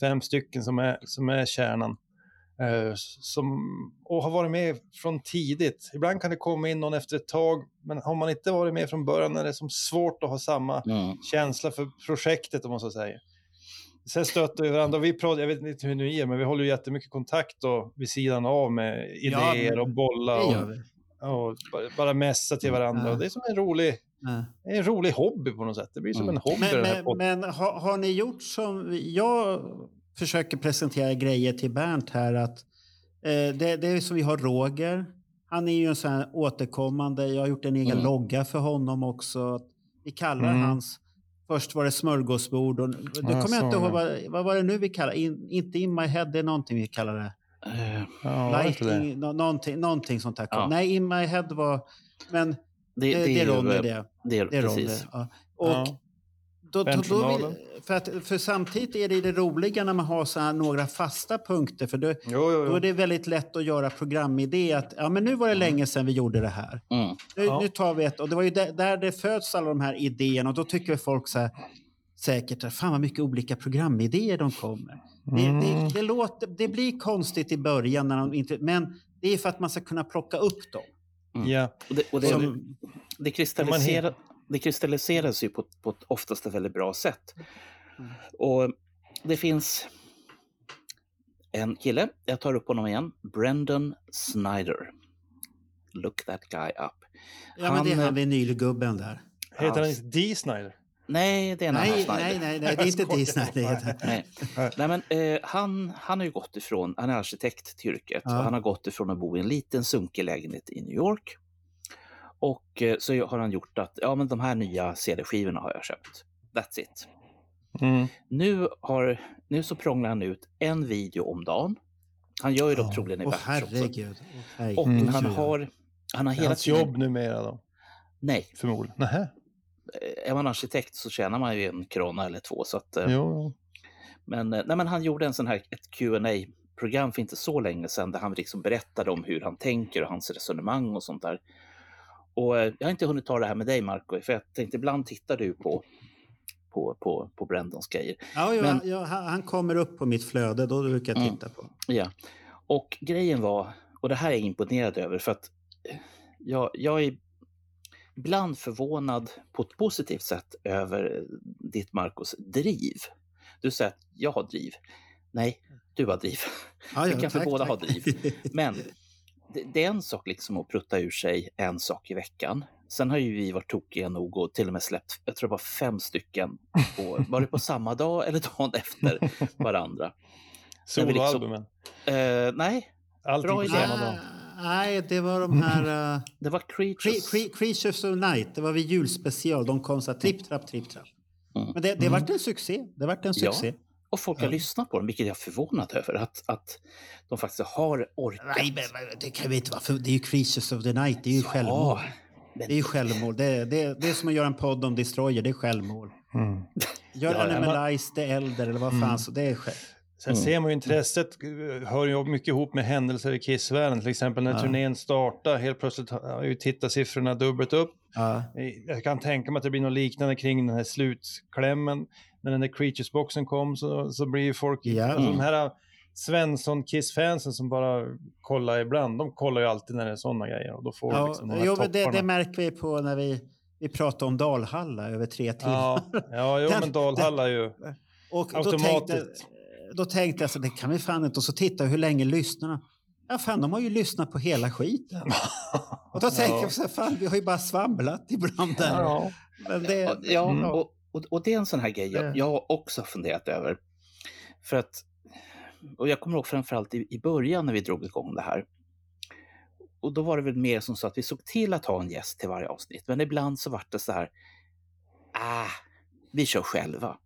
fem stycken som är, som är kärnan. Eh, som, och har varit med från tidigt. Ibland kan det komma in någon efter ett tag, men har man inte varit med från början är det som svårt att ha samma Mm. känsla för projektet om man så säger. Sen stöter vi varandra. Vi pratar, jag vet inte hur ni är, men vi håller ju jättemycket kontakt då, vid sidan av med Ja, idéer men och bollar och, och bara, messa till varandra. Ja. Och det är som en rolig, Ja. det är en rolig hobby på något sätt. Det blir som Mm. en hobby. Men, men, men har, har ni gjort som... Jag försöker presentera grejer till Bernt här. att eh, det, det är som vi har Roger. Han är ju en sån här återkommande. Jag har gjort en egen Mm. logga för honom också. Vi kallar Mm. hans... Först var det smörgåsbord. Och, då Ja, kommer jag inte ihåg vad, vad var det nu vi kallar in, Inte in my head, det är någonting vi kallar det. Ja, det? Lighting, nå- någonting, någonting sånt där. Ja. Nej, in my head var... Men Det, det, det, det är Ronny det. Det är, Det är Ronny. precis. Ja. Och Ja. då, då, då Benjournalen. För, att, för samtidigt är det det roliga när man har så här några fasta punkter. För då, Jo, jo, då jo. är det väldigt lätt att göra programidé. Att, ja, men nu var det länge sedan vi gjorde det här. Mm. Nu, Ja. nu tar vi ett. Och det var ju där, där det föds alla de här idéerna. Och då tycker folk så här, säkert, fan vad mycket olika programidéer de kommer. Det, Mm. det, det, låter, det blir konstigt i början, när de inte, men det är för att man ska kunna plocka upp dem. Ja. Och det, och det, Som- det, kristalliserar, det kristalliseras ju på, på ett oftast ett väldigt bra sätt. Och det finns en kille, jag tar upp honom igen, Brendan Snyder. Look that guy up. Ja, men det är Han, han vinylgubben där. Heter han inte D. Snyder? Nej, det är en annan Nej, Snyder. nej, nej, nej, det är inte heter. Nej. Nej. Nej, men, eh, han, han har ju gått ifrån, han är arkitekt till yrket, Ja. och han har gått ifrån att bo i en liten sunkig lägenhet i New York. Och eh, så har han gjort att, ja men de här nya CD-skivorna har jag köpt. That's it. Mm. Nu, har, nu så prånglar han ut en video om dagen. Han gör ju dem Ja. troligen i också. herregud. Herregud. Och Mm. han har, han har hela hans tiden... jobb numera då, Nej, förmodligen. Nähä. eh, är man arkitekt så tjänar man ju en krona eller två. Så att, eh, Jo. Men, eh, nej, men han gjorde en sån här, ett qa program för inte så länge sedan där han liksom berättade om hur han tänker och hans resonemang och sånt där. Och jag har inte hunnit ta det här med dig Marco, för jag tänkte ibland tittar du på, på, på, på Brendons grejer. Ja, ja, Men- ja, han kommer upp på mitt flöde, då brukar jag Mm. titta på. Ja, och grejen var, och det här är jag imponerad över för att eh, jag, jag är ibland förvånad på ett positivt sätt över ditt Marcos driv. Du säger att jag har driv. Nej, du har driv. Ja, Vi kan för tack, båda tack. ha driv. Men det, det är en sak liksom att prutta ur sig en sak i veckan. Sen har ju vi varit tokiga nog och till och med släppt, jag tror det var fem stycken, på, var det på samma dag eller dagen efter varandra? Liksom- Soloalbumen. Eh, nej, Allting bra på idé. samma dag. Nej, det var de här... Uh, det var cre- Creatures. cre- Creatures of Night, det var vid julspecial. De kom så här tripp, trapp, tripp, trapp. Mm. Men det, det vart en succé. Det vart en Ja. Och folk har Ja. lyssnat på dem, vilket jag är förvånad över. Att, att de faktiskt har orkat. Nej, men, men det kan vi inte vara. För det är ju Creatures of the Night. Det är ju självmål. Ja, men, Det är ju självmål. Det, det, det är som att göra en podd om Destroyer. Det är självmål. Mm. Gör Ja, Animalize the Elder eller vad fan. Mm. Så det är själv. Sen Mm. ser man ju intresset eh, hör ju mycket ihop med händelser i Kissvärlden. Till exempel när Ja. turnén startar, helt plötsligt har ju tittarsiffrorna dubbelt upp. Ja. Eh, Jag kan tänka mig att det blir något liknande kring den här slutklämmen. När den där Creatures-boxen kom så, så blir ju folk... Ja. Alltså de här Svensson-Kiss-fansen som bara kollar ibland, de kollar ju alltid när det är sådana grejer. Och då får Ja, liksom de här jo, det, det märker vi på när vi, vi pratar om Dalhalla över tre timmar. Ja, ja jo, Den- men Dalhalla är ju... Och då Automatiskt. tänkte, då tänkte jag så det kan vi fan inte. Och så tittade jag hur länge lyssnarna. Ja, fan, de har ju lyssnat på hela skiten. Och då tänker jag så här, fan, vi har ju bara svamlat ibland där. Ja. Men det, Ja, ja och, och, och det är en sån här grej jag, Det- jag också har funderat över. För att, och jag kommer ihåg framförallt i, i början när vi drog igång det här. Och då var det väl mer som så att vi såg till att ha en gäst till varje avsnitt. Men ibland så vart det så här, ah, vi kör själva.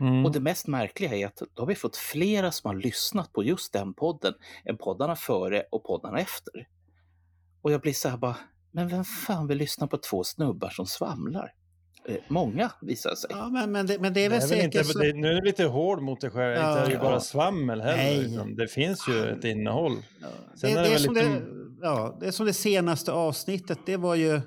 Mm. Och det mest märkliga är att då har vi fått flera som har lyssnat på just den podden än poddarna före och poddarna efter. Och jag blir så här bara, men vem fan vill lyssna på två snubbar som svamlar? Eh, många visar sig. ja, men, men, det, men det är väl Det är väl säkert inte, så. det, nu är du lite hård mot dig själv. Ja. inte är det ju bara Ja. svammel heller. Nej. Liksom. Det finns ju ett innehåll. Ja, Sen det, är det, som lite- det, ja, det är som det senaste avsnittet. Det var ju...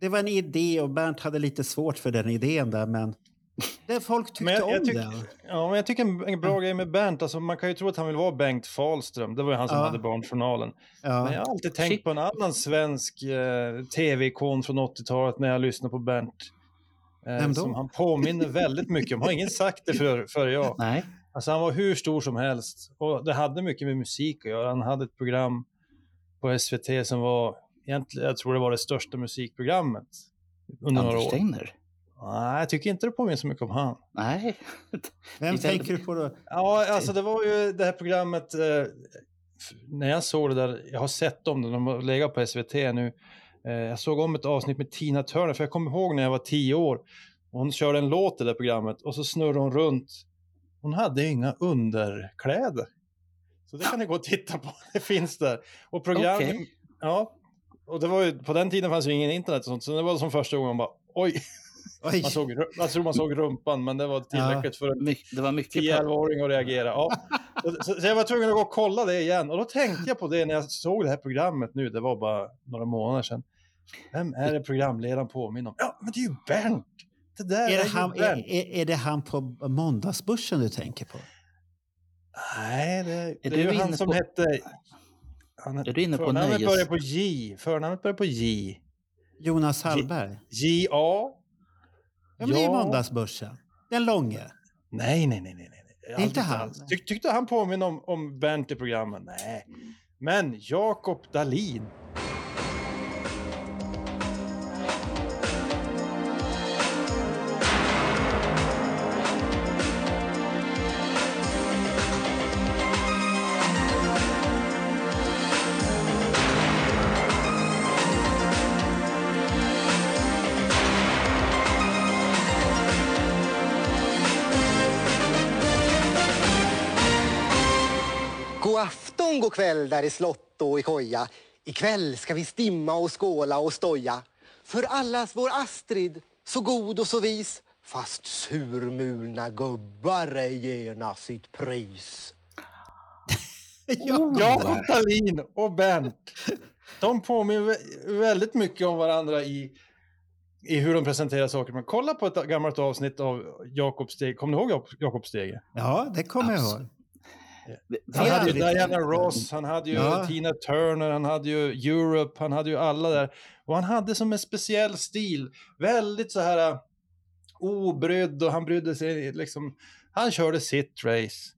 Det var en idé och Bernt hade lite svårt för den idén där. Men Det folk tyckte Men jag- jag om tyck- den. Ja, men jag tycker en, en bra grej med Bernt, alltså man kan ju tro att han vill vara Bengt Fahlström, det var ju han som Ja. hade Barnjournalen. Ja. Men jag har alltid tänkt Shit. på en annan svensk eh, tv-ikon från 80-talet när jag lyssnar på Bernt. Eh, Vem då? Som han påminner väldigt mycket om. Har ingen sagt det för, före jag. Nej. Alltså han var hur stor som helst. Och det hade mycket med musik att göra. Han hade ett program på SVT som var, egentligen, jag tror det var det största musikprogrammet under några Anders år. Steiner? Nej, jag tycker inte det påminner så mycket om han. Nej. Vem tänker du på då? Ja, alltså det var ju det här programmet, eh, när jag såg det där, jag har sett dem, de har legat på SVT nu. Eh, jag såg om ett avsnitt med Tina Turner, för jag kommer ihåg när jag var tio år. Och hon körde en låt i det programmet och så snurrade hon runt. Hon hade inga underkläder. Så det kan ni gå och titta på, det finns där. Och program, Okej. ja. Och det var ju, på den tiden fanns ju ingen internet och sånt, så det var som första gången man bara, oj, Oj. man såg, jag tror man såg rumpan, men det var tillräckligt för en My, det var mycket... 10-11-åring att reagera. Ja. Så, så, så jag var tvungen att gå och kolla det igen. Och då tänkte jag på det när jag såg det här programmet nu. Det var bara några månader sedan. Vem är det programledaren påminner om? Ja, men det är ju Bernt! Det där är, Är det, ju han, är, Bernt. är, är det han på måndagsbörsen du tänker på? Nej, det, det är, ju han som på- hette... Han, Är du inne på förnamnet börjar på J. Förnamnet börjar på J. Jonas Hallberg? J-A. Ja, men det är ju måndagsbörsen. Den långe. Nej, nej, nej, nej. nej. Det är inte han. alls. Tyck, tyckte han påminner om, om Bernt i programmet? Nej. Men Jakob Dalin. God kväll där i slott och i koja. Ikväll ska vi stimma och skåla och stoja. För allas vår Astrid, så god och så vis. Fast surmulna gubbar ej gärna sitt pris. Ja. Jakob Dahlin och Bernt. De påminner vä- väldigt mycket om varandra i, i hur de presenterar saker. Men kolla på ett gammalt avsnitt av Jakob Steg. Kommer ni ihåg Jak- Jakob Stege? ja, det kommer jag ihåg. Han hade ju Diana Ross, han hade ju Ja. Tina Turner, han hade ju Europe, han hade ju alla där. Och han hade som en speciell stil, väldigt så här uh, obrydd och han brydde sig liksom. Han körde sitt race.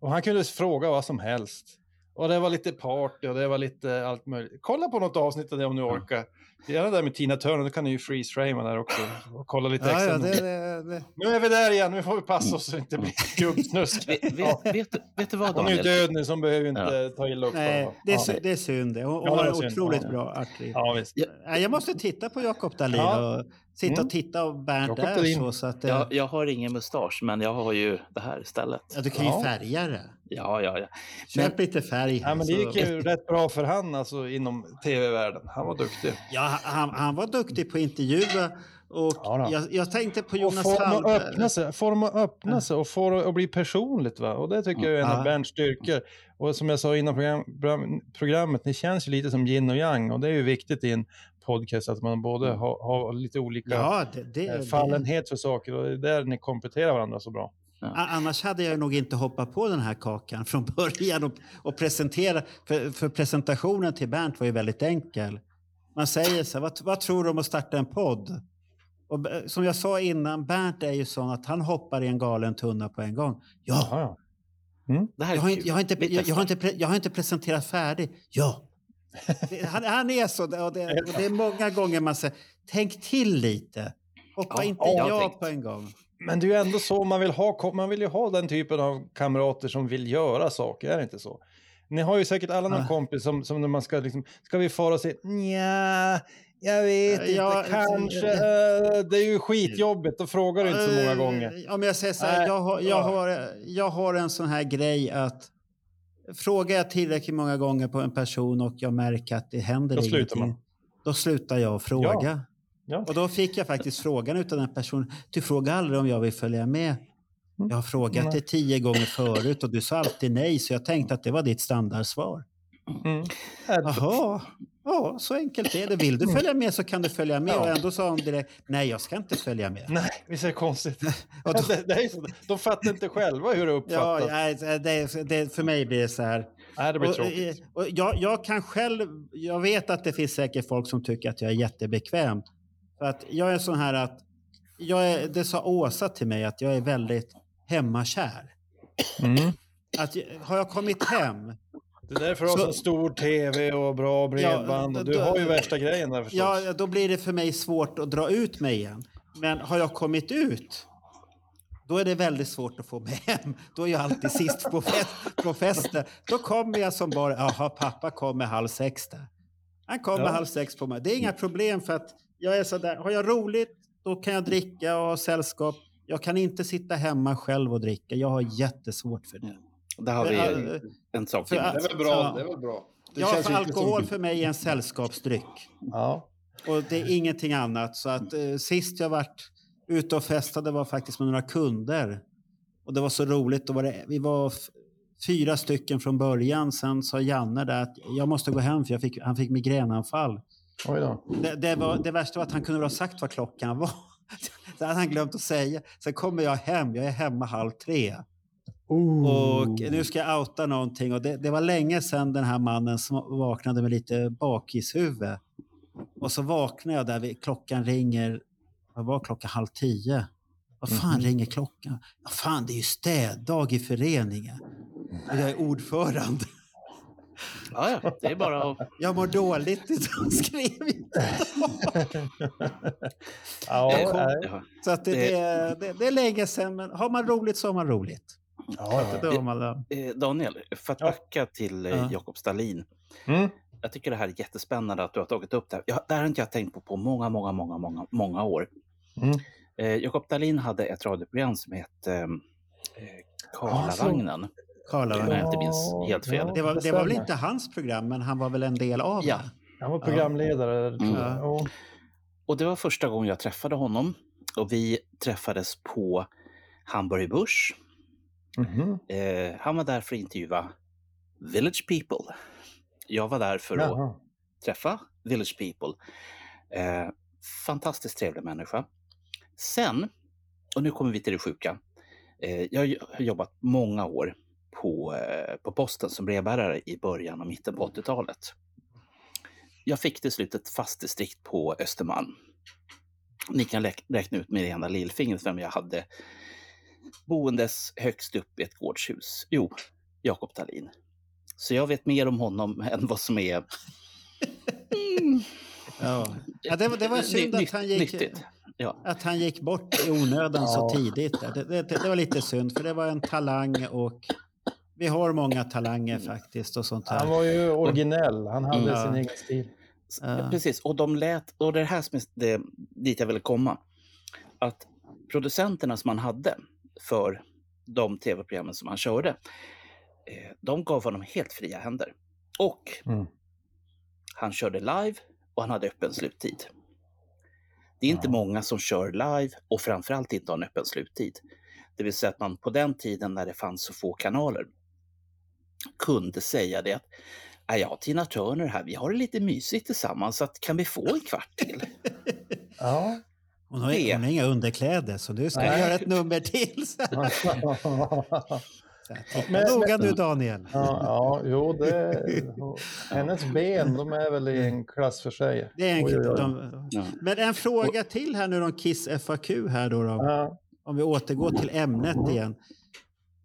Och han kunde fråga vad som helst. Och det var lite party och det var lite allt möjligt. Kolla på något avsnitt av det om ni orkar. Gärna där med Tina Turner, då kan ni ju freeze-framea där också. Och kolla lite Ja, extra. ja, det, det, det. Nu är vi där igen, nu får vi passa oss så det inte blir gubbsnusk. Vet, vet, vet, du- vet du vad Hon är ju Daniel? död nu så hon behöver inte Ja. ta illa upp. Nej, det är, det är synd. det. Hon, hon Ja, har otroligt bra artist. ja, visst. Nej, Jag måste titta på Jakob Dahlin Ja. och sitta Mm. och titta och Bernt Jakob är Dahlin. så. så att, eh, Jag, jag har ingen mustasch, men jag har ju det här istället. ja, du kan ju Ja. färga det. Ja, ja, ja. Köp lite färg. Ja, men det gick ju rätt bra för han alltså, inom tv-världen. Han var duktig. Ja, han, han var duktig på att intervjua. Och Ja jag, jag tänkte på Och Jonas få dem att Hallberg. öppna sig, få dem att öppna sig och få det att bli personligt. Va? Och det tycker jag är en Ja. av Bernts styrkor. Och som jag sa innan program- programmet, ni känns ju lite som yin och yang. Och det är ju viktigt i en podcast att man både har, har lite olika Ja, det, det, eh, det. fallenhet för saker. Och det är där ni kompletterar varandra så bra. A- Annars hade jag nog inte hoppat på den här kakan från början och, och presentera. För, för presentationen till Bernt var ju väldigt enkel. Man säger så här, vad, vad tror du om att starta en podd? Och som jag sa innan, Bernt är ju sån att han hoppar i en galen tunna på en gång. Ja, Ja, ja. Är jag har, inte, jag, har inte, jag, jag, har inte, jag har inte presenterat färdigt. Ja. Han, han är så. Och det, och det är många gånger man säger, tänk till lite. Hoppa Ja, inte ja, jag på en gång. Men det är ju ändå så man vill ha. Man vill ju ha den typen av kamrater som vill göra saker, är det inte så? Ni har ju säkert alla någon Ja. kompis som, som när man ska liksom, ska vi fara och säga nja, jag vet inte, Ja, kanske, eh, det är ju skitjobbigt, då frågar du inte så många Eh, gånger. Om jag säger så här, jag har, jag, ja. har, jag har en sån här grej att frågar jag tillräckligt många gånger på en person och jag märker att det händer Då slutar ingenting, man. då slutar jag fråga. Ja. Och då fick jag faktiskt frågan utav den personen, du frågar aldrig om jag vill följa med. Jag har frågat Mm. Det tio gånger förut och du sa alltid nej, så jag tänkte att det var ditt standardsvar. Mm. Adblock. Jaha, ja, så enkelt är det. Vill du följa med så kan du följa med. Ja. Och ändå sa de direkt, nej jag ska inte följa med. Nej, visst är det konstigt? Och då- det, det är så, de fattar inte själva hur det Ja, uppfattas. nej, det, det, för mig blir det så här. Nej, det blir tråkigt. eh, och jag, jag kan själv, jag vet att det finns säkert folk som tycker att jag är jättebekväm. För att jag är sån här att, jag är, det sa Åsa till mig att jag är väldigt hemmakär. Mm. Att, har jag kommit hem, Det är därför du har Så- så stor tv och bra bredband. Ja, och du då- har ju värsta grejen där förstås. ja, då blir det för mig svårt att dra ut mig igen. Men har jag kommit ut, då är det väldigt svårt att få mig hem. Då är jag alltid sist på, fest, på festen. Då kommer jag som bara, jaha, pappa kommer halv sex där. Han kommer Ja. halv sex på mig. Det är inga problem för att jag är sådär, har jag roligt, då kan jag dricka och ha sällskap. Jag kan inte sitta hemma själv och dricka. Jag har jättesvårt för det. Där har vi För, en, sak till. att- Det är väl bra. Ja. Det är väl bra. Det Ja, känns för alkohol som- för mig är en sällskapsdryck. Ja. Och det är ingenting annat. Så att eh, sist jag varit ute och festade var faktiskt med några kunder. Och det var så roligt. Då var det, vi var fyra stycken från början. Sen sa Janne där att jag måste gå hem för jag fick, han fick migränanfall. Oj då. Det, det, var, det värsta var att han kunde ha sagt vad klockan var. Det hade han glömt att säga. Sen kommer jag hem. Jag är hemma halv tre. Och nu ska jag outa någonting. Och det, det var länge sedan den här mannen som vaknade med lite bakishuvud. Och så vaknar jag där, vid, klockan ringer, vad var klockan, halv tio? Vad fan ringer klockan? Ja, fan, det är ju städdag i föreningen. Och jag är ordförande. Ja, ja, det är bara att... Jag mår dåligt, det skrev inte. Ja. Så att det, Det- det, det är länge sedan, men har man roligt så har man roligt. Ja, ja. Eh, Daniel, för att Ja. backa till eh, Ja. Jakob Stalin. Mm. Jag tycker det här är jättespännande att du har tagit upp det här. Ja, det här har inte jag tänkt på på många, många, många, många, många år. Mm. Eh, Jakob Stalin hade ett radioprogram som hette eh, Karlavagnen. Om Karlavagnen. jag inte minns helt fel. Ja, Det var, det var väl inte hans program, men han var väl en del av Ja. det. Han var programledare. jag. Ja. Ja. Och det var första gången jag träffade honom. Och vi träffades på Hamburg Börs. Mhm. Eh, han var där för att intervjua Village People. Jag var där för att Jaha. träffa Village People. Eh, fantastiskt trevlig människa. Sen, och nu kommer vi till det sjuka. Eh, jag har jobbat många år på, på posten som brevbärare i början och mitten på 80-talet. Jag fick till slut ett fast distrikt på Östermalm. Ni kan räkna ut med ena lillfingret vem jag hade boendes högst upp i ett gårdshus. Jo, Jakob Dahlin. Så jag vet mer om honom än vad som är Ja. Ja, det, var- det var synd att han, gick. Ja. att han gick bort i onödan så Ja. tidigt. Det, det, det var lite synd, för det var en talang och vi har många talanger faktiskt och sånt Han här. var ju originell. Han hade Mm. sin egen stil. Ja. Precis, och de lät, och det är det här som är det, dit jag ville komma. Att producenterna som han hade för de tv-programmen som han körde, eh, de gav honom helt fria händer. Och Mm. han körde live och han hade öppen sluttid. Det är inte Ja. många som kör live och framförallt inte har en öppen sluttid. Det vill säga att man på den tiden när det fanns så få kanaler kunde säga det att "Ja, jag har Tina Turner här, vi har det lite mysigt tillsammans, så att kan vi få en kvart till? Ja. Hon har, det. hon har inga underkläder, så du ska Nej. göra ett nummer till. Men- noga nu Daniel. Ja, ja, jo, det... Hennes ben, de är väl i en klass för sig. Det är en, Oj, oj, oj. de, Ja. men en fråga till här nu om Kiss FAQ här då. då. Ja. Om vi återgår till ämnet igen.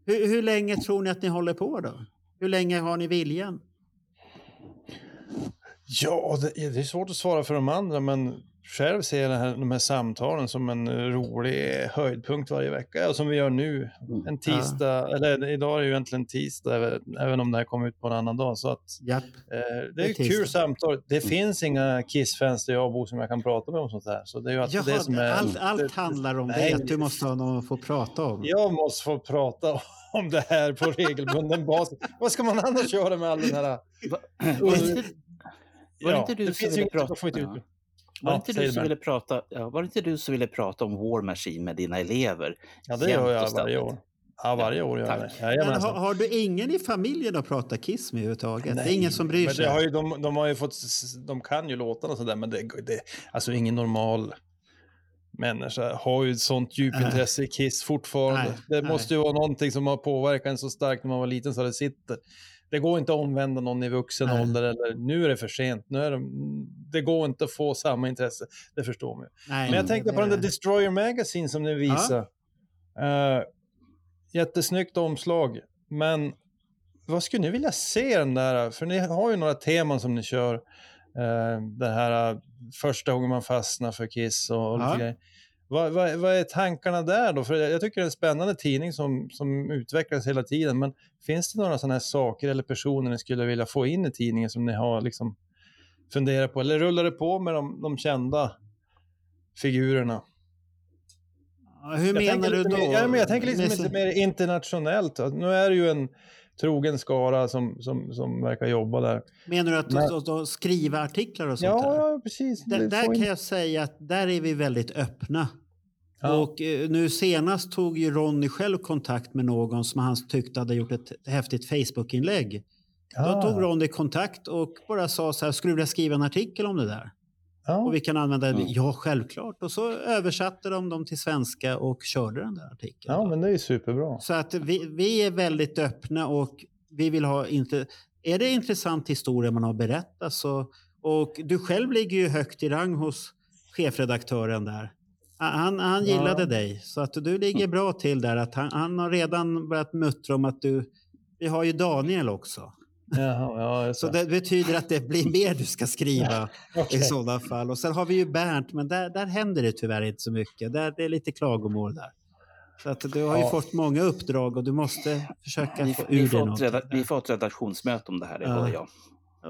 Hur, hur länge tror ni att ni håller på då? Hur länge har ni viljan? Ja, det, det är svårt att svara för de andra, men själv ser det här, de här samtalen som en rolig höjdpunkt varje vecka, ja, som vi gör nu. En tisdag, eller idag är det ju egentligen tisdag, även- om det här kommer ut på en annan dag. Så att, Japp. eh, det Det är ju kul samtal. Det finns inga Kiss-fans där jag bor som jag kan prata med om sånt här. Så det är ju Jaha, det som är... allt, allt det- handlar om Nej, det, att du måste ha någon att få prata om. Jag måste få prata om det här på regelbunden basis. Vad ska man annars göra med all den här... Va- Var det det Ja, inte du det som ville prata? Var, Ja, inte du som ville prata ja, var inte du som ville prata om War Machine med dina elever? Ja, det gör jag varje år. Ja, varje år gör jag tack. det. Men har, har du ingen i familjen att prata Kiss med överhuvudtaget? det är ingen som bryr men sig? har ju, de, de har ju fått, de kan ju låtarna och sådär, men det, det, alltså ingen normal människa har ju ett sånt djupintresse i Kiss fortfarande. Nej, det nej. måste ju vara någonting som har påverkat en så starkt när man var liten så det sitter. Det går inte att omvända någon i vuxen Nej. ålder eller nu är det för sent. Nu är det, det går inte att få samma intresse, det förstår man. Nej, Men jag tänkte på den där Destroyer Magazine som ni visade. Uh, jättesnyggt omslag, men vad skulle ni vilja se den där? För ni har ju några teman som ni kör. Uh, det här uh, första gången man fastnar för Kiss och, och Ja. grejer. Vad, vad, vad är tankarna där då? För jag, jag tycker det är en spännande tidning som, som utvecklas hela tiden. Men finns det några sådana här saker eller personer ni skulle vilja få in i tidningen som ni har liksom funderat på? Eller rullar det på med de, de kända figurerna? Hur Jag menar du då? Mer, ja, men jag tänker liksom lite mer internationellt. Nu är det ju en trogen skara som, som, som verkar jobba där. Menar du att Men- då, då skriva artiklar och sånt Ja, där? ja, precis. Där, Det där kan jag säga att där är vi väldigt öppna. Ja. Och eh, nu senast tog ju Ronny själv kontakt med någon som han tyckte hade gjort ett häftigt Facebook-inlägg. Då Ah. tog Ronny kontakt och bara sa så här, skulle du vilja skriva en artikel om det där? Ja. Och vi kan använda det. Mm. Ja, självklart. Och så översatte de dem till svenska och körde den där artikeln. ja, men det är superbra. Så att vi, vi är väldigt öppna och vi vill ha inte... Är det intressant historia man har berättat så... Och du själv ligger ju högt i rang hos chefredaktören där. Han, han Ja. gillade dig, så att du ligger bra till där. Att han, han har redan börjat muttra om att du... Vi har ju Daniel också. Jaha, ja, Så det. betyder att det blir mer du ska skriva Okej. i sådana fall. Och sen har vi ju Bernt, men där, där händer det tyvärr inte så mycket. Där, det är lite klagomål där. Så att du har ju Ja. fått många uppdrag och du måste försöka Vi, få vi, ur får dig något. reda, vi får ett redaktionsmöte om det här, det Ja. jag.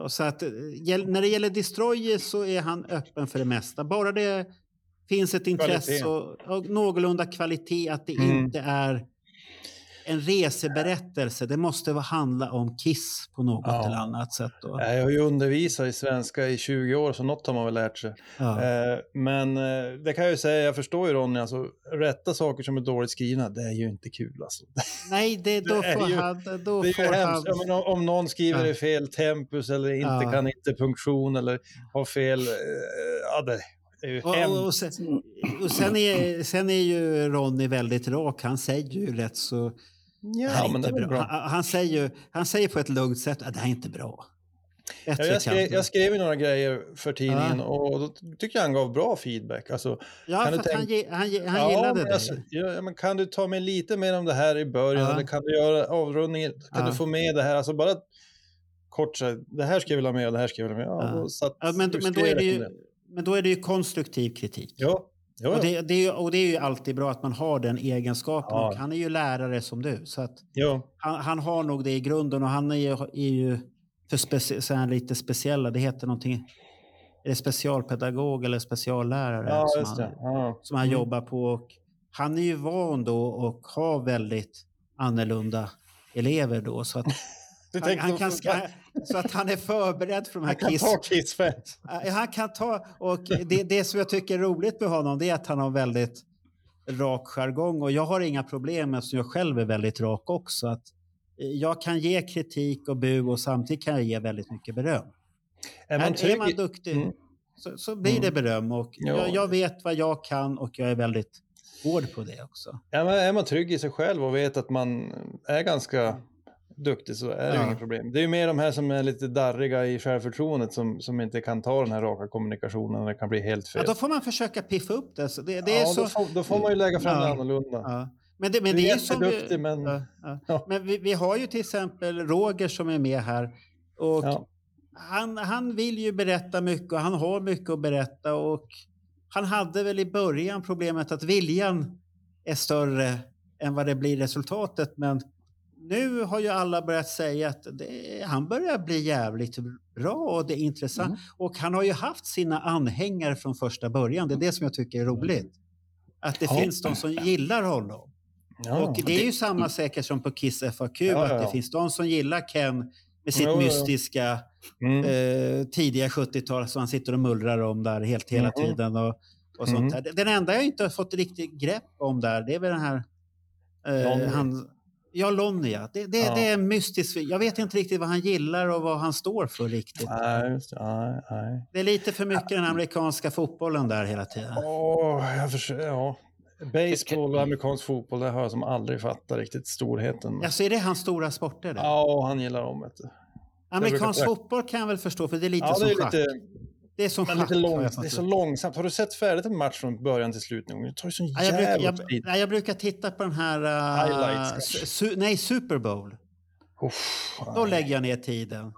Och Så att, eh, när det gäller Destroyer så är han öppen för det mesta. Bara det finns ett intresse Kvalitet. och, och någorlunda kvalitet att det Mm. inte är en reseberättelse. Det måste handla om Kiss på något Ja. eller annat sätt. Då. Jag har ju undervisat i svenska i 20 år, så något har man väl lärt sig. Ja. Eh, men eh, det kan jag ju säga, jag förstår ju Ronny, alltså, rätta saker som är dåligt skrivna, det är ju inte kul alltså. Nej, det, då det får ju- han... Då Det är får han hemskt. Men om, om någon skriver i fel tempus eller inte kan inte punktion eller har fel... Eh, ja, det Och, och, sen, och sen, är, sen är ju Ronny väldigt rak. Han säger ju rätt så... Ja, det är men det är bra. Han, han, säger ju, han säger på ett lugnt sätt att det här är inte bra. Ja, jag, skrev, det. jag skrev några grejer för tidningen och då tyckte jag han gav bra feedback. Alltså, Ja, kan för du att han, tänka- ge- han, ge- han ja, gillade dig. alltså, ja, men kan du ta med lite mer om det här i början Ja. eller kan du göra avrundningen? Kan Ja. du få med det här? Alltså bara kort så här, det här ska jag vilja med och det här ska jag vilja med. Ja, Ja. då satt, ja, men, men, då är det ju, men då är det ju konstruktiv kritik. Ja, ja, Och, det, det är ju, och det är ju alltid bra att man har den egenskapen. Ja. Han är ju lärare som du. Så att han, han har nog det i grunden och han är ju, är ju för speci- så här lite speciella. Det heter någonting. Är det specialpedagog eller speciallärare ja som, han, Ja. som han Mm. jobbar på? Och han är ju van då och har väldigt annorlunda elever då. Så att han, han kan, så att han är förberedd för de här Han kan kiss... ta kissfans. Ja, Han kan ta, och det, det som jag tycker är roligt med honom det är att han har väldigt rak jargong och jag har inga problem eftersom jag själv är väldigt rak också. Att jag kan ge kritik och bu och samtidigt kan jag ge väldigt mycket beröm. Är Är man man, trygg är man duktig Mm. så, så blir det beröm och Ja. jag, jag vet vad jag kan och jag är väldigt hård på det också. Ja, men är man trygg i sig själv och vet att man är ganska duktig så är det Ja. inget problem. Det är ju mer de här som är lite darriga i självförtroendet som, som inte kan ta den här raka kommunikationen och det kan bli helt fel. Ja, då får man försöka piffa upp det. Så det, det ja, så, då, får, då får man ju lägga fram det Ja. annorlunda. Ja. Men det, men Du är det är som jätteduktig, men- ja, ja. Men vi, vi har ju till exempel Roger som är med här. Och han, han vill ju berätta mycket och han har mycket att berätta. Och han hade väl i början problemet att viljan är större än vad det blir resultatet. Men nu har ju alla börjat säga att det, han börjar bli jävligt bra och det är intressant. Mm. Och han har ju haft sina anhängare från första början. Det är det som jag tycker är roligt. Att det Ja. finns de som gillar honom. Ja. Och det är ju samma säkert som på Kiss FAQ, Ja, att det finns de som gillar Ken med sitt mystiska Mm. eh, tidiga 70-tal som han sitter och mullrar om där helt hela Mhm. tiden. Och, och sånt där. Den enda jag inte har fått riktigt grepp om där, det är väl den här... Eh, han, Ja, Lonnie, ja. Det, det, Ja. det är en mystisk... Jag vet inte riktigt vad han gillar och vad han står för riktigt. Nej, just det. Nej, nej. Det är lite för mycket den amerikanska fotbollen där hela tiden. Åh, jag försöker, ja. Baseball och amerikansk fotboll, det har jag som aldrig fattat riktigt storheten. Alltså, är det hans stora sporter? Det? Ja, han gillar dem. Amerikansk brukar- fotboll kan jag väl förstå, för det är lite Ja, det som är schack. lite, Det är som schack. lite har lång, jag det är så långsamt. Har du sett färdigt en match från början till slut någon gång? Det tar ju sån Ja, jag, brukar, jag, tid. nej, jag brukar titta på den här... Uh, Highlights, su, nej, Super Bowl. Uff, Då nej. lägger jag ner tiden.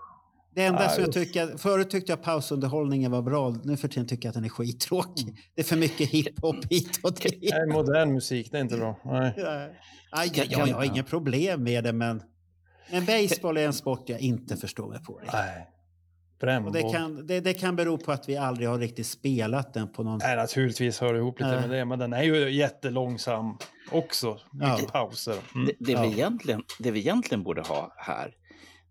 Det enda Nej, som jag tycker, förut tyckte jag pausunderhållningen var bra, nu för tiden tycker jag att den är skittråkig. Mm. Det är för mycket hiphop hit och dit. Nej, modern musik, det är inte bra. Nej. Aj, jag, jag, jag har inga problem med det, men, men baseball är en sport jag inte förstår mig på. Nej. Och det, kan, det, det kan bero på att vi aldrig har riktigt spelat den på någon... Nej, naturligtvis hör det ihop lite med det, men den är ju jättelångsam också. Mycket Ja. pauser. Mm. Det, det, Ja. vi egentligen, det vi egentligen borde ha här,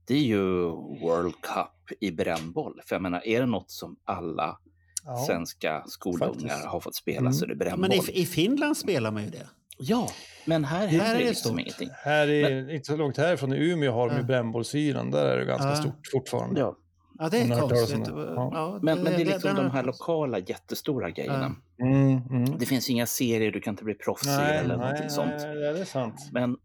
det är ju World Cup i brännboll. För jag menar, är det något som alla Ja. svenska skolungar Faktiskt. har fått spela Mm. så är det brännboll. men i, i Finland spelar man ju det. Ja, men här Här händer är det liksom stort. ingenting. Här är inte så långt härifrån, i Umeå har de ju brännbollsyran. Där är det ganska stort fortfarande. Ja. Ja, det är konstigt. det. Ja. Ja. Men, men det är liksom den de har- här lokala jättestora grejerna. Mm, mm. Det finns inga serier, du kan inte bli proffs i eller nej, någonting nej, sånt. nej, det är sant. Men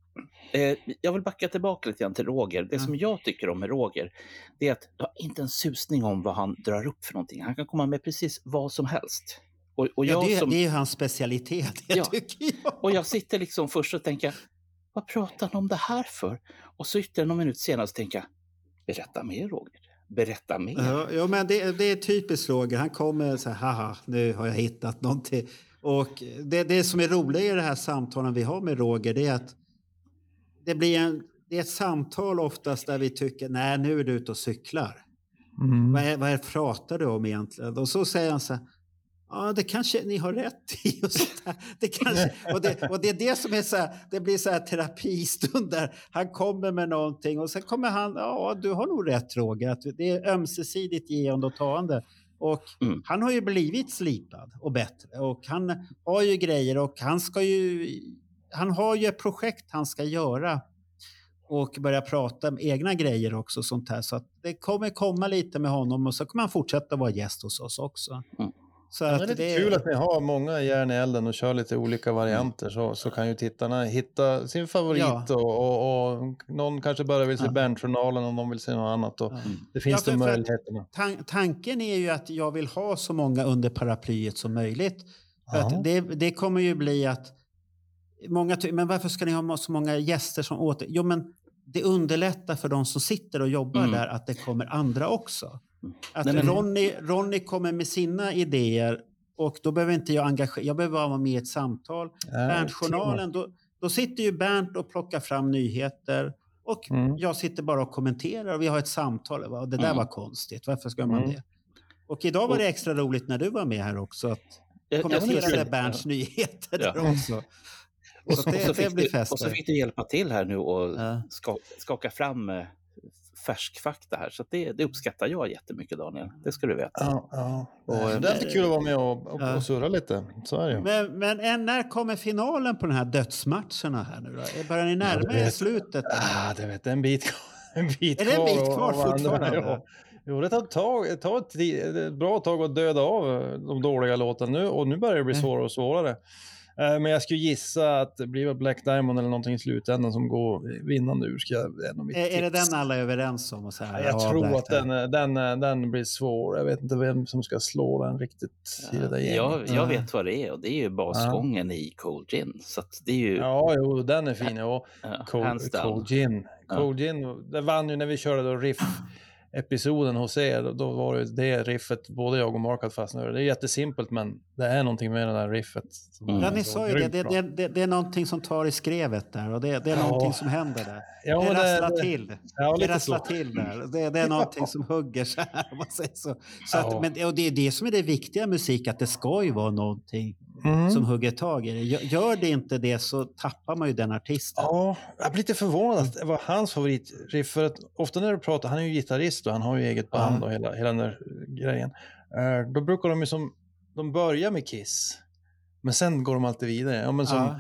eh, jag vill backa tillbaka lite grann till Roger. Det som jag tycker om med Roger, det är att du har inte en susning om vad han drar upp för någonting. Han kan komma med precis vad som helst. Och, och, Ja, det, är- som, det är ju hans specialitet, det Ja. tycker jag. och jag sitter liksom först och tänker, vad pratar han om det här för? Och så ytterligare någon minut senare så tänker jag, berätta mer Roger. Berätta mer. Ja, ja, men det, det är typiskt Roger. Han kommer så här, haha, nu har jag hittat någonting. Och det, det som är roligt i det här samtalen vi har med Roger, det är att det blir en, det är ett samtal oftast där vi tycker, nej nu är du ute och cyklar. Mm. Vad, är, vad är, pratar du om egentligen? Och så säger han så här, ja det kanske ni har rätt i. Och, sånt där. Det, kanske, och, det, och det är det som är så här, det blir så här terapistund där han kommer med någonting och sen kommer han, ja du har nog rätt Roger, att det är ömsesidigt geende och tagande. Och Mm. han har ju blivit slipad och bättre och han har ju grejer och han ska ju, han har ju ett projekt han ska göra och börja prata om egna grejer också sånt här. Så att det kommer komma lite med honom och så kommer han fortsätta vara gäst hos oss också. Mm. Så Ja, att det är kul att ni har många järn i elden och kör lite olika varianter så, så kan ju tittarna hitta sin favorit Ja. och, och, och någon kanske bara vill se Ja. Berntjournalen om de vill se något annat. Och Ja. Det finns Ja, de möjligheterna. Tan- tanken är ju att jag vill ha så många under paraplyet som möjligt. För Ja. att det, det kommer ju bli att många men varför ska ni ha så många gäster som åter... Jo, men det underlättar för de som sitter och jobbar Mm. där att det kommer andra också. Att Nej, men- Ronny, Ronny kommer med sina idéer och då behöver inte jag engagera Jag behöver bara vara med i ett samtal. Nej, Berntjournalen, då, då sitter ju Bernt och plockar fram nyheter och Mm. jag sitter bara och kommenterar och vi har ett samtal. Va? Det där Mm. var konstigt, varför ska man Mm. det? Och idag var det extra roligt när du var med här också att Jag- Bernts nyheter Ja. där också. Och Så och, det- så det blir du, och så fick du hjälpa till här nu och Ja. ska, skaka fram eh, färskfakta här. Så att det, det uppskattar jag jättemycket Daniel. Det ska du veta. Ja, ja. Och, det är alltid kul att vara med och, och, Ja. och surra lite. Så är det. Men, men när kommer finalen på de här dödsmatcherna här nu då? Börjar ni närma er slutet? Ah, det vet, en bit, en bit Är det en bit kvar fortfarande? Ja. Jo, det tar ett, tag, det tar ett, ett bra tag att döda av eh, de dåliga låtarna nu och nu börjar det bli svårare och svårare. Eh, Men jag skulle gissa att det blir Black Diamond eller någonting i slutändan som går vinnande ur. Ska jag, är, Är, är det den alla är överens om? Och så här, Ja, Jag ja, tror Black att den, eh, den, eh, den blir svår. Jag vet inte vem som ska slå den riktigt i det där gänget. jag, Ja. jag vet vad det är och det är ju basgången i Cold Gin. Så att det är ju Ja, jo, den är fin. Ja. ja, Cold. Cold Gin. Ja. Cold Gin, det vann ju när vi körde då riff-episoden hos er. Då- Då var det det riffet både jag och Mark hade fastnat över. Det är jättesimpelt men det är någonting med det där riffet. Mm. Ja, ni sa ju det. Det, det, det. det är någonting som tar i skrevet där och det, det är Ja. någonting som händer där. Ja, det rasslar det- till. Ja, det rasslar så. till där. Det, det är någonting som hugger så här. Om man säger så. så att, men, och det är det som är det viktiga i musik, att det ska ju vara någonting Mm. som hugger tag i det. Gör- det inte det så tappar man ju den artisten. Ja, jag blir lite förvånad att det var hans favoritriff. För att ofta när du pratar, han är ju gitarrist och han har ju eget band Ja. och hela, hela den där grejen. Eh, då brukar de ju som, de börjar med Kiss. Men sen går de alltid vidare. Ja, men som, Ja.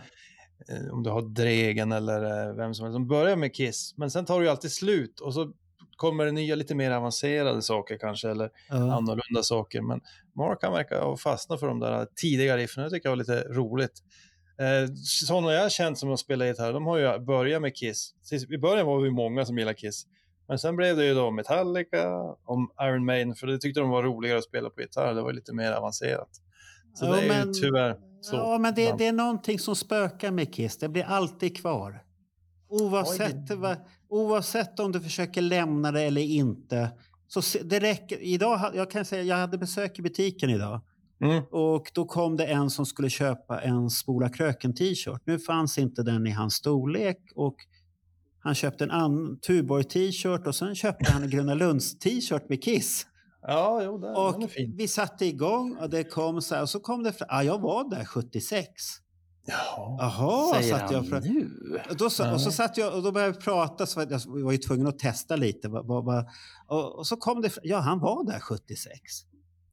eh, om du har Dregen eller eh, vem som helst, de börjar med Kiss, men sen tar det ju alltid slut och så kommer det nya lite mer avancerade saker kanske, eller Ja. annorlunda saker. Men Mark han verkar ha fastnat för de där tidiga riffen, det tycker jag var lite roligt. Eh, sådana jag har känt som har spelat gitarr, de har ju börjat med Kiss. I början var vi många som gillade Kiss. Men sen blev det ju då Metallica, om Iron Maiden, för det tyckte de var roligare att spela på gitarr, det var lite mer avancerat. Så Ja, det är men- ju tyvärr så. Ja, men det, det är någonting som spökar med Kiss. Det blir alltid kvar. Oavsett, vad, oavsett om du försöker lämna det eller inte. Så det räcker. Idag, jag kan säga, jag hade besök i butiken idag. Mm. Och då kom det en som skulle köpa en Spola Kröken-t-shirt. Nu fanns inte den i hans storlek. Och han köpte en Tuborg-t-shirt och sen köpte han en Gröna Lunds-t-shirt med Kiss. Ja, jo, den, den är Och vi satte igång och det kom så här. Och så kom det fram. Ja, jag var där 76. Ja. Jaha, Säger satt jag han nu? Och då, och så Nej. satt jag och då började vi prata så jag var ju tvungen att testa lite. Och, och så kom det ja han var där 76.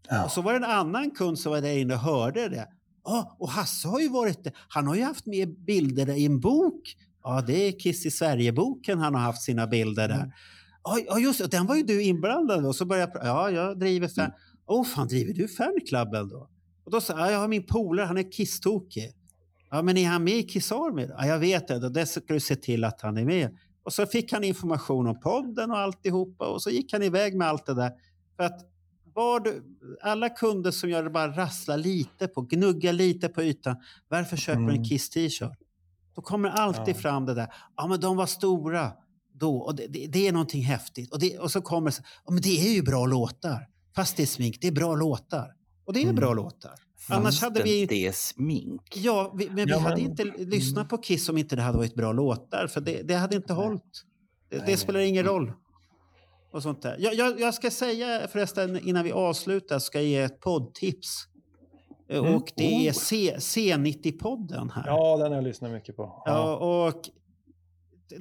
Ja. Och så var det en annan kund som var där inne och hörde det. Ja, och Hasse har ju varit där. Han har ju haft med bilder i en bok. Ja, det är Kiss i Sverige-boken han har haft sina bilder där. Ja, Ja, just det. Den var ju du inblandad. Och så började jag, ja, jag driver fan. Åh, fan driver du fanklubben då? Och då sa jag, ja, jag har min polare, han är kisstokig. Ja, men är han med i Kiss Army? Ja, jag vet det. Det ska du se till att han är med. Och så fick han information om podden och alltihopa och så gick han iväg med allt det där. För att var du, alla kunder som det bara rassla lite på, gnugga lite på ytan. Varför köper du en Mm. Kiss t-shirt? Då kommer alltid Ja. fram det där. Ja, men de var stora då och det, det, det är någonting häftigt. Och, det, och så kommer ja, men det är ju bra låtar. Fast det är smink, det är bra låtar. Och det är Mm. bra låtar. Annars hade vi- Det är smink. Ja, vi, men vi Ja, hade men- inte lyssnat på Kiss om inte det hade varit bra låtar. För det, det hade inte hållit. Det, det spelar ingen roll. Och sånt där. Jag, jag, jag ska säga förresten innan vi avslutar ska jag ge ett poddtips. Eh, Mm. Och det är Oh. C, C90-podden här. ja, den har jag lyssnat mycket på. Ja, och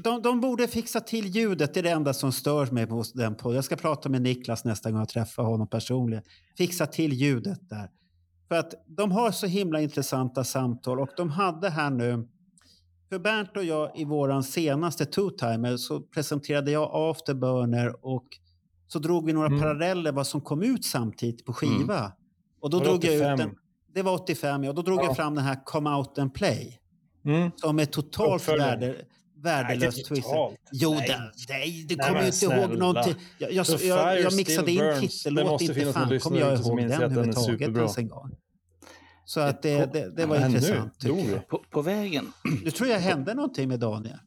de, de borde fixa till ljudet. Det är det enda som stör mig på den podden. Jag ska prata med Niklas nästa gång jag träffar honom personligen. Fixa till ljudet där. För att de har så himla intressanta samtal och de hade här nu för Bernt och jag i våran senaste two-timer så presenterade jag Afterburner och så drog vi några Mm. paralleller vad som kom ut samtidigt på skiva. Och då drog jag ut 85? Den. Det var 85 ja. Då drog Ja. jag fram den här Come Out and Play. Mm. Som är totalt värde, värdelös twist. Jo, Nej. det, nej, du Nej, kommer men ju inte ihåg snälla. någonting. Jag, jag, jag, jag mixade in titellåt, måste inte fan kommer jag ihåg den den överhuvudtaget superbra. ens en gång. Så att det, det, det var Men nu, intressant. jag. På, på vägen. Du tror jag hände någonting med Daniel?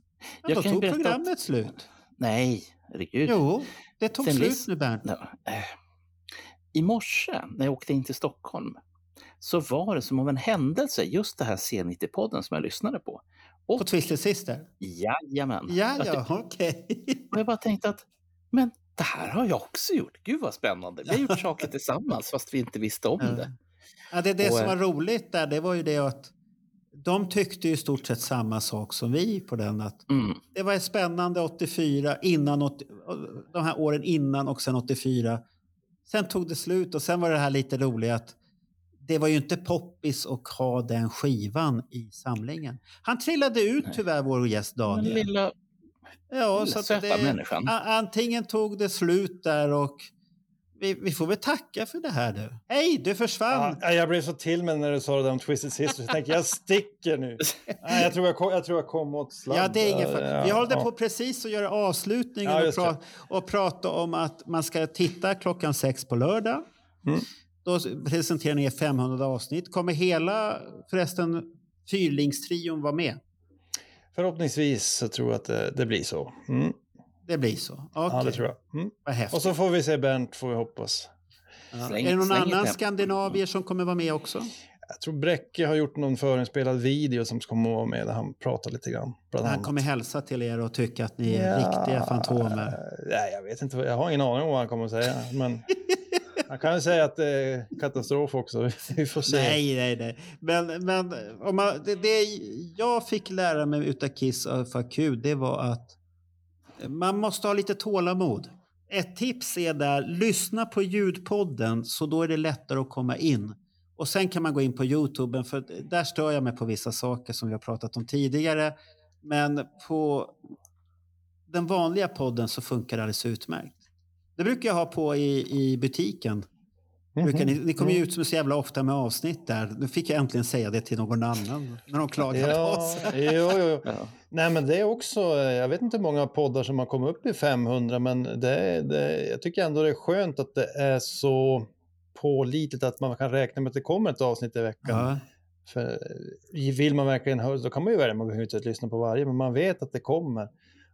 Ja, Jag då tog programmet att- slut. Nej, herregud. Jo, det tog Sen slut nu Bernt. Ja, eh. I morse när jag åkte in till Stockholm så var det som av en händelse just det här C90-podden som jag lyssnade på. På Och Twisted Sister? jajamän. Ja, ja, okej. Och jag bara tänkte att men det här har jag också gjort. Gud vad spännande. Vi har gjort saker tillsammans fast vi inte visste om Ja. det. Ja, det det Och, som eh, var roligt där, det var ju det att de tyckte i stort sett samma sak som vi på den. Att Mm. det var spännande 84, innan 80, de här åren innan och sen 84. Sen tog det slut och sen var det här lite roliga att det var ju inte poppis att ha den skivan i samlingen. Han trillade ut Nej. tyvärr, vår gäst Den Daniel. lilla, ja, lilla så att söta det, människan. antingen tog det slut där och vi, vi får väl tacka för det här nu. Hej, du försvann! Ja, jag blev så till mig när du sa det där om Twisted Sisters. Jag tänkte jag sticker nu. Nej, jag, tror jag, kom, jag tror jag kom åt sladd. Ja, det är ingen fara. Ja, Vi håller ja. på precis att göra avslutningen Ja, och, pra och prata om att man ska titta klockan sex på lördag. Mm. Då presenterar ni 500 avsnitt. Kommer hela förresten Fyrlingstrion vara med? Förhoppningsvis så tror jag att det, det blir så. Mm. Det blir så? Okej, Ja, det tror jag. Mm. vad häftigt. Och så får vi se Bernt, får vi hoppas. Ja. Släng- är det någon annan ett- skandinavier som kommer vara med också? Jag tror Bräcke har gjort någon förinspelad video som kommer att vara med där han pratar lite grann. Bland Han annat. kommer hälsa till er och tycka att ni är Ja, riktiga fantomer. Nej, jag vet inte. Jag har ingen aning om vad han kommer att säga. Men han kan ju säga att det är katastrof också. Vi får se. Nej, nej, nej. Men, men om man, det, det jag fick lära mig utav Kiss och FAQ, det var att man måste ha lite tålamod. Ett tips är där, lyssna på ljudpodden så då är det lättare att komma in. Och sen kan man gå in på Youtube, för där stör jag mig på vissa saker som vi har pratat om tidigare. Men på den vanliga podden så funkar det alldeles utmärkt. Det brukar jag ha på i, i butiken. Brukar ni, ni kommer ju ut så jävla ofta med avsnitt där. Nu fick jag äntligen säga det till någon annan när de klagade på Ja, oss. jo, jo. Ja. Nej, men det är också, jag vet inte hur många poddar som har kommit upp i 500, men det, det, jag tycker ändå det är skönt att det är så pålitligt att man kan räkna med att det kommer ett avsnitt i veckan. Ja. För vill man verkligen höra, då kan man ju välja, man behöver inte lyssna på varje, men man vet att det kommer.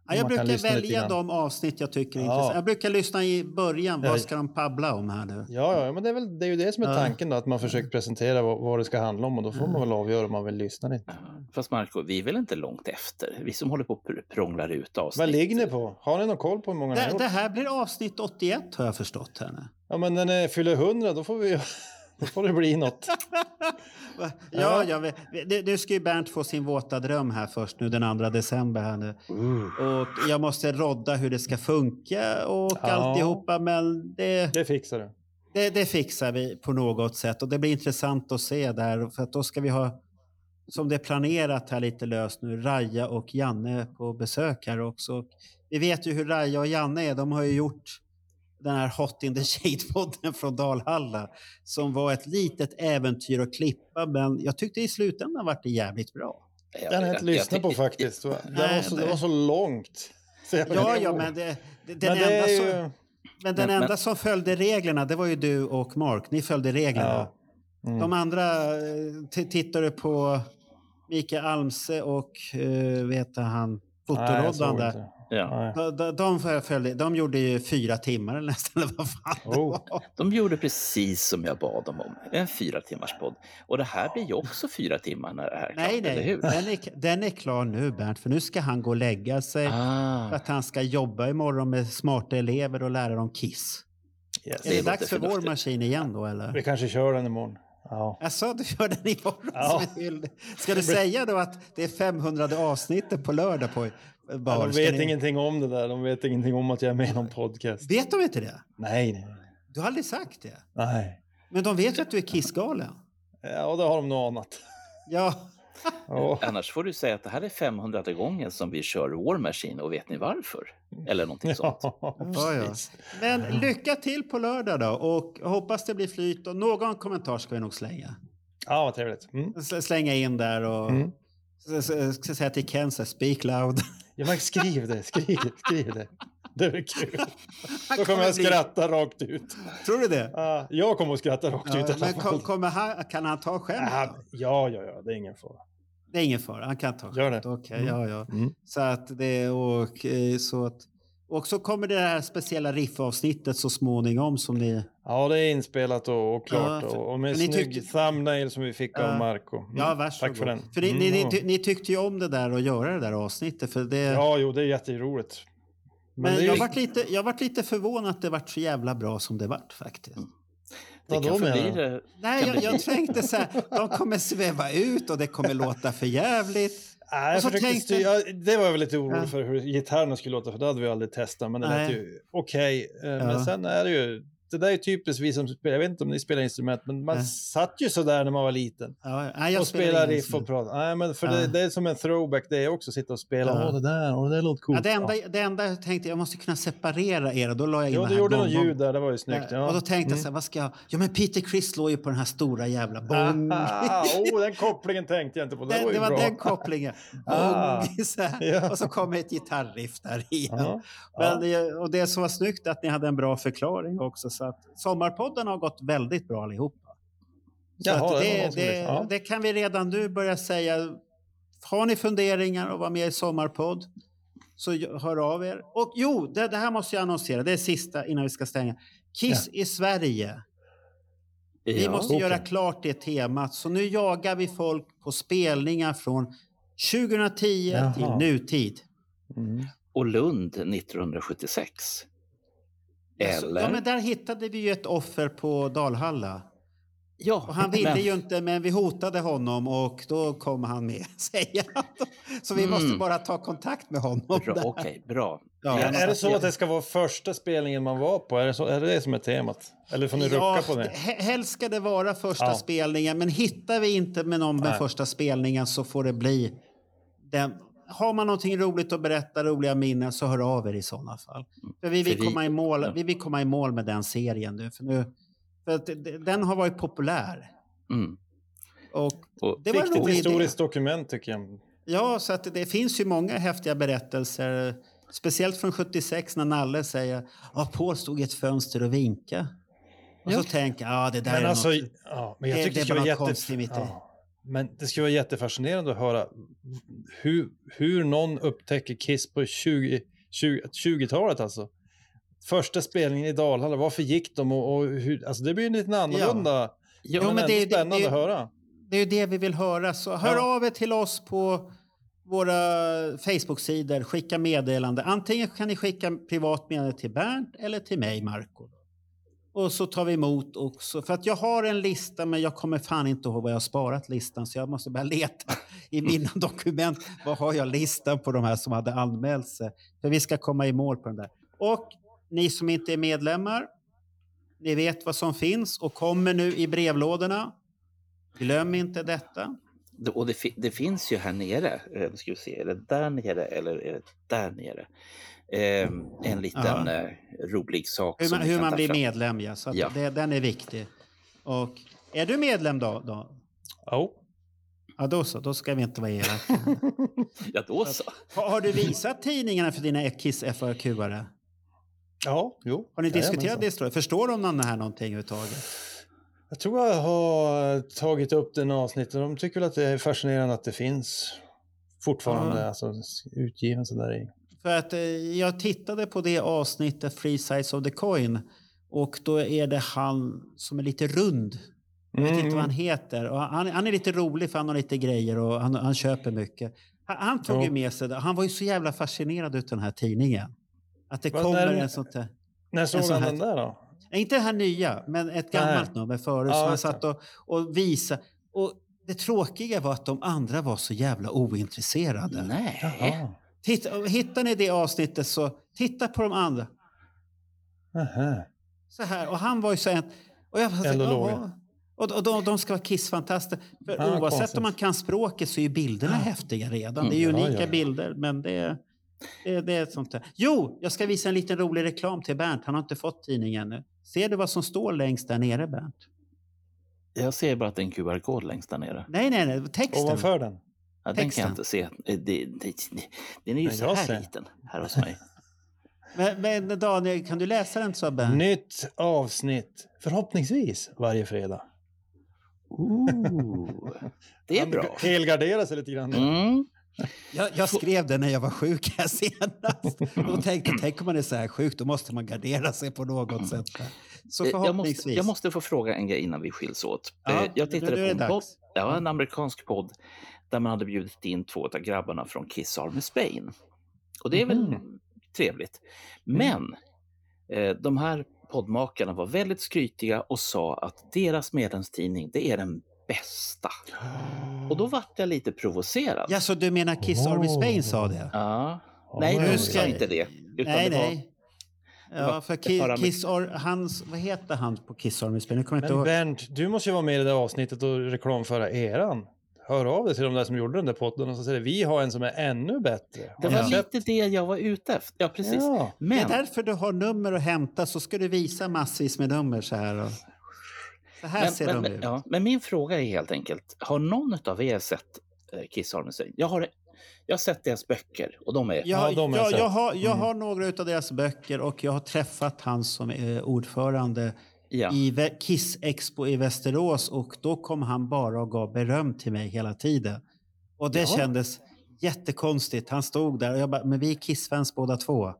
Ja, jag brukar välja de avsnitt jag tycker är Ja. intressanta. Jag brukar lyssna i början. Ja. Vad ska de pabbla om här nu? Ja, ja, men det är, väl, det är ju det som är tanken då, att man försöker presentera vad, vad det ska handla om och då får man väl avgöra om man vill lyssna eller inte. Fast Marco, vi är väl inte långt efter? Vi som håller på och pr- prånglar ut avsnitt. Vad ligger ni på? Har ni någon koll på hur många ni har Det, gjort? det här blir avsnitt 81 har jag förstått. Här nu. Ja, men när ni fyller 100 då får, vi, då får det bli något. Ja, jag vet. Nu- ska ju Bernt få sin våta dröm här först nu den 2 december. Här nu. Och jag måste rodda hur det ska funka och Ja. alltihopa. Men det, Det fixar du. det, det fixar vi på något sätt. Och det blir intressant att se där. För att då ska vi ha, som det är planerat här lite löst nu, Raja och Janne på besök här också. Vi vet ju hur Raja och Janne är. De har ju gjort den här Hot in the Shade-podden från Dalhalla som var ett litet äventyr att klippa. Men jag tyckte i slutändan var det jävligt bra. Den har jag inte lyssnat på faktiskt. Det var, Nej, så, det var så långt. Så Ja, ja, men det, det, den Men det enda, är som, ju... men den Men- enda men- som följde reglerna, det var ju du och Mark. Ni följde reglerna. Ja. Mm. De andra eh, tittade på Mikael Almse och uh, vet han, fotoroddan där. Ja. De, de, de, följde, de gjorde ju fyra timmar nästan, eller vad fan det Oh. var. De gjorde precis som jag bad dem om, en fyra timmars podd. Och det här blir ju också fyra timmar när det här är klart, Nej, eller hur? den är, den är klar nu Bernt, för nu ska han gå och lägga sig. För Ah, att han ska jobba imorgon med smarta elever och lära dem Kiss. Yes. Är det, låter dags för vår maskin igen då eller? Vi kanske kör den imorgon. Ja. Jag sa du gör den imorgon Ja. Ska du säga då att det är 500 avsnittet på lördag på Ja, bar? de vet ni- ingenting om det där. De vet ingenting om att jag är med i någon podcast. Vet de inte det? Nej, nej, Du har aldrig sagt det. nej. Men de vet ju att du är Kissgalen. Ja, det har de nog anat. Ja. Ja. annars får du säga att det här är 500 gången som vi kör War Machine och vet ni varför? Eller någonting sånt. Ja, ja. Men lycka till på lördag då och hoppas det blir flyt och någon kommentar ska vi nog slänga. Ja, vad trevligt. Mm. Slänga in där och Mm. S- ska säga till Ken speak loud. Ja, men skriv det, skriv det, skriv det. Det är kul. Då kommer jag skratta rakt ut. Tror du det? Ja, jag kommer att skratta rakt Ja, ut men kom, kommer han, kan han ta skämt? Ja, då? ja, ja, ja, det är ingen fara. Det är ingen fara, han kan ta Gör skämt. det. Okej, Mm. ja, ja. Mm. Så att det och eh, så att och så kommer det här speciella riffavsnittet så småningom som ni... Ja, det är inspelat och, och klart. Ja, för- och, och med snygg tyckte- thumbnail som vi fick av. Marco. Mm. Ja, varsågod. Tack för den. För ni, Mm, ni, ni, ty- ni tyckte ju om det där att göra det där avsnittet. För det, Ja, jo, det är jätteroligt. men är jag ju- varit lite, jag varit lite förvånad att det vart så jävla bra som det vart faktiskt. Det Vad blir du? det. Nej, jag, jag tänkte så här, de kommer sväva ut och det kommer låta för jävligt. Nej, jag så försökte tänkte- styra, det var jag väl lite orolig Ja. för hur gitarrerna skulle låta, för det hade vi aldrig testat, men det lät ju okej. Eh, Ja. Men sen är det ju, det där är typiskt vi som spelar, jag vet inte om ni spelar instrument, men man Nej. satt ju sådär när man var liten. Ja, nej, jag och spelar spela ingen riff och instrument. prata. Nej, men för Ja. det, det är som en throwback det är också, sitta och spela. Ja. Åh, det där, åh, det där låter coolt. Ja, det, enda, det enda jag tänkte, jag måste kunna separera er och då la jag in Ja, det du gjorde något ljud där, det var ju snyggt. Ja, Ja. Och då tänkte jag Mm. så här, vad ska jag... Ja men Peter Criss slår ju på den här stora jävla bong. Ah, oh, den kopplingen tänkte jag inte på. Det, det, var det ju var bra. den kopplingen. Ah. Bong, så här. Ja. Och så kommer ett gitarriff där igen. Ja. Men, det- och det som var snyggt att ni hade en bra förklaring också. Så att Sommarpodden har gått väldigt bra allihopa. Så Jaha, det det, det. Ja. det kan vi redan nu börja säga. Har ni funderingar och vara med i Sommarpodd så hör av er. Och jo, det, det här måste jag annonsera. Det är sista innan vi ska stänga. Kiss i Sverige. Vi Ja. måste okej. göra klart det temat. Så nu jagar vi folk på spelningar från 2010 Jaha. till nutid. Mm. Och Lund 1976. Eller? Ja, men där hittade vi ju ett offer på Dalhalla. Ja, Och han ville men- ju inte, men vi hotade honom och då kom han med, säger han. Så vi måste Mm. bara ta kontakt med honom. Bra. Okej, bra. Ja. Jag- Är det så att det ska vara första spelningen man var på? Är det, så, är det det som är temat? Eller får ni rucka på det? he- Helst ska det vara första Ja. spelningen, men hittar vi inte med någon med Nej. första spelningen så får det bli den. Har man någonting roligt att berätta, roliga minnen, så hör av er i sådana fall. För vi vill, komma, i mål, vi vill komma i mål med den serien nu. För, nu, för att det- den har varit populär. Mm. Och Och det var en Viktigt rolig idé. historiskt dokument tycker jag. Ja, så att det finns ju många häftiga berättelser. Speciellt från 76 när Nalle säger att Paul stod i ett fönster och vinka. Och så tänker jag, ja det där Men är alltså, något. ja, men jag det- tycker det det, konstigt mitt jätte... i. Ja. Men det skulle vara jättefascinerande att höra hur, hur någon upptäcker Kiss på 20, 20, 20-talet alltså. Första spelningen i Dalhalla, varför gick de och, och hur, alltså det blir ju lite annorlunda. Ja, Jo, men, det- det- spännande det- att höra. Det är ju det vi vill höra. Så hör Ja. av er till oss på våra Facebook-sidor. Skicka meddelande. Antingen kan ni skicka privat meddelande till Bernt eller till mig, Marco. Och så tar vi emot också. För att jag har en lista men jag kommer fan inte ihåg vad jag har sparat listan. Så jag måste börja leta i mina dokument. Vad har jag listan på de här som hade anmält sig? För vi ska komma i mål på den där. Och ni som inte är medlemmar. Ni vet vad som finns och kommer nu i brevlådorna. Glöm inte detta. Det- Och det, det finns ju här nere, eh, ska vi se, är det där nere eller är det där nere? Eh, en liten Ja. eh, rolig sak. Hur man, hur man blir medlem, ja. Så att Ja. Det, den är viktig. Och är du medlem då? då? Ja. Ja, då så. Då ska vi inte vara elaka. Ja, då så. har, har du visat tidningarna för dina Kiss FAQ-are? Ja, jo. Har ni diskuterat det? Förstår de någon här någonting överhuvudtaget? Jag tror jag har tagit upp den avsnittet. De tycker väl att det är fascinerande att det finns fortfarande Ja. alltså, utgiven sådär i. För att eh, jag tittade på det avsnittet, Free Sides of the Coin. Och då är det han som är lite rund. Jag vet inte vad han heter. Och han, han är lite rolig för han har lite grejer och han, han köper mycket. Han, han tog Ja. ju med sig det. Han var ju så jävla fascinerad av den här tidningen. Att det Vad kommer när- en sånt där. När såg han här- den där då? Nej, inte det här nya, men ett gammalt nummer förut. Ja, som han satt och, och visade. Och det tråkiga var att de andra var så jävla ointresserade. Nej. Jaha. Titta, hittar ni det avsnittet så titta på de andra. Aha. Så här. Och han var ju så en... Och jag låg. och, och de, de ska vara kissfantastiska. För Ja, oavsett konstigt. om man kan språket så är bilderna häftiga redan. Det är Mm, ja, unika ja. bilder, men det, det, det är sånt där. Jo, jag ska visa en liten rolig reklam till Bernt. Han har inte fått tidningen ännu. Ser du vad som står längst där nere, Bernt? Jag ser bara att det är en QR-kod längst där nere. Nej, nej, nej. Texten. Ovanför den? Ja, den kan jag inte se. Eh, Det, det, det, den är ju Men så jag här ser. liten här hos mig. Men, men Daniel, kan du läsa den så Bernt? Nytt avsnitt, förhoppningsvis varje fredag. Ooh, det är Han bra. Helgardera sig lite grann. Mm. Jag, jag skrev det när jag var sjuk här senast. Och tänkte, tänk om man är så här sjuk, då måste man gardera sig på något sätt. Så Eh, Jag förhoppningsvis. måste, jag måste få fråga en grej innan vi skiljs åt. Ja, Eh, jag nu- tittade på det en, podd, ja, en amerikansk podd där man hade bjudit in två av grabbarna från Kiss Army Spain. Och det är väl Mhm. trevligt. Mm. Men eh, de här poddmakarna var väldigt skrytiga och sa att deras medlemstidning, det är den bästa. Och då vart jag lite provocerad. Ja, så du menar Kiss Army Spain sa det? Ja. Nej, de sa inte det. Utan nej, det var, nej. Ja, för Ki- Kiss Ar- hans, vad heter han på Kiss Army Spain? Men ihåg. Bernt, du måste ju vara med i det där avsnittet och reklamföra eran. Hör av dig till de där som gjorde den där podden och så säger vi har en som är ännu bättre. det var sett? lite det jag var ute efter. Ja, precis. Ja. Det är Men därför du har nummer att hämta, så ska du visa massvis med nummer så här. Och... Så här Men, ser men, de men, ut. ja, men min fråga är helt enkelt, har någon av er sett eh, Kiss Army? Jag har, jag har sett deras böcker och de är... Jag, Ja, de har jag jag, har, jag Mm. har några av deras böcker och jag har träffat han som är ordförande Ja. i Kiss Expo i Västerås och då kom han bara och gav beröm till mig hela tiden. Och det Ja. kändes jättekonstigt. Han stod där och jag bara, men vi är Kiss-fans båda två.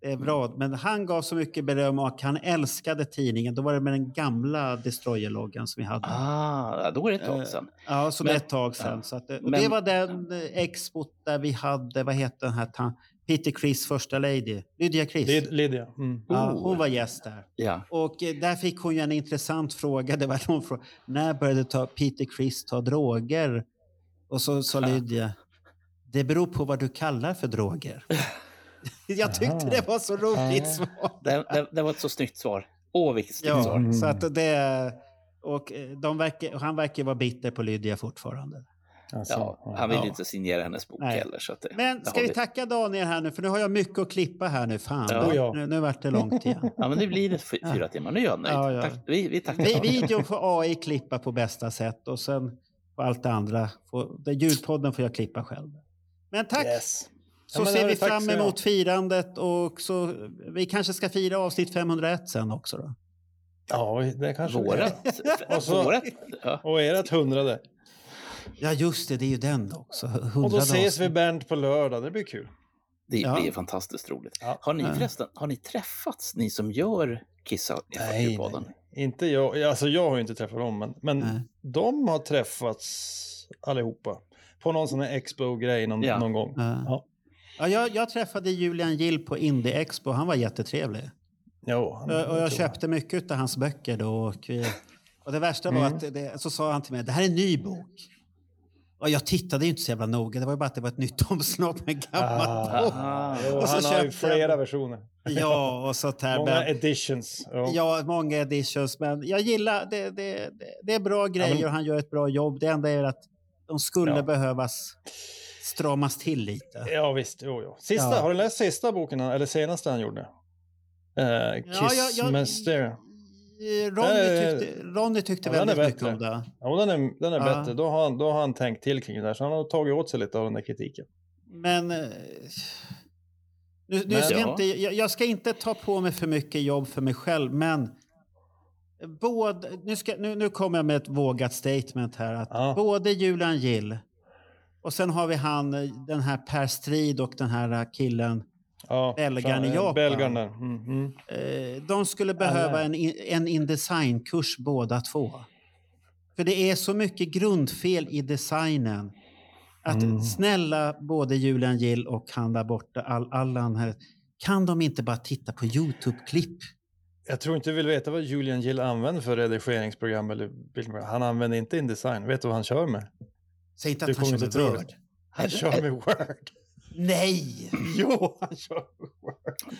Det är bra. Men han gav så mycket beröm och han älskade tidningen. Då var det med den gamla Destroyer-loggan som vi hade. Ah, då är det ett tag Eh, sedan. Ja, så det är Men- ett tag sedan. ja. Så att, Men- det var den eh, expo där vi hade, vad heter den här, Peter Chris första lady, Lydia Chris. Lid- Lydia. Mm. Ja, Oh. hon var gäst där. Ja. Och eh, där fick hon ju en intressant fråga. Det var någon fråga. När började ta Peter Chris ta droger? Och så sa Lydia. Det beror på vad du kallar för droger. Jag tyckte det var så roligt svar. Det, det, det var ett så snyggt svar. Åh, vilket snyggt Ja, svar. så att det... Och eh, de verkar, han verkar vara bitter på Lydia fortfarande. Alltså, Ja, han vill Ja. inte signera hennes bok Nej. heller. Så att det, Men ska vi tacka Daniel här nu? För nu har jag mycket att klippa här nu. Fan, Ja. Ja. Nu, nu vart det långt igen. Ja, men det blir det fy- fyra timmar. Nu är jag nöjd. Ja, ja. Tack, vi, vi tackar. Vi, videon får AI klippa på bästa sätt och sen får allt det andra. Får, det, ljudpodden får jag klippa själv. Men tack! Yes. Så Ja, men ser vi fram ska emot firandet och så vi kanske ska fira avsnitt 501 sen också då. Ja, det kanske det är. Vårat. Och så- vårat ja. Och ert hundrade. Ja just det, det är ju den också. Och då ses vi. Bernt på lördag. Det blir kul. Det Ja. blir fantastiskt roligt. Ja. Har ni förresten har ni träffats, ni som gör Kissa Nej, nej. Inte jag. Alltså jag har ju inte träffat dem, men, men Nej. de har träffats allihopa. På någon sån här expo-grej någon, Ja. någon gång. Ja. Ja. Ja, jag, jag träffade Julian Gill på Indie Expo. Han var jättetrevlig. Jo, han- Och, jag jag. köpte mycket av hans böcker då. Och, och det värsta var Mm. att det, så sa han till mig, det här är en ny bok. Och jag tittade ju inte så jävla noga. Det var ju bara att det var ett nytt omslag med en gammal Ah. Ah, Jo, Och så han har ju köpte jag- flera versioner. Ja, och sånt här. Många Men, editions. Ja. ja, många editions. Men jag gillar, det, det, det, är bra grejer men- och han gör ett bra jobb. Det enda är att de skulle Ja. behövas stramas till lite. Ja visst, jo, jo. Sista, Ja. Har du läst sista boken, eller senaste han gjorde? Uh, Kiss Ja, jag- jag-. Eh, Ronny tyckte, Ronny tyckte ja, väldigt mycket om det. Ja, den är, den är Ja. bättre. Då har, han, då har han tänkt till kring det där. Så han har tagit åt sig lite av den där kritiken. Men... eh, Nu, nu Men- ska Ja. inte, jag, jag ska inte ta på mig för mycket jobb för mig själv, men... Både, nu, ska, nu, nu kommer jag med ett vågat statement här. Att Ja. Både Julian Gill och sen har vi han, eh, den här Per Strid och den här eh, killen. Ja, Belgaren fan, i eh, Japan. Belgaren där. Mm, mm. Eh, de skulle behöva en, en InDesign-kurs båda två. För det är så mycket grundfel i designen. Att Mm. snälla både Julian Gill och han där borta, All, Allan här. Kan de inte bara titta på Youtube-klipp? Jag tror inte du vill veta vad Julian Gill använder för redigeringsprogram eller bildprogram. Han använder inte InDesign. Vet du vad han kör med? Säg inte Du att han kommer kör med Word. Han kör med Word. Nej! Jo, han kör.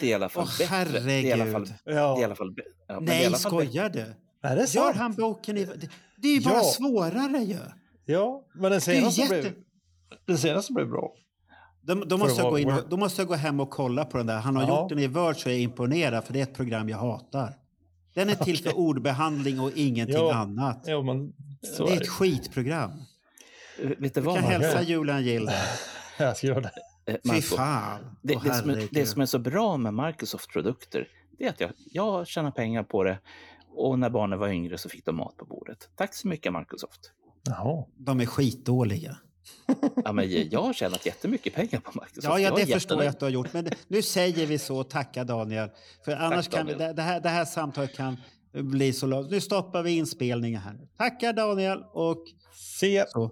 Det är i alla fall Åh, bättre. Det är i alla fall, herregud. det är i alla Ja, fall, ja, det är i Nej, alla fall bättre. skojar du? är det Gör han boken i... Det, det är ju bara Ja. svårare ju. Ja, men den Det är senaste, jätte... blev, den senaste blev bra. För måste jag gå in och, då måste jag gå hem och kolla på den där. Han har Ja. gjort den i Word så jag är imponerad för det är ett program jag hatar. Den är till för ordbehandling och ingenting Ja. annat. Jo, men så det är är ett det. skitprogram. Vet du Du vad? kan hälsa. Julian Gill. Jag ska göra det. Eh, Fy fan. Det, det, som är, det som är så bra med Microsoft produkter, det är att jag, jag tjänar pengar på det. Och när barnen var yngre så fick de mat på bordet. Tack så mycket Microsoft. Jaha. De är skitdåliga. Ja, men jag har tjänat jättemycket pengar på Microsoft. Ja, ja Jag det förstår jag att du har gjort. Men nu säger vi så. Tacka Daniel. För annars kan vi, Daniel. det, det, här, det här samtalet kan bli så långt. Nu stoppar vi inspelningen här. Tackar Daniel och Se. så.